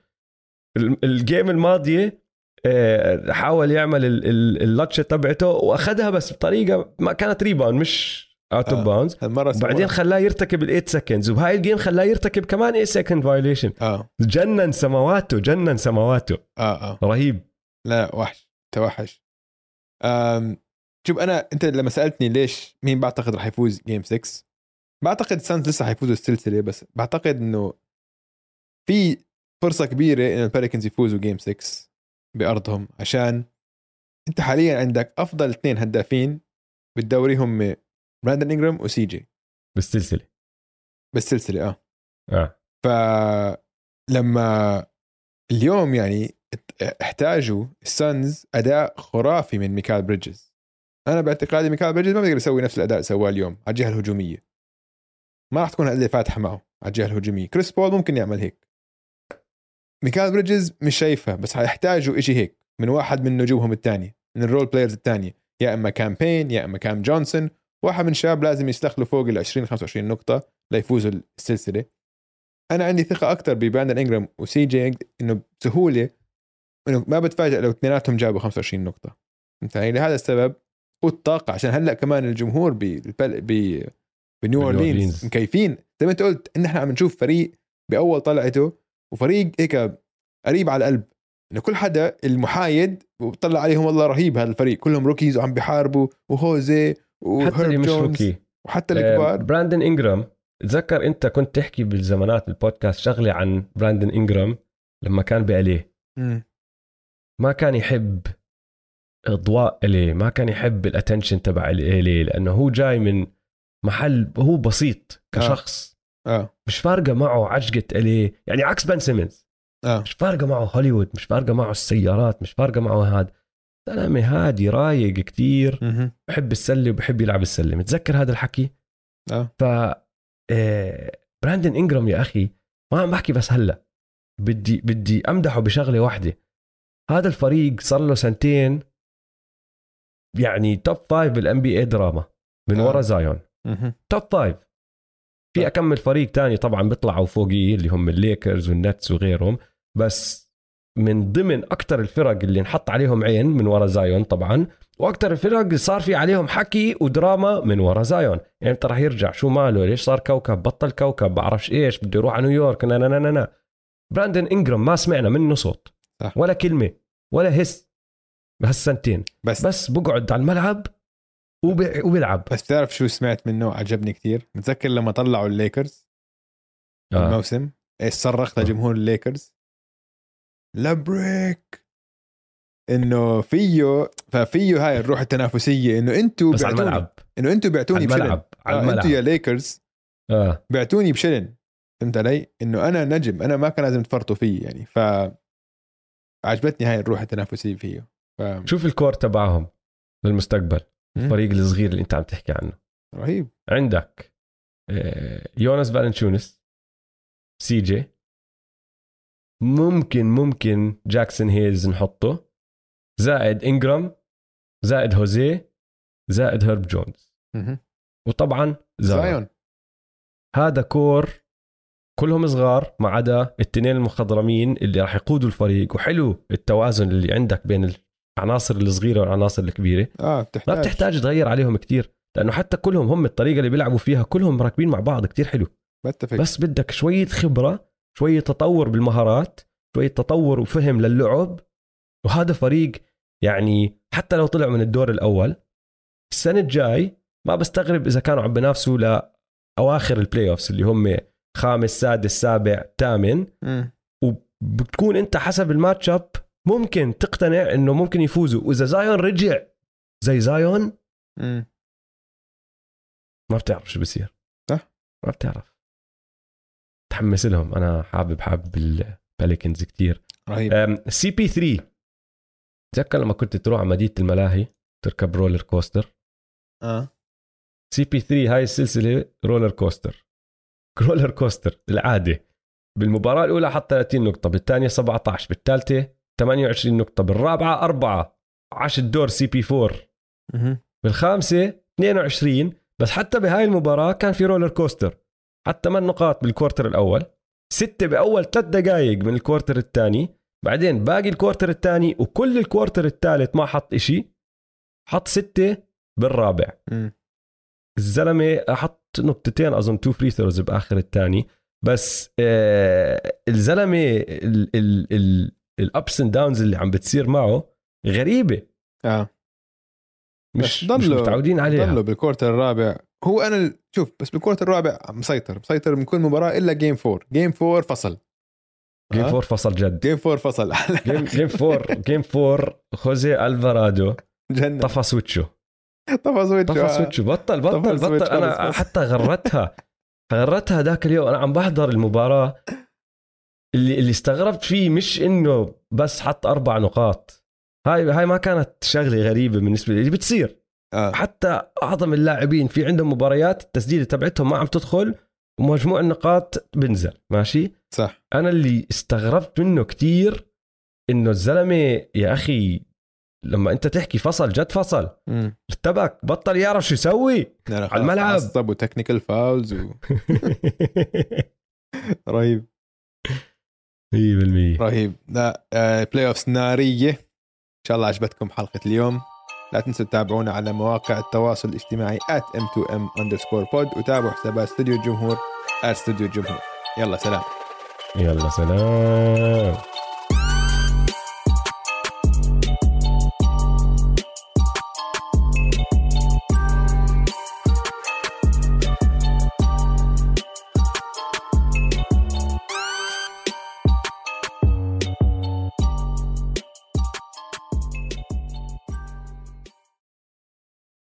S1: ال- ال game الماضية آه، حاول يعمل ال- ال- اللطشه تبعته وأخذها بس بطريقة ما كانت rebound مش out
S2: of.
S1: bounds
S2: سواه.
S1: خلاه يرتكب ال 8 seconds وبهاي ال game خلاه يرتكب كمان 8 second violation
S2: آه.
S1: جنن سماواته جنن سماواته
S2: آه آه.
S1: رهيب.
S2: لا وحش. توحش. أم شوف أنا أنت لما سألتني ليش مين بعتقد راح يفوز game 6 بعتقد Suns لسه حيفوزوا السلسلة بس بعتقد إنه في فرصة كبيرة انه ال Pelicans يفوزوا game 6 بأرضهم عشان أنت حاليا عندك أفضل اثنين هدافين بالدوري هم براندن انجرام وسي جي.
S1: بالسلسلة.
S2: بالسلسلة آه.
S1: آه.
S2: فلما اليوم يعني احتاجوا ال Suns أداء خرافي من ميكال بريدجز. أنا باعتقادي ميكال بريدجز ما بيقدر يسوي نفس الأداء اللي سواه اليوم على الجهة الهجومية. ما راح تكون هالقد فاتحة معه على الجهة الهجومية. كريس بول ممكن يعمل هيك. ميكال بريدجز مش شايفها بس حيحتاجوا إشي هيك من واحد من نجومهم الثاني من ال role players الثانية. يا إما كام بين يا إما كام جونسون. واحد من الشباب لازم يسجلوا فوق ال 20 25 نقطة ليفوزوا السلسلة. أنا عندي ثقة أكثر ببراندن انجرام وسي جي إنه بسهولة إنه ما بتفاجئ لو اثنيناتهم جابوا 25 نقطة. فهمت علي؟ لهذا السبب والطاقة عشان هلأ كمان الجمهور بالبل... ب بنيو
S1: أورلينز.
S2: مكيفين. زي ما أنت قلت ان إحنا عم نشوف فريق بأول طلعته وفريق هيك قريب على القلب. إنه كل حدا المحايد وبطلع عليهم والله رهيب هذا الفريق. كلهم rookies وعم بيحاربوا وهوزي
S1: حتى اللي مش rookie.
S2: وحتى
S1: آه،
S2: الكبار
S1: براندن انجرام تذكر أنت كنت تحكي بالزمانات بالبودكاست شغلة عن براندن انجرام لما كان ب
S2: LA.
S1: ما كان يحب اضواء LA ما كان يحب ال attention تبع LA لأنه هو جاي من محل هو بسيط كشخص.
S2: آه.
S1: مش فارقة معه عجقة LA يعني عكس بن سيمنز.
S2: آه.
S1: مش فارقة معه هوليوود مش فارقة معه السيارات مش فارقة معه هذا زلمه هادي رايق كتير. بحب السلة وبحب يلعب السلة. متذكر هذا الحكي؟
S2: آه.
S1: ف آه، براندن انجرام يا أخي ما عم بحكي بس هلأ. بدي بدي أمدحه بشغلة واحدة. هذا الفريق صار له سنتين يعني top five بال NBA دراما من
S2: آه.
S1: ورا زايون. top five في كم فريق تاني طبعا بيطلعوا فوقيه اللي هم ال Lakers وال Nets وغيرهم بس من ضمن أكثر الفرق اللي انحط عليهم عين من ورا زايون طبعا وأكثر الفرق صار في عليهم حكي ودراما من ورا زايون. يعني انت راح يرجع شو ماله؟ ليش صار كوكب؟ بطل كوكب بعرفش إيش بده يروح على نيويورك نا نا نا نا براندن انجرام ما سمعنا منه صوت
S2: صح.
S1: ولا كلمة ولا هس بهالسنتين.
S2: بس.
S1: بس بقعد على الملعب وبي- وبيلعب.
S2: بس بتعرف شو سمعت منه؟ عجبني كتير. متذكر لما طلعوا الليكرز؟
S1: آه.
S2: الموسم؟ إيش صرخ لجمهور الليكرز؟ لبريك إنه فيه ففيه هاي الروح التنافسية. إنه أنتوا
S1: بس على الملعب.
S2: إنه أنتوا
S1: على
S2: بعتوني بشلن.
S1: الملعب. على
S2: آه
S1: الملعب.
S2: أنتوا يا ليكرز
S1: آه.
S2: بعتوني بشلن. فهمت علي؟ إنه أنا نجم. أنا ما كان لازم تفرطوا فيي يعني. ف عجبتني هاي الروح التنافسية فيه. ف...
S1: شوف ال core تبعهم للمستقبل. الفريق الصغير اللي أنت عم تحكي عنه.
S2: رهيب.
S1: عندك آه، يونس فالنشونس سي جي ممكن ممكن جاكسون هيز نحطه. زائد انجرام زائد هوزيه زائد هيرب جونز. وطبعا زايون.
S2: زايون.
S1: هذا كور كلهم صغار ما عدا التنين المخضرمين اللي راح يقودوا الفريق وحلو التوازن اللي عندك بين العناصر الصغيرة والعناصر الكبيرة.
S2: آه
S1: ما
S2: بتحتاج.
S1: بتحتاج تغير عليهم كتير لأنه حتى كلهم هم الطريقة اللي بيلعبوا فيها كلهم راكبين مع بعض كتير حلو.
S2: بتفق.
S1: بس بدك شوية خبرة شوية تطور بالمهارات شوية تطور وفهم للعب وهذا فريق يعني حتى لو طلع من الدور الأول السنة الجاي ما بستغرب إذا كانوا عم بينافسوا لأواخر ال playoffs اللي هم خامس سادس سابع ثامن. وبتكون أنت حسب ال match up ممكن تقتنع إنه ممكن يفوزوا وإذا زايون رجع زي زايون. ما بتعرف شو بصير
S2: صح.
S1: ما بتعرف تحمس لهم. أنا حابب حابب ال Pelicans كتير.
S2: رهيب.
S1: CP 3 تذكر لما كنت تروح على مدينة الملاهي تركب roller
S2: coaster
S1: آه. CP 3 هاي السلسلة roller coaster roller coaster العادة. بالمباراة الأولى حط 30 نقطة بالثانية 17 بالثالثة 28 نقطة بالرابعة أربعة. عاش الدور CP 4
S2: مهم.
S1: بالخامسة 22 بس حتى بهاي المباراة كان في roller coaster حط 8 نقاط بال quarter الأول. ستة بأول ثلاث دقائق من ال quarter الثاني. بعدين باقي ال quarter الثاني وكل ال quarter الثالث ما حط إشي. حط ستة بالرابع.
S2: مم.
S1: الزلمة حط نقطتين أظن two free throws بآخر الثاني. بس آه الزلمة ال ups and downs اللي عم بتصير معه غريبة.
S2: آه.
S1: مش مش متعودين عليها.
S2: ضلوا بال quarter الرابع. هو أنا شوف بس بال quarter الرابع مسيطر مسيطر من كل مباراة إلا game 4 game 4 فصل.
S1: game
S2: آه.
S1: four فصل جد.
S2: game 4 فصل.
S1: game game four game four خوزي الفارادو
S2: جنن
S1: طفى switch ه
S2: طفى switch
S1: طفى switch ه بطل بطل switch
S2: بطل أنا.
S1: حتى غردتها غردتها ذاك اليوم. أنا عم بحضر المباراة. اللي اللي استغربت فيه مش إنه بس حط أربع نقاط. هاي هاي ما كانت شغلة غريبة بالنسبة لي. بتصير.
S2: آه.
S1: حتى أعظم اللاعبين في عندهم مباريات التسديدة تبعتهم ما عم تدخل ومجموع النقاط بنزل ماشي؟
S2: صح.
S1: أنا اللي استغربت منه كتير إنه الزلمة يا أخي لما أنت تحكي فصل جد فصل. ارتبك بطل يعرف شو يسوي على الملعب.
S2: عصب و technical fouls و... [laughs] رهيب.
S1: 100%
S2: رهيب. لا آه playoffs نارية. إن شاء الله عجبتكم حلقة اليوم. لا تنسوا تتابعونا على مواقع التواصل الاجتماعي m2m underscore pod وتابعوا حسابات استوديو الجمهور استوديو الجمهور. يلا سلام.
S1: يلا سلام.